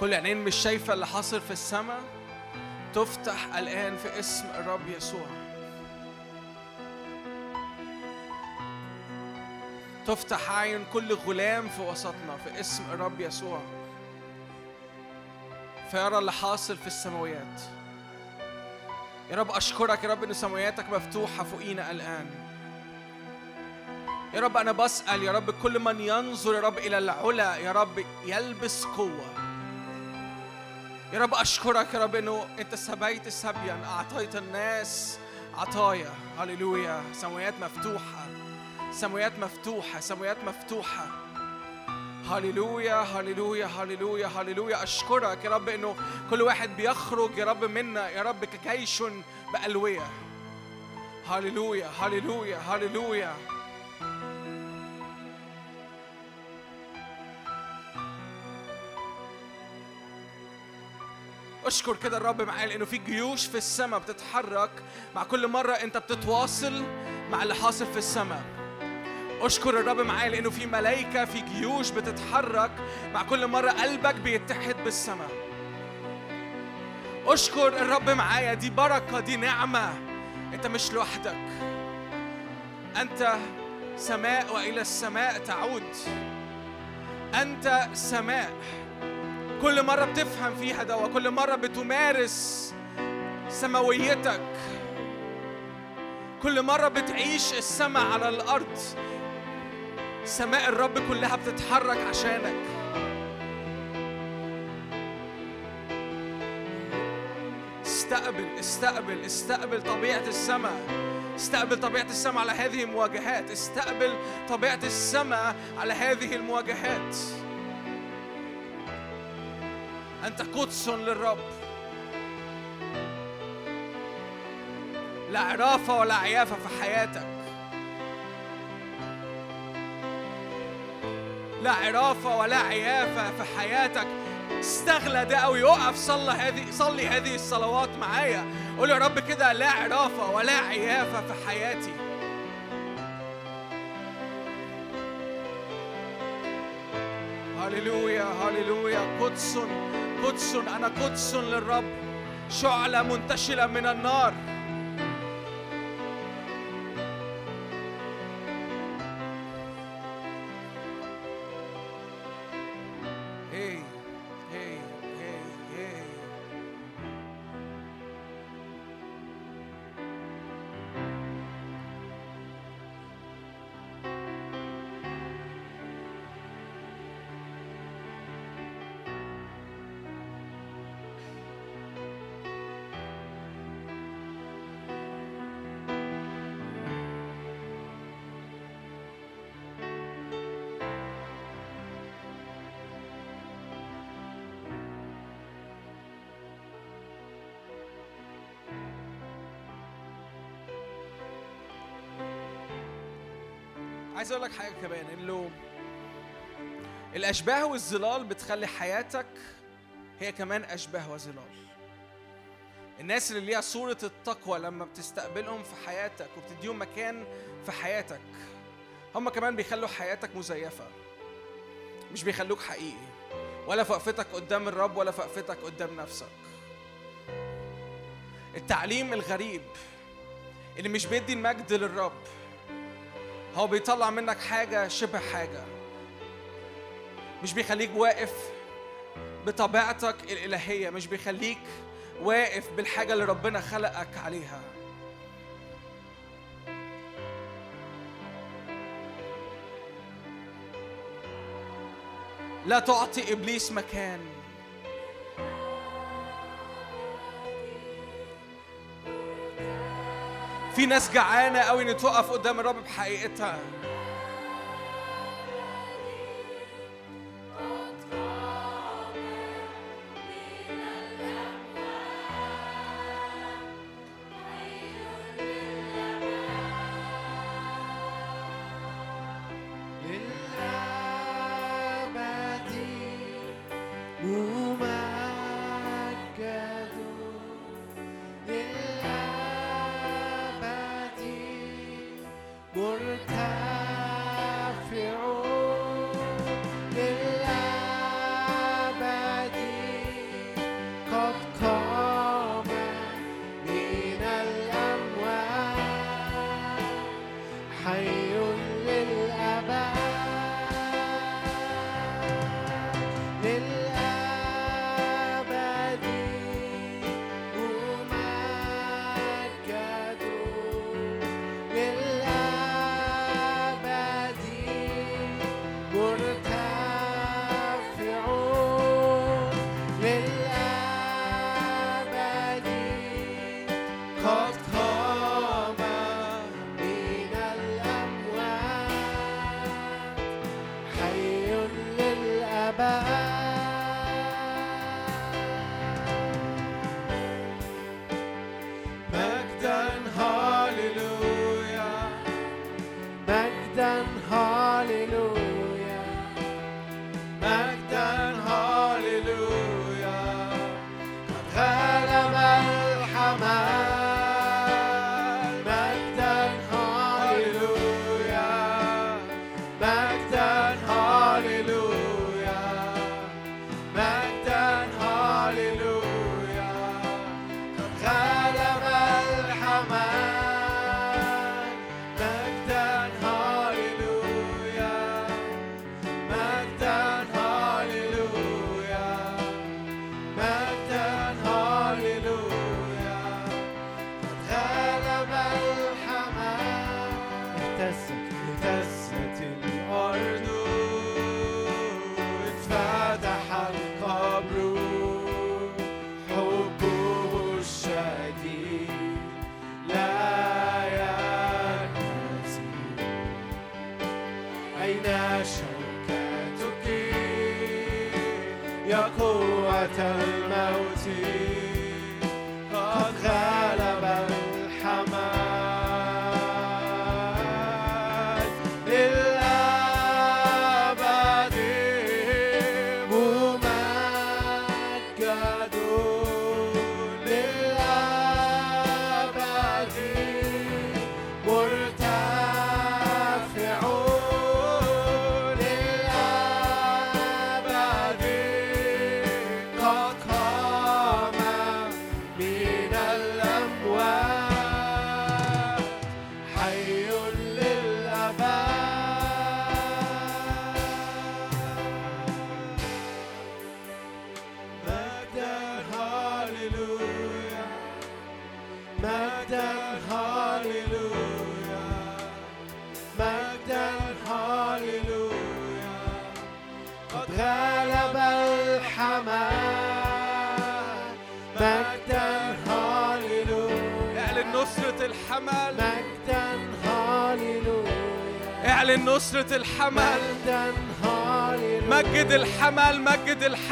كل عينين مش شايفة اللي حاصل في السماء. تفتح الآن في اسم الرب يسوع. تفتح عين كل غلام في وسطنا في اسم الرب يسوع. فيرى اللي حاصل في السماويات. يا رب أشكرك يا رب إن سماوياتك مفتوحة فوقينا الآن. يا رب أنا بسأل يا رب كل من ينظر يا رب إلى العلا يا رب يلبس قوة. يا رب أشكرك يا رب إنه أنت سبيت سبيا أعطيت الناس عطايا. هللويا. سماويات مفتوحة. سماويات مفتوحة. سماويات مفتوحة. هللويا. هللويا. هللويا. هللويا. أشكرك يا رب إنه كل واحد بيخرج يا رب منا يا رب كجيش بألوية. هللويا. هللويا. هللويا. اشكر كده الرب معايا لأنه في جيوش في السماء بتتحرك. مع كل مرة أنت بتتواصل مع اللي حاصل في السماء. اشكر الرب معايا لأنه في ملائكه في جيوش بتتحرك. مع كل مرة قلبك بيتحد بالسماء. اشكر الرب معايا دي بركة دي نعمة. أنت مش لوحدك. أنت سماء وإلى السماء تعود. أنت سماء. كل مرة بتفهم فيها ده وكل مرة بتمارس سماويتك. كل مرة بتعيش السماء على الأرض. سماء الرب كلها بتتحرك عشانك. استقبل استقبل استقبل طبيعة السماء. استقبل طبيعة السماء على هذه المواجهات. استقبل طبيعة السماء على هذه المواجهات. أنت قدس للرب. لا عرافة ولا عيافة في حياتك. لا عرافة ولا عيافة في حياتك. استغلى ده أو يقف صلى هذه صلي هذه الصلوات معايا. قول يا رب كده لا عرافة ولا عيافة في حياتي. هللويا هللويا قدس قدس أنا قدس للرب. شعلة منتشلة من النار. عايز أقول لك حاجة كمان إنه الأشباه والظلال بتخلي حياتك هي كمان أشباه وظلال. الناس اللي ليها صورة التقوى لما بتستقبلهم في حياتك وبتديهم مكان في حياتك هم كمان بيخلوا حياتك مزيفة. مش بيخلوك حقيقي ولا في وقفتك قدام الرب ولا في وقفتك قدام نفسك. التعليم الغريب اللي مش بيدي المجد للرب. هو بيطلع منك حاجة شبه حاجة. مش بيخليك واقف بطبيعتك الإلهية مش بيخليك واقف بالحاجة اللي ربنا خلقك عليها. لا تعطي إبليس مكان. في ناس جعانة قوي إن توقف قدام الرب بحقيقتها.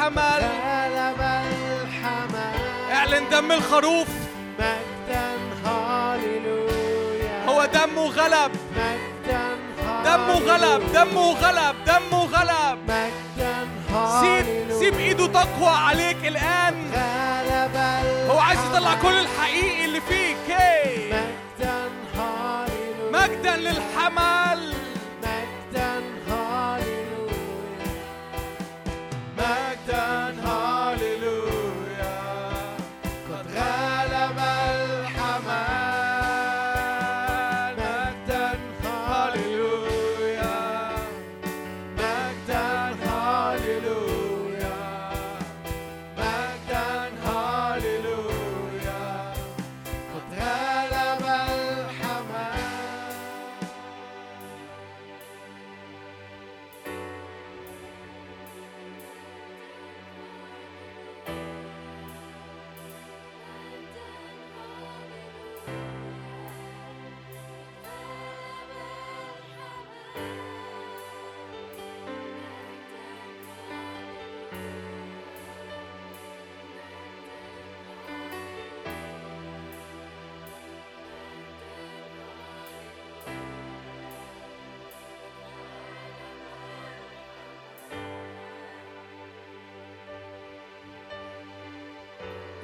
الحمل. اعلن دم الخروف.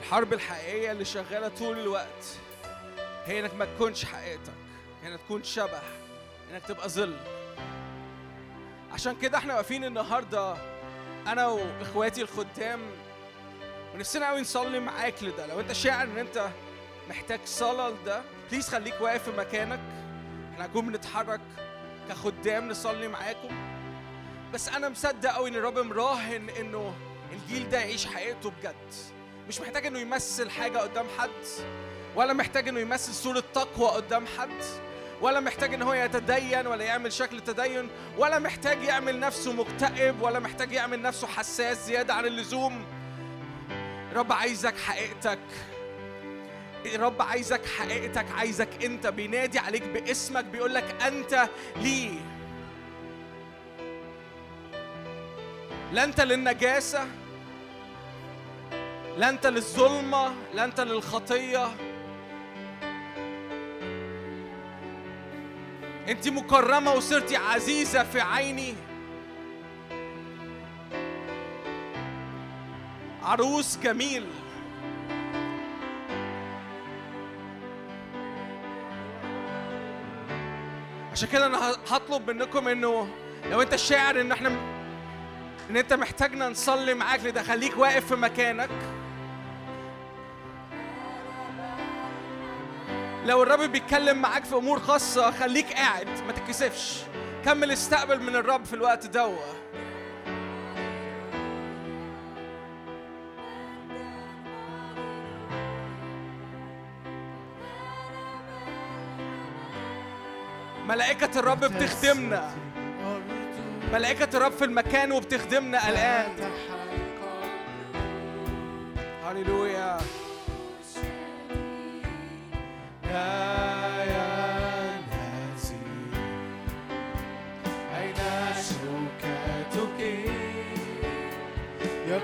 الحرب الحقيقية اللي شغالة طول الوقت هي إنك ما تكونش حقيقتك هي إنك تكون شبه إنك تبقى ظل. عشان كده إحنا واقفين النهارده أنا وإخواتي الخدام ونفسنا قوي نصلي معاك لده. لو أنت شاعر إن أنت محتاج صلاة لده بليز خليك واقف في مكانك. إحنا هنكون بنتحرك كخدام نصلي معاكم. بس أنا مصدق قوي إن الرب مراهن إنه الجيل ده يعيش حقيقته بجد. مش محتاج إنه يمثل حاجة قدام حد ولا محتاج إنه يمثل صورة تقوى قدام حد ولا محتاج إن هو يتدين ولا يعمل شكل تدين ولا محتاج يعمل نفسه مكتئب ولا محتاج يعمل نفسه حساس زيادة عن اللزوم. رب عايزك حقيقتك. رب عايزك حقيقتك عايزك أنت بينادي عليك باسمك بيقول لك أنت ليه لا أنت للنجاسة لا أنت للظلمة لا أنت للخطية. أنت مكرمة وصرتي عزيزة في عيني. عروس جميل. عشان كده أنا هطلب منكم إنه لو أنت شاعر إن إحنا إن أنت محتاجنا نصلي معاك لده خليك واقف في مكانك. لو الرب بيتكلم معاك في أمور خاصة خليك قاعد ما تتكسفش. كمل استقبل من الرب في الوقت دوه ملائكة الرب بتخدمنا. ملائكة الرب في المكان وبتخدمنا الآن. هللويا يا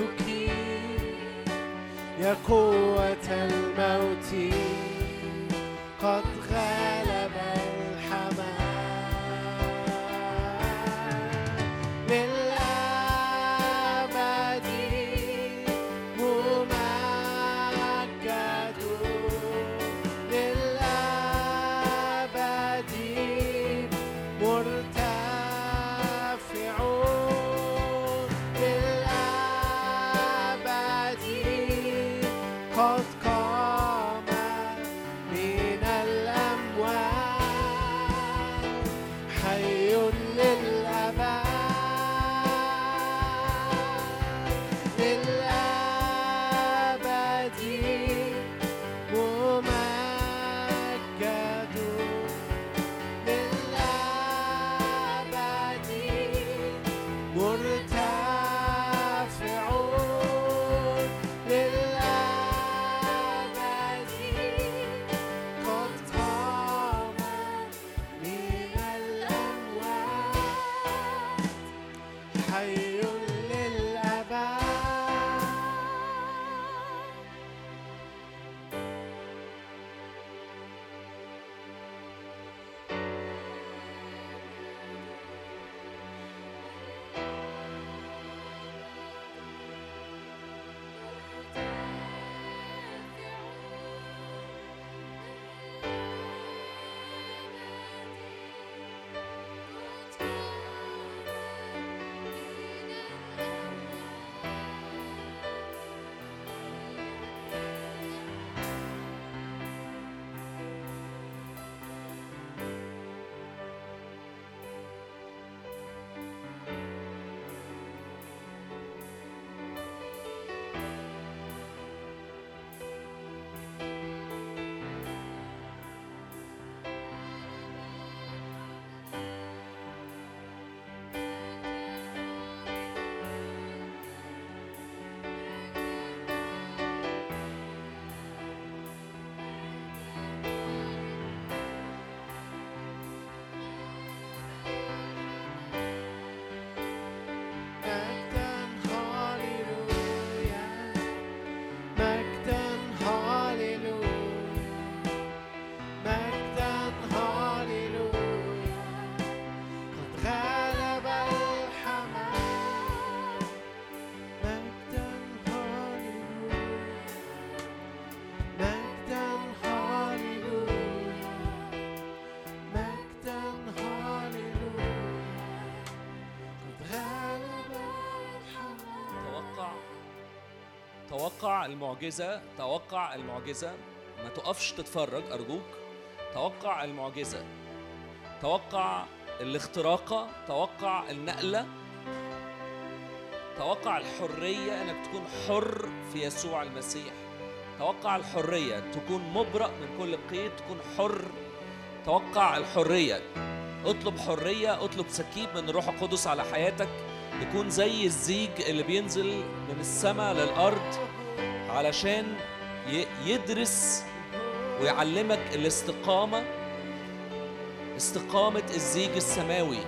شوكتك يا قوة الموت. المعجزة توقع المعجزة. ما تقفش تتفرج أرجوك. توقع المعجزة. توقع الاختراقة توقع النقلة. توقع الحرية إنك تكون حر في يسوع المسيح. توقع الحرية تكون مبرأ من كل قيد تكون حر. توقع الحرية. اطلب حرية اطلب سكيب من الروح القدس على حياتك. يكون زي الزيج اللي بينزل من السماء للأرض. علشان يدرس ويعلمك الاستقامة استقامة الزيج السماوي.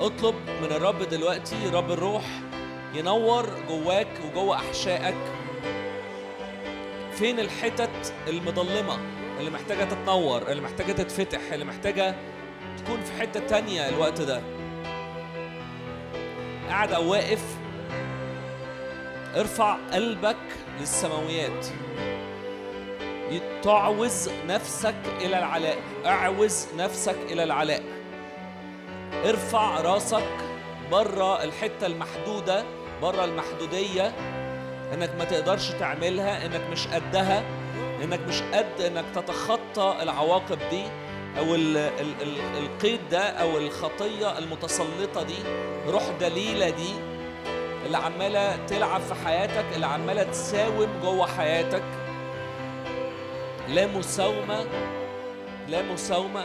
اطلب من الرب دلوقتي رب الروح ينور جواك وجوه أحشائك. فين الحتت المظلمة اللي محتاجة تتنور اللي محتاجة تتفتح اللي محتاجة تكون في حتة تانية الوقت ده؟ قاعد أو واقف ارفع قلبك للسماويات. تعوز نفسك إلى العلاء. أعوز نفسك إلى العلاء. ارفع راسك بره الحتة المحدودة بره المحدودية. إنك ما تقدرش تعملها إنك مش قدها. إنك مش قد إنك تتخطى العواقب دي أو ال ال ال القيد ده أو الخطية المتسلطة دي. روح دليلة دي. اللي عمالة تلعب في حياتك اللي عمالة تساوم جوه حياتك. لا مساومة لا مساومة.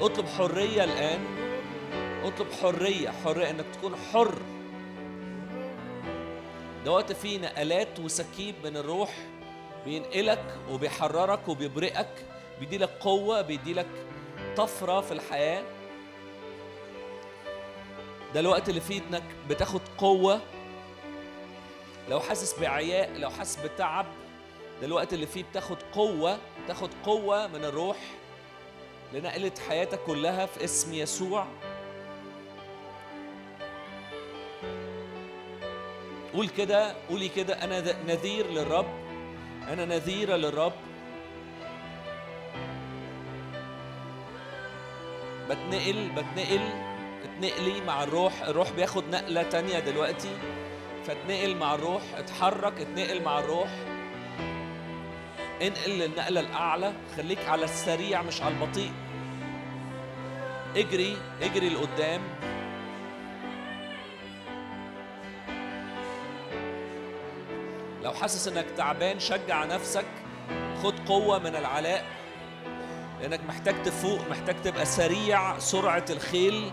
اطلب حرية الآن. اطلب حرية حرية إنك تكون حر. ده وقت فيه نقلات وسكيب من الروح بينقلك وبيحررك وبيبرئك بيديلك قوة بيديلك طفرة في الحياة. ده الوقت اللي فيه انك بتاخد قوة. لو حاسس بعياء لو حاسس بتعب ده الوقت اللي فيه بتاخد قوة تاخد قوة من الروح لنقلة حياتك كلها في اسم يسوع. قول كده قولي كده أنا ذ- نذير للرب أنا نذيرة للرب. بتنقل بتنقل اتنقلي مع الروح الروح بياخد نقلة تانية دلوقتي. فاتنقل مع الروح اتحرك اتنقل مع الروح. انقل للنقلة الأعلى خليك على السريع مش على البطيء. اجري اجري لقدام. لو حاسس إنك تعبان شجع نفسك. خد قوة من العلاء لأنك محتاج تفوق محتاج تبقى سريع سرعة الخيل.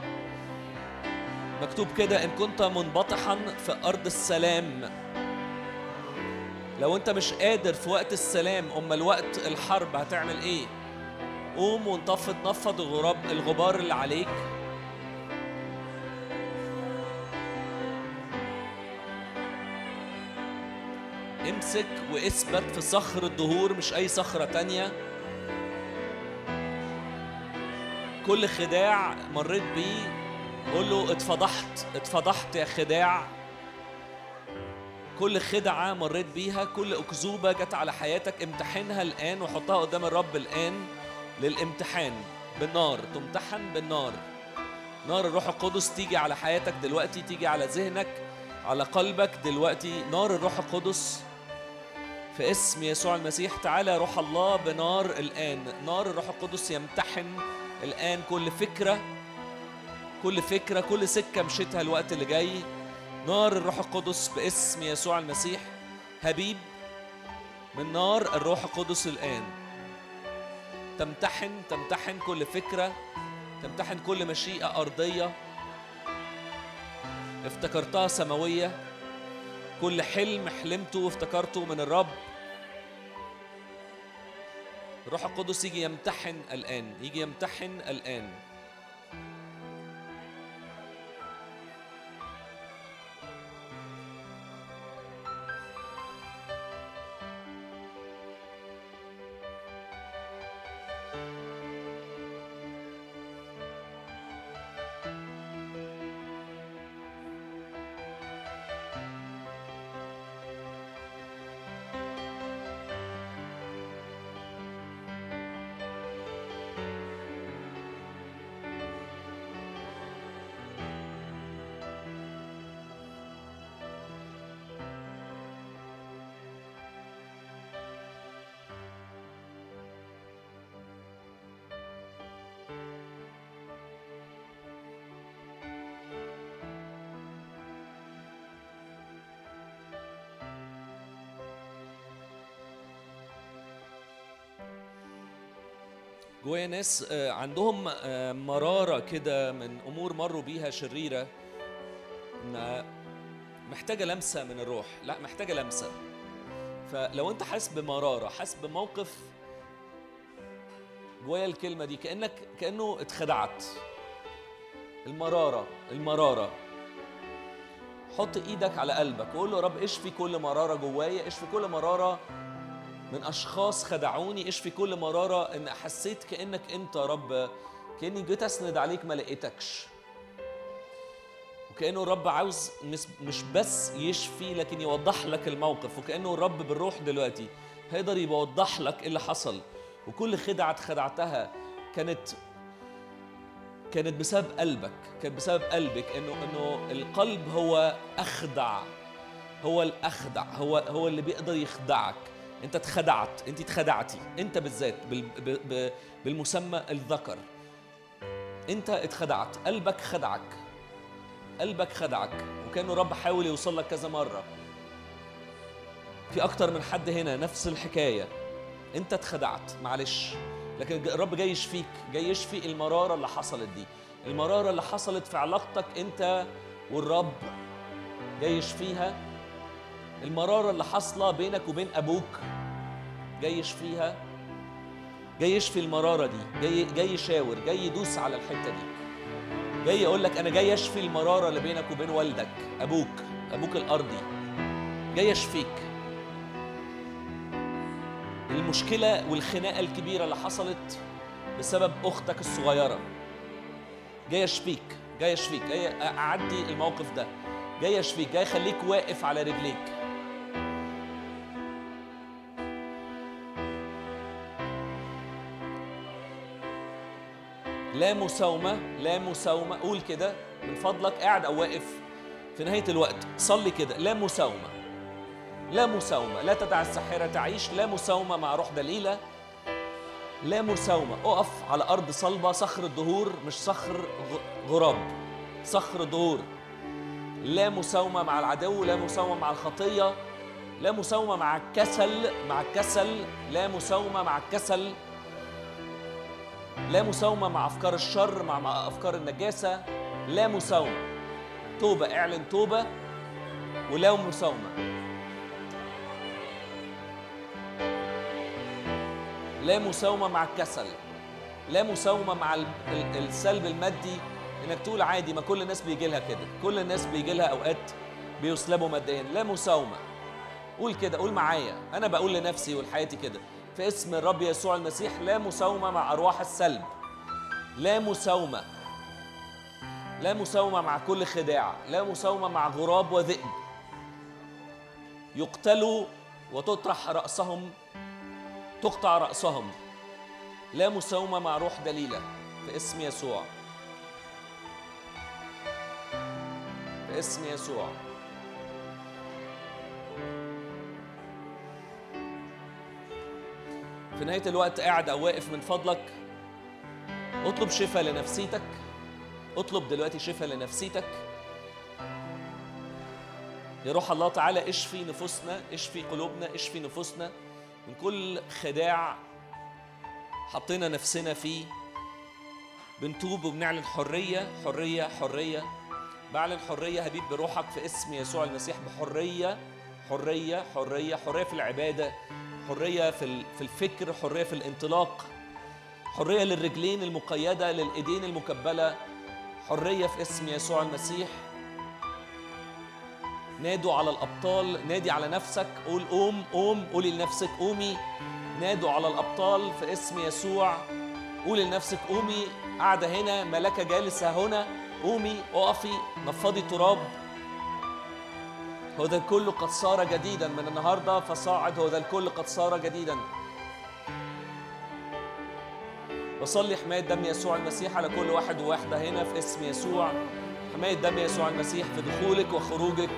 مكتوب كده إن كنت منبطحا في أرض السلام. لو أنت مش قادر في وقت السلام أمال وقت الحرب هتعمل إيه؟ قوم وانتفض نفض الغراب الغبار اللي عليك. امسك واثبت في صخر الدهور مش أي صخرة تانية. كل خداع مريت بيه. قول له اتفضحت اتفضحت يا خداع. كل خدعة مريت بيها كل أكذوبة جت على حياتك امتحنها الآن وحطها قدام الرب الآن للامتحان. بالنار تمتحن بالنار. نار الروح القدس تيجي على حياتك دلوقتي تيجي على ذهنك على قلبك دلوقتي. نار الروح القدس في اسم يسوع المسيح. تعالى روح الله بنار الآن. نار الروح القدس يمتحن الآن كل فكرة كل فكرة كل سكة مشيتها الوقت اللي جاي. نار الروح القدس باسم يسوع المسيح. هبيب من نار الروح القدس الآن. تمتحن تمتحن كل فكرة تمتحن كل مشيئة أرضية. افتكرتها سماوية. كل حلم حلمته وافتكرته من الرب. الروح القدس يجي يمتحن الآن يجي يمتحن الآن. جوايا ناس آه، عندهم آه، مرارة كده من أمور مروا بيها شريرة محتاجة لمسة من الروح. لا محتاجة لمسة. فلو أنت حاسس بمرارة حاسس بموقف جوايا الكلمة دي كأنك كأنه اتخدعت. المرارة المرارة. حط إيدك على قلبك. وقول له يا رب اشفي كل مرارة جوايا؟ اشفي كل مرارة من أشخاص خدعوني اشفي كل مرارة؟ إن حسيت كأنك أنت يا رب كأني جيت أسند عليك ما لقيتكش وكأنه الرب عاوز مش بس يشفي لكن يوضح لك الموقف وكأنه الرب بالروح دلوقتي هيقدر يوضح لك اللي حصل. وكل خدعة اتخدعتها كانت كانت بسبب قلبك كانت بسبب قلبك إنه إنه القلب هو أخدع هو الأخدع هو هو اللي بيقدر يخدعك. انت اتخدعت انت اتخدعتي انت بالذات بالمسمى الذكر. انت اتخدعت قلبك خدعك قلبك خدعك وكان الرب حاول يوصل لك كذا مرة. في أكتر من حد هنا نفس الحكاية. انت اتخدعت معلش. لكن الرب جاي يشفيك جاي يشفي المرارة اللي حصلت دي. المرارة اللي حصلت في علاقتك انت والرب جاي يشفيها. المرارة اللي حاصلة بينك وبين أبوك. جاي يشفيها. جاي يشفي المرارة دي. جاي جاي يشاور. جاي يدوس على الحتة دي. جاي يقول لك أنا جاي أشفي المرارة اللي بينك وبين والدك أبوك أبوك الأرضي. جاي أشفيك المشكلة والخناقة الكبيرة اللي حصلت بسبب أختك الصغيرة. جاي أشفيك جاي أشفيك جاي أعدي الموقف ده. جاي أشفيك جاي أخليك واقف على رجليك. لا مساومة لا مساومة. قول كده من فضلك. قاعد أو واقف في نهاية الوقت. صلي كده. لا مساومة. لا مساومة. لا تدع الساحرة. تعيش. لا مساومة مع روح دليلة. لا مساومة. اقف على أرض صلبة. صخر الدهور. مش صخر غراب. صخر دهور. لا مساومة مع العدو. لا مساومة مع الخطية. لا مساومة مع الكسل. مع الكسل. لا مساومة مع الكسل. لا مساومة مع أفكار الشر مع, أفكار النجاسة. لا مساومة. توبة اعلن توبة. ولا مساومة. لا مساومة مع الكسل. لا مساومة مع ال- ال- السلب المادي. إنك تقول عادي ما كل الناس بيجي لها كده. كل الناس بيجي لها أوقات بيسلبوا ماديا. لا مساومة. قول كده قول معايا. أنا بقول لنفسي ولحياتي كده. في اسم الرب يسوع المسيح لا مساومة مع أرواح السلب. لا مساومة. لا مساومة مع كل خداع. لا مساومة مع غراب وذئب. يقتلوا وتطرح رأسهم تقطع رأسهم. لا مساومة مع روح دليلة في اسم يسوع. في اسم يسوع. في نهاية الوقت قاعد أو واقف من فضلك. اطلب شفاء لنفسيتك. اطلب دلوقتي شفاء لنفسيتك. يا روح الله تعالى اشفي نفوسنا اشفي قلوبنا اشفي نفوسنا من كل خداع حطينا نفسنا فيه. بنتوب وبنعلن حرية حرية حرية. بعلن حرية هبيب بروحك في اسم يسوع المسيح بحرية حرية حرية حرية في العبادة. حرية في في الفكر حرية في الانطلاق حرية للرجلين المقيدة للإيدين المكبلة حرية في اسم يسوع المسيح. نادوا على الأبطال نادي على نفسك قول قوم قوم قولي لنفسك قومي. نادوا على الأبطال في اسم يسوع قولي لنفسك قومي. قاعدة هنا ملكة جالسة هنا قومي اقفي نفضي تراب هو ذا الكل قد صار جديدا من النهارده فصاعد هو ذا الكل قد صار جديدا. بصلي حماية دم يسوع المسيح على كل واحد وواحدة هنا في اسم يسوع. حماية دم يسوع المسيح في دخولك وخروجك.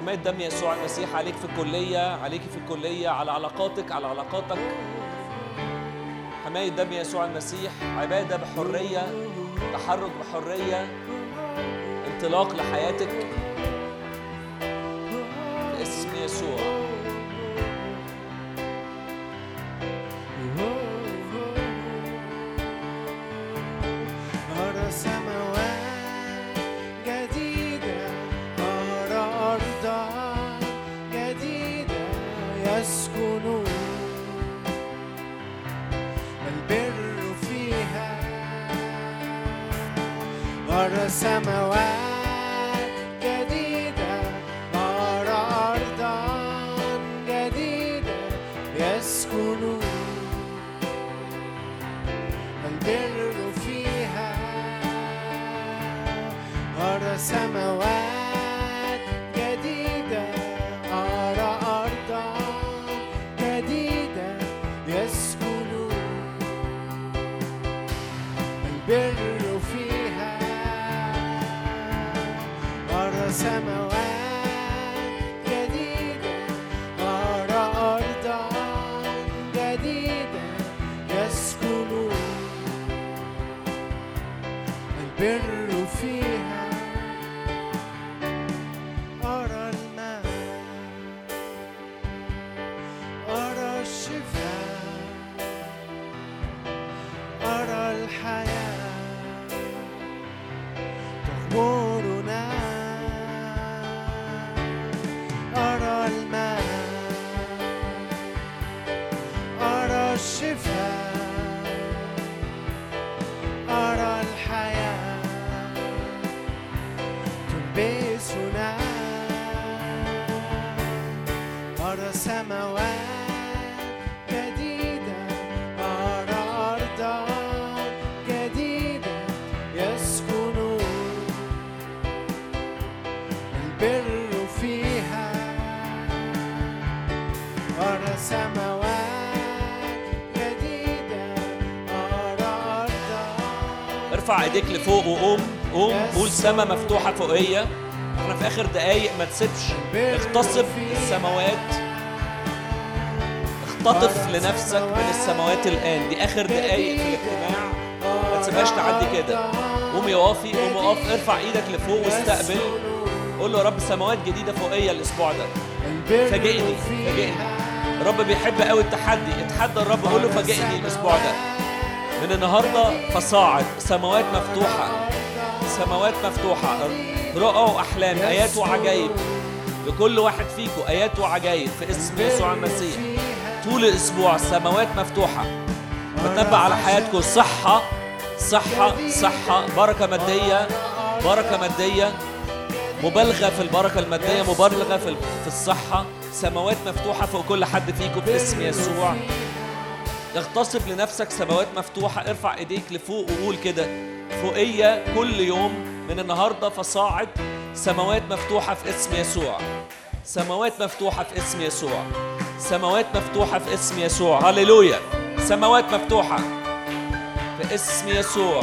حماية دم يسوع المسيح عليك في الكلية عليك في الكلية على علاقاتك على علاقاتك. حماية دم يسوع المسيح عبادة بحرية تحرك بحرية انطلاق لحياتك. ارفع ايديك لفوق وقوم قوم قول سما مفتوحة فوقية. إحنا في آخر دقايق ما تسيبش. اغتصب السماوات. اختطف لنفسك من السماوات الآن. دي آخر دقايق في الاجتماع. ما تسيبهاش تعدي كده. قوم يا وافي قوم اقف ارفع إيدك لفوق واستقبل. قول له يا رب سماوات جديدة فوقية الأسبوع ده. فاجئني فاجئني. الرب بيحب قوي التحدي. اتحدى الرب قول له فاجئني الأسبوع ده. من النهارده فصاعد. سماوات مفتوحة. سماوات مفتوحة. رؤى وأحلام. آيات وعجائب لكل واحد فيكم آيات وعجائب في اسم يسوع المسيح. طول الأسبوع السماوات مفتوحة. بتنبأ على حياتكم. صحة. صحة. صحة. بركة مادية. بركة مادية. مبالغة في البركة المادية. مبالغة في في الصحة. سماوات مفتوحة فوق كل حد فيكم باسم يسوع. اغتصب لنفسك سماوات مفتوحة ارفع ايديك لفوق وقول كده. فوقية كل يوم من النهاردة فصاعد سماوات مفتوحة في اسم يسوع. سماوات مفتوحة في اسم يسوع. سماوات مفتوحة في اسم يسوع. هللويا. سماوات مفتوحة في اسم يسوع.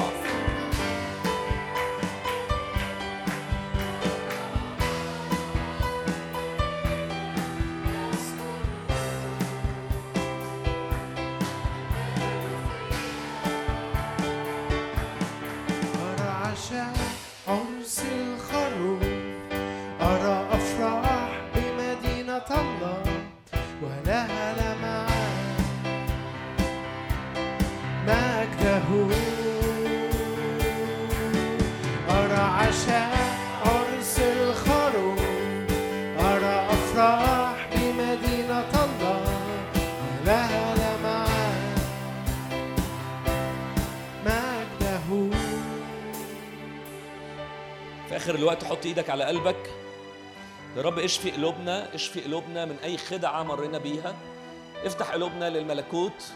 الوقت حط إيدك على قلبك. يا رب اشفي قلوبنا اشفي قلوبنا من أي خدعة مرينا بيها. افتح قلوبنا للملكوت.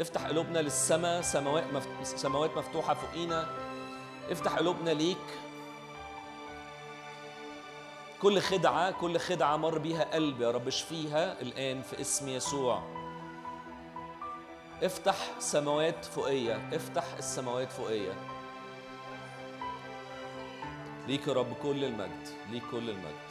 افتح قلوبنا للسماء سماوات. سماوات مفتوحة فوقينا. افتح قلوبنا ليك. كل خدعة كل خدعة مر بيها قلب يا رب اشفيها الآن في اسم يسوع. افتح سماوات فوقية. افتح السماوات فوقية. ليك يا رب كل المجد ليك كل المجد.